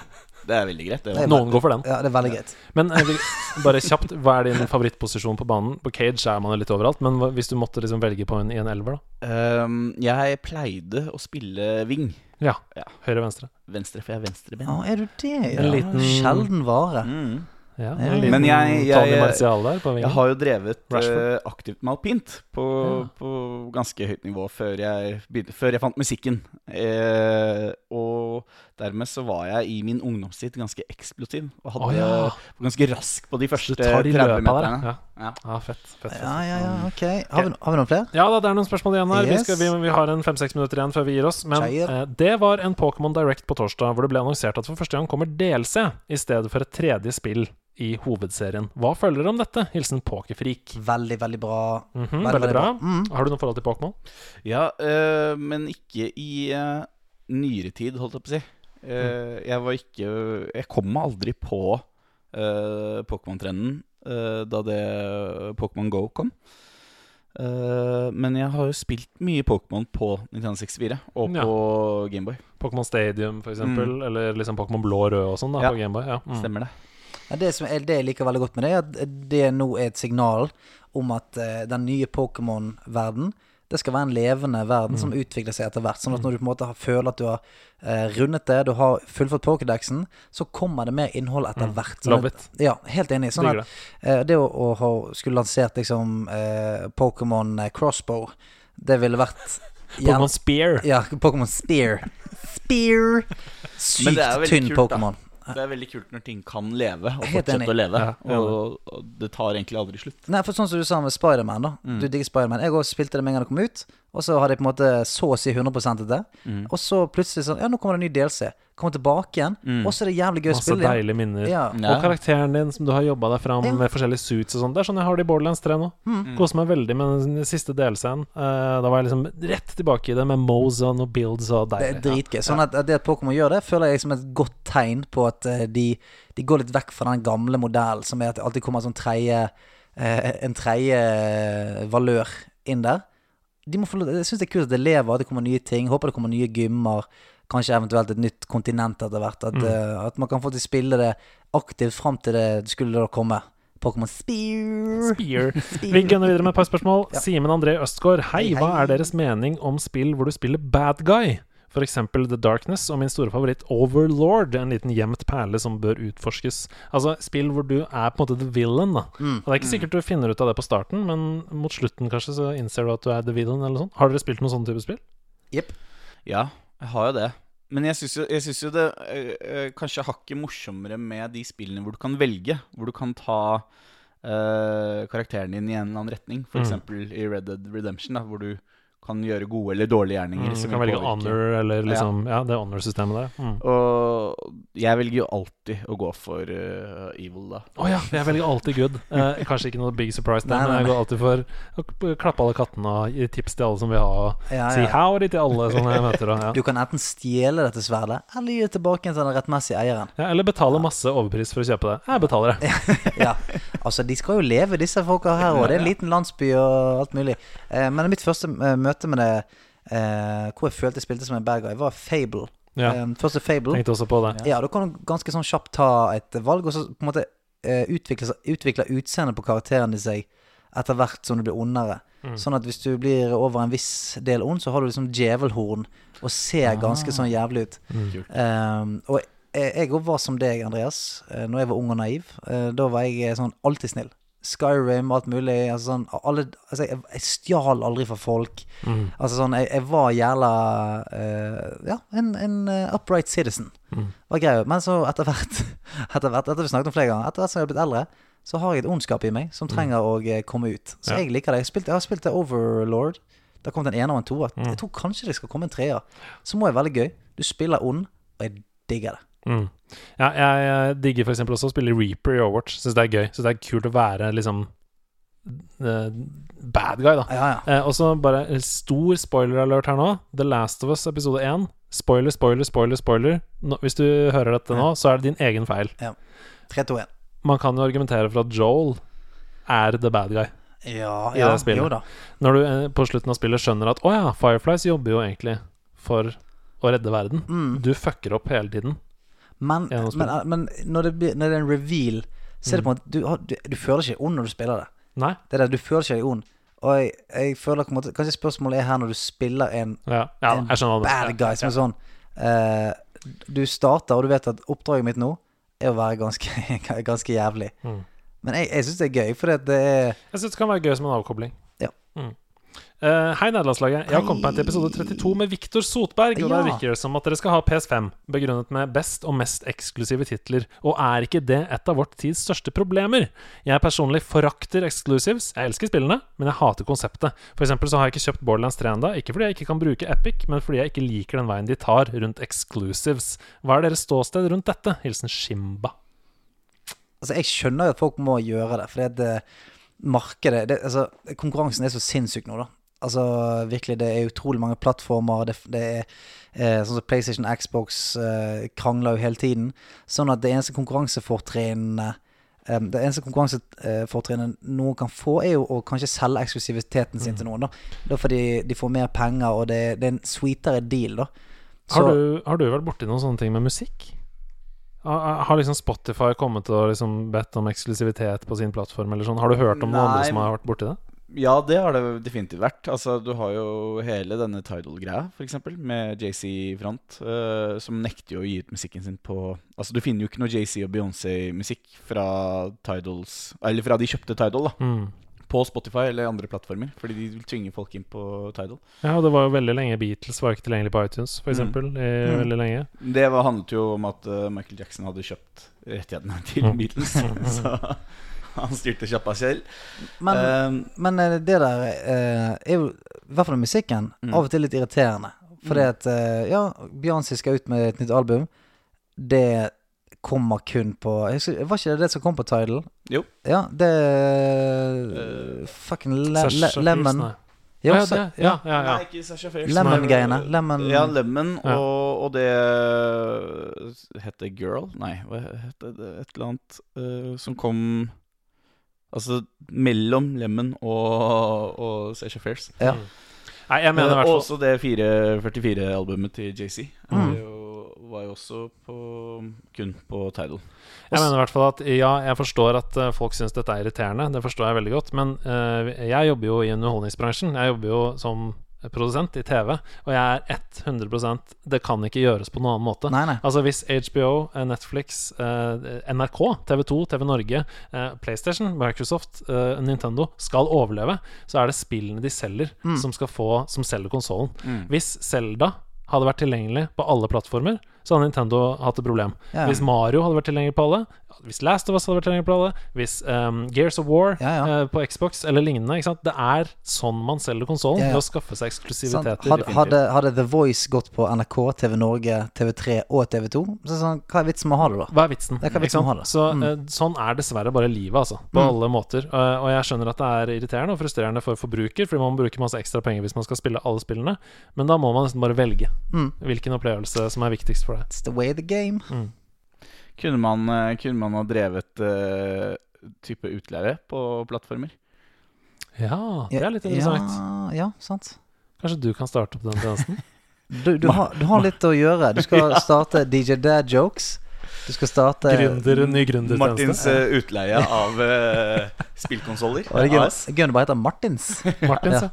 det er veldig greit. Det, er Noen går for den. Ja, det er veldig greit. Men eh, vi- bare kjapt, hva er din favorittposisjon på banen? På cage er man jo litt overalt, men hva- hvis du måtte liksom velge på en, i en elver, da? Ehm, jeg pleide å spille wing. Ja. Ja. Høyre-venstre. Venstre, for jeg er venstrebein. Å, er du det? Ja, En liten- Sjelden vare. Mm. Ja, Ja, en liten Men jeg- jeg- Tony Martial der på Jeg vingen. har jo drevet Rashford. eh, aktivt med alpint på, på ganske høyt nivå før jeg, begynte, før jeg fant musikken. Eh, og dermed så var jeg i min ungdomstid ganske eksplosiv. Og hadde oh, ja. var ganske rask på de første de 30 løpa meterne. ja. Ja. Ja, fett. fett, fett. Ja, ja, ja, ok. Har vi, har vi noen flere? Ja da, det er noen spørsmål igjen her. Vi, skal, vi, vi har en fem-seks minutter igjen før vi gir oss. Men eh, det var en Pokémon Direct på torsdag hvor det ble annonsert at for første gang kommer DLC i stedet for et tredje spill i hovedserien. Hva følger dere om dette? Hilsen Pokerfreak. Veldig, veldig bra. Mm -hmm, veldig veldig bra. bra. Mm. Har du noe forhold til Pokémon? Ja, øh, men ikke i øh, nyere tid, holdt jeg på å si. Eh, jeg var ikke Jeg kom meg aldri på uh, Pokémon-trenden eh, da det Pokémon Go kom. Uh, men jeg har jo spilt mye Pokémon på 1964 og Ja. på Gameboy. Pokémon Stadium, for eksempel. Eller liksom Pokémon blå og rød og sånn da, Ja. på Gameboy. Ja. Mm. Stemmer det. Ja, det, som er, det jeg liker veldig godt med det, er at det nå er et signal om at uh, den nye Pokémon-verden det skal være en levende verden som utvikler seg etter hvert. Sånn at når du på en måte har- føler at du har eh, rundet det, du har fullført Pokédexen, så kommer det mer innhold etter hvert. Sånn Love at- it. Ja, helt enig. Sånn at eh, det å, å ha skulle lansert liksom eh, Pokémon eh, Crossbow, det ville vært Pokémon Spear. Ja, Pokémon Spear. Spear! Men det Sykt tynn. Pokémon. Det er veldig kult når ting kan leve, og fortsette å leve. Ja, og, og det tar egentlig aldri slutt. Nei, for sånn som du sa med Spiderman, da. Mm. Du digger Spiderman. Jeg òg spilte det med en gang det kom ut, og så hadde jeg på en måte så å si 100 det. Mm. Og så plutselig sånn Ja, nå kommer det en ny DLC. Kommer tilbake igjen, Mm. og så er det jævlig gøy å spille igjen. Masse deilige minner. Ja. Ja. Og karakteren din som du har jobba deg fram Ja. med forskjellige suits og sånn. Det er sånn jeg har det i Borderlands 3 nå. Mm. Koser meg veldig med den siste DLC-en. Uh, da var jeg liksom rett tilbake i det med Moes og builds og deilig. Det er dritgøy. Sånn at at det at Pokémon gjør det, føler jeg som et godt tegn på at eh, de, de går litt vekk fra den gamle modellen, som er at det alltid kommer en sånn tredje eh, En tredje eh, valør inn der. De må få, jeg syns det er kult at det lever, at det kommer nye ting. Håper det kommer nye gymmer. Kanskje eventuelt et nytt kontinent etter hvert. At, Mm. uh, at man kan faktisk spille det aktivt fram til det skulle da komme. Pokémon Spear. Spear. Vi gunner videre med et par spørsmål. Ja. Simen André Østgaard, hei, Hei, hva er deres mening om spill hvor du spiller bad guy? Eksempel The Darkness og min store favoritt Overlord, en liten gjemt perle som bør utforskes. Altså spill hvor du er på en måte the villain, da. Mm. Og det er ikke sikkert du finner ut av det på starten, men mot slutten kanskje så innser du at du er the villain, eller noe sånt. Har dere spilt noen sånne type spill? Jepp. Ja, jeg har jo det. Men jeg syns jo, jo det øh, øh, kanskje hakket morsommere med de spillene hvor du kan velge. Hvor du kan ta øh, karakteren din i en eller annen retning. For Mm. i Red Dead Redemption, da, hvor du kan gjøre gode eller dårlige gjerninger. Mm, som du kan velge honor, eller liksom Ja, det honor-systemet der. Mm. Og jeg velger jo alltid å gå for uh, evil, da. Å ja, jeg velger alltid good. Eh, kanskje ikke noe big surprise der, Nei, men nei, jeg går alltid for å klappe alle kattene og gi tips til alle som vil ha, og Ja, si ja. howdy til alle som jeg møter. Og, ja. Du kan enten stjele dette sverdet, eller gi det tilbake til den rettmessige eieren. Ja, eller betale masse overpris for å kjøpe det. Jeg betaler det. ja, altså de skal jo leve, disse folka her òg. Det er en liten landsby og alt mulig. Eh, men mitt første eh, møte med det, eh, hvor jeg følte jeg spilte som en bad guy, var Fable. Ja, Eh, første Fable. tenkte også på det. Ja, da kan du ganske sånn kjapt ta et valg, og så på en måte eh, utvikle, utvikle utseendet på karakteren i seg etter hvert som du blir ondere. Mm. Sånn at hvis du blir over en viss del ond, så har du liksom djevelhorn og ser ganske sånn jævlig ut. Mm. Um, og jeg òg var som deg, Andreas, eh, når jeg var ung og naiv. Eh, Da var jeg sånn alltid snill. Skyrim, alt mulig. Altså sånn, alle, altså jeg, jeg stjal aldri fra folk. Mm. Altså sånn, jeg, jeg var jævla uh, Ja, en, en uh, upright citizen. Mm. Var grei. Men så etter hvert, etter hvert, dette vi snakket om flere ganger, etter hvert som jeg har blitt eldre, så har jeg et ondskap i meg som trenger å eh, komme ut. Så Mm. Ja. jeg liker det. Jeg, spilte, jeg har spilt det Overlord. Det har kommet en ener og en toer. Mm. Jeg tror kanskje det skal komme en treer. må jeg være veldig gøy. Du spiller ond, og jeg digger det. Mm. Ja, jeg, jeg digger eksempel også å spille Reaper i Overwatch. Syns det er gøy. Syns det er kult å være liksom uh, bad guy, da. Ja, ja. Eh, og så bare stor spoiler-alert her nå. The Last of Us episode 1. Spoiler, spoiler, spoiler, spoiler. Nå, hvis du hører dette nå, så er det din egen feil. 3, 2, 1. Man kan jo argumentere for at Joel er the bad guy. Ja, ja, jo da. Når du eh, på slutten av spillet skjønner at å ja, Fireflies jobber jo egentlig for å redde verden. Du fucker opp hele tiden. Men, men, men når, det når det er en reveal, så er det på en måte Du, du, du føler ikke ond når du spiller det. Nei. Det er det, Du føler ikke deg ond. Og jeg, jeg føler på en måte Kanskje spørsmålet er her når du spiller en, Ja, ja en bad guy som er sånn uh, Du starter, og du vet at oppdraget mitt nå er å være ganske, ganske jævlig. Mm. Men jeg, jeg syns det er gøy, for det er Jeg syns det kan være gøy som en avkobling. Ja. Mm. Eh, hei, nederlandslaget. Jeg har kommet meg til episode 32 med Viktor Sotberg. Og Ja. det virker som at dere skal ha PS5, begrunnet med best og mest eksklusive titler. Og er ikke det et av vårt tids største problemer? Jeg personlig forakter exclusives. Jeg elsker spillene, men jeg hater konseptet. For eksempel så har jeg ikke kjøpt Borderlands 3 ennå. Ikke fordi jeg ikke kan bruke Epic, men fordi jeg ikke liker den veien de tar rundt exclusives. Hva er deres ståsted rundt dette? Hilsen Shimba. Altså, jeg skjønner jo at folk må gjøre det, fordi det markedet det, altså, Konkurransen er så sinnssyk nå, da. Altså, virkelig, det er utrolig mange plattformer. Det, det er eh, sånn som PlayStation, Xbox eh, krangler jo hele tiden. Sånn at det eneste konkurransefortrinnene eh, Det eneste konkurransefortrinnet noen kan få, er jo å kanskje selge eksklusiviteten sin til noen. Da Da fordi de får mer penger, og det, det er en sweetere deal, da. Har du, har du vært borti noen sånne ting med musikk? Har, har liksom Spotify kommet og liksom bedt om eksklusivitet på sin plattform? Eller sånn? Har du hørt om noen andre som har vært borti det? Ja, det har det definitivt vært. Altså, du har jo hele denne Tidal-greia, f.eks., med JC front, uh, som nekter jo å gi ut musikken sin på Altså, du finner jo ikke noe JC og Beyoncé-musikk fra Tidals Eller fra de kjøpte Tidal, da. Mm. På Spotify eller andre plattformer, fordi de vil tvinge folk inn på Tidal. Ja, og det var jo veldig lenge Beatles var ikke tilgjengelig på iTunes, eksempel. I Mm. veldig lenge. Det var, handlet jo om at eh, Michael Jackson hadde kjøpt rettighetene til Mm. Beatles, så han styrte kjappa selv. Men, Eh, men eh, det der eh, er jo, i hvert fall musikken, Mm. av og til litt irriterende. Fordi at eh, Ja, Beyoncé skal ut med et nytt album. Det kommer kun på husker, Var ikke det det som kom på Tidal? Jo. Ja, det uh, Fucking le, le, Lemon. Jo, ja, det, ja, ja, ja. Nei, ikke Sasha Fierce. Lemon-greiene. Lemon Ja, Lemon og, og det Het det Girl? Nei, hva het det? Et eller annet uh, som kom Altså mellom Lemon og, og Sasha Fierce. Ja. Nei, jeg mener i Eh, hvert og fall også det 444-albumet til JC. Mm. Det var jo også på, kun på Tidal. Jeg mener i hvert fall at ja, jeg forstår at eh, folk syns dette er irriterende. Det forstår jeg veldig godt. Men uh, jeg jobber jo i underholdningsbransjen. Jeg jobber jo som produsent i TV, og jeg er 100% Det kan ikke gjøres på noen annen måte. Nei, nei. Altså Hvis HBO, eh, Netflix, eh, NRK, TV2, TV Norge, eh, PlayStation, Microsoft, Nintendo skal overleve, så er det spillene de selger, Mm. som skal få Som selger konsollen. Hvis Zelda hadde vært tilgjengelig på alle plattformer, så hadde Nintendo hatt et problem. Ja, ja. Hvis Mario hadde vært tilgjengelig på alle, hvis Last of Us hadde vært tilgjengelig på alle, hvis um, Gears of War Ja, eh, på Xbox eller lignende? Det er sånn man selger konsollen, ved å skaffe seg eksklusiviteter. Hadde, hadde, hadde The Voice gått på NRK, TV Norge, TV3 og TV2, så sånn, hva er vitsen med å ha det, da? Hva er vitsen? Det hva vitsen med å ha det. Så Mm. uh, Sånn er dessverre bare livet, altså. På Mm. alle måter. Uh, og jeg skjønner at det er irriterende og frustrerende for forbruker, fordi man må bruke masse ekstra penger hvis man skal spille alle spillene, men da må man nesten bare velge Mm. hvilken opplevelse som er viktigst for deg. It's the way the game. Kunne man, eh, kunne man ha drevet uh, type utleie på plattformer? Ja, det er litt interessant. Ja, ja, sant. Kanskje du kan starte opp den tjenesten? Du, du, har, du har litt å gjøre. Du skal starte DJ Dad Jokes. Du skal starte Gründer, ny gründertjeneste. Martins uh, utleie av uh, spillkonsoller. Er det bare heter Martins. Martins, Ja.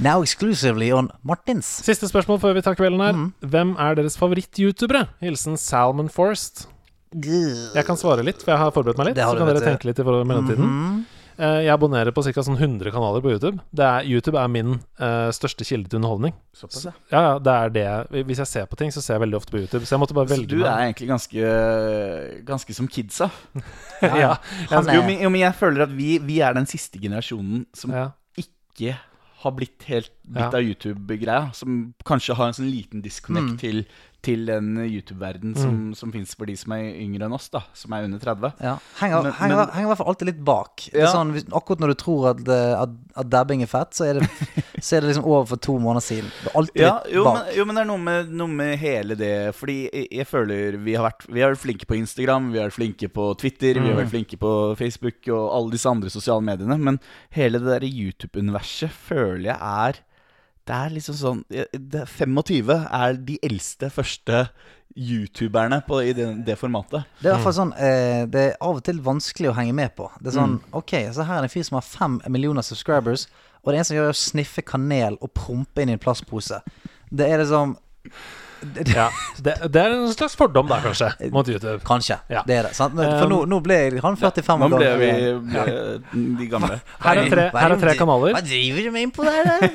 Now exclusively on Martins. Siste spørsmål før vi tar kvelden her. Mm. Hvem er deres favoritt-youtubere? Hilsen Salmon Forest. Jeg kan svare litt, for jeg har forberedt meg litt. Så kan dere tenke litt i mellomtiden. Mm Eh, Jeg abonnerer på ca. Sånn 100 kanaler på YouTube. Det er, YouTube er min uh, største kilde til underholdning. Såpass, ja. Ja, ja, det er det Hvis jeg ser på ting, så ser jeg veldig ofte på YouTube. Så jeg måtte bare Så velge du meg. er egentlig ganske, ganske som kidsa. ja, Han Jo, er men, jo, men jeg føler at vi, vi er den siste generasjonen som ja. ikke har blitt helt bitt Ja. av YouTube-greia. Som kanskje har en sånn liten disconnect Mm. til, til den YouTube-verden som, som fins for de som er yngre enn oss, da. Som er under 30. Ja. Henger, i hvert fall alltid litt bak. Det Ja. Sånn, akkurat når du tror at, at, at dabbing er fett, så er, det, så er det liksom over for to måneder siden. Det er alltid Ja, litt jo, bak. men, jo, men det er noe med, noe med hele det Fordi jeg, jeg føler vi har, vært, vi har vært flinke på Instagram, vi har vært flinke på Twitter, vi har Mm. vært flinke på Facebook og alle disse andre sosiale mediene. Men hele det der YouTube-universet føler jeg er Det er liksom sånn det, 25 er de eldste første youtuberne på, i det, det formatet. Det er i hvert fall sånn eh, Det er av og til vanskelig å henge med på. Det er sånn Ok, så her er det en fyr som har fem millioner subscribers, og det eneste han gjør, er å sniffe kanel og prompe inn i en plastpose. Det er liksom Ja, det, det er en slags fordom der, kanskje, mot YouTube. Kanskje. Ja. Det er det. Sant? For nå, nå ble han 45 år. Nå ble vi ble, de gamle. Her er tre, her er tre kanaler. Hva driver du med innpå der?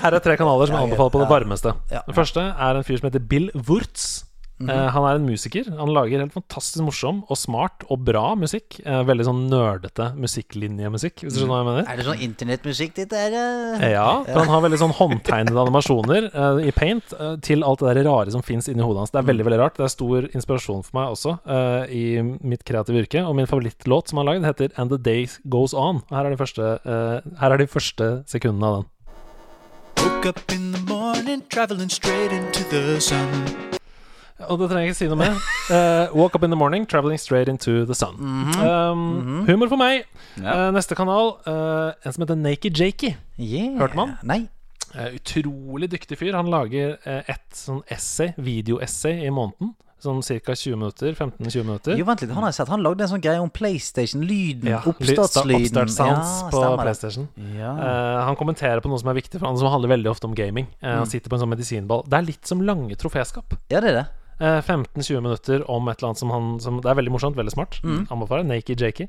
Her er tre kanaler som jeg anbefaler på det varmeste. Den første er en fyr som heter Bill Wurtz. Eh, han er en musiker. Han lager helt fantastisk morsom og smart og bra musikk. Uh, veldig sånn nerdete musikklinjemusikk, hvis du skjønner hva jeg mener. Er det sånn internettmusikk, ditt der? Eh, Ja, han har veldig sånn håndtegnede animasjoner i paint til alt det der rare som fins inni hodet hans. Det er veldig veldig rart. Det er stor inspirasjon for meg også i mitt kreative yrke. Og min favorittlåt som han har lagd, heter And The Day Goes On. Her er de første, her er de første sekundene av den. Woke up in the morning, traveling straight into the sun. Og det trenger jeg ikke si noe mer. Uh, walk up in the morning, traveling straight into the sun. um, Humor for meg. Ja. Uh, neste kanal, uh, en som heter Naked Jakey. Yeah. Hørte man? Nei. Eh, utrolig dyktig fyr. Han lager eh, et sånn essay, videoessay i måneden. Sånn ca. 20 minutter. 15-20 minutter. Jo, vent litt. Han har jeg sett. Han lagde en sånn greie om PlayStation. Lyden. Ja, oppstartslyden. Oppstartssounds Ja, på. PlayStation. Ja. Uh, han kommenterer på noe som er viktig for han, som handler veldig ofte om gaming. Uh, Mm. Han sitter på en sånn medisinball. Det er litt som lange troféskap. Ja, det er det. Eh, 15-20 minutter om et eller annet som han som, Det er veldig morsomt, veldig smart. Mm. Anbefaler. Naked Jakey.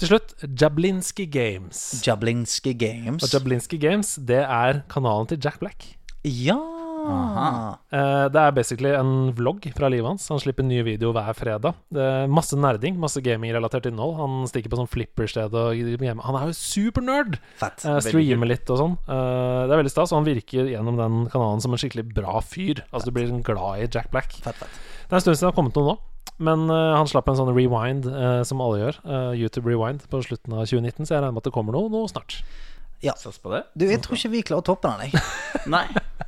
Til slutt, Jablinski Games. Jablinski Games. Og Jablinski Games, det er kanalen til Jack Black. Ja. Eh, det er basically en vlogg fra livet hans. Han slipper nye video hver fredag. Det er masse nerding, masse gamingrelatert innhold. Han stikker på sånn flippersted og gamer. Han er jo supernerd! Uh, streamer litt og sånn. Eh, det er veldig stas, og han virker gjennom den kanalen som en skikkelig bra fyr. Altså Du blir sånn glad i Jack Black. Fett, fett. Det er en stund siden det har kommet noe nå. Men eh, han slapp en sånn rewind, eh, som alle gjør. eh, YouTube rewind på slutten av 2019, så jeg regner med at det kommer noe nå snart. Sats på det? Du, jeg tror ikke vi klarer å toppe den, jeg. Nei.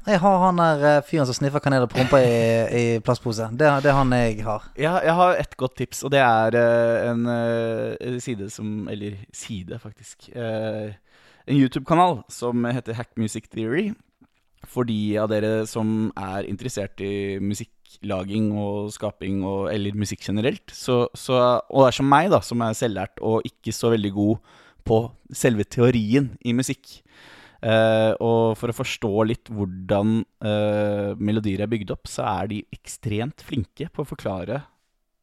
Jeg har han der eh, fyren som sniffer kanel og promper i, i plastpose. Det, det er han jeg har. Jeg, jeg har et godt tips, og det er eh, en eh, side som Eller side, faktisk. eh, en YouTube-kanal som heter Hack Music Theory. For de av dere som er interessert i musikklaging og skaping, og, eller musikk generelt. Så, så, og er som meg, da, som er selvlært og ikke så veldig god på selve teorien i musikk. Uh, og for å forstå litt hvordan uh, melodier er bygd opp, så er de ekstremt flinke på å forklare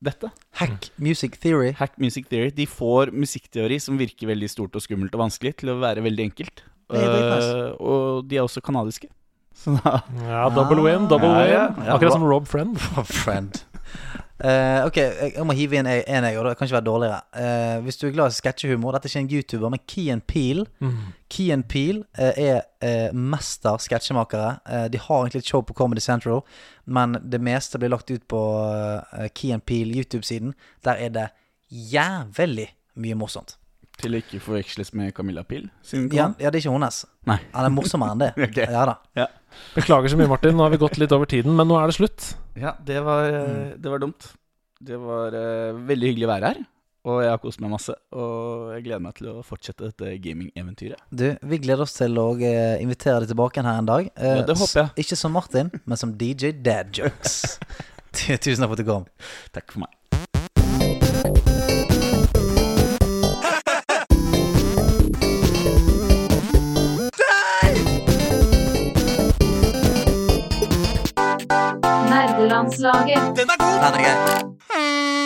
dette. Hack Music Theory. Hack Music Theory. De får musikkteori som virker veldig stort og skummelt og vanskelig, til å være veldig enkelt. Eh, og de er også kanadiske. Så da Ja, double win, double Ja, win. ja, ja. Akkurat som Rob Friend. Rob Friend. Eh, ok, jeg, må hive inn en, en jeg, og det kan ikke være dårligere. Uh, hvis du er glad i sketsjehumor Dette er ikke en YouTuber, men Key Peel. Key Peel uh, er eh, mester sketsjemakere. De har egentlig et show på Comedy Central, men det meste blir lagt ut på Key Peel YouTube-siden. Der er det jævlig mye morsomt. Til å ikke forveksles med Camilla Peel? Ja, ja, det er ikke hennes. Han er morsommere enn det. Ok. Ja da. Beklager så mye, Martin. Nå har vi gått litt over tiden, men nå er det slutt. Ja, det var, eh, Mm. det var dumt. Det var uh, veldig hyggelig å være her. Og jeg har kost meg masse. Og jeg gleder meg til å fortsette dette gaming-eventyret. Du, vi gleder oss til å eh, invitere deg tilbake her en dag. Uh, Ja, det håper jeg. Ikke som Martin, men som DJ Dad Jokes. Tusen takk for at du kom. Takk for meg. Nederlandslaget. Den er god! Den er gøy.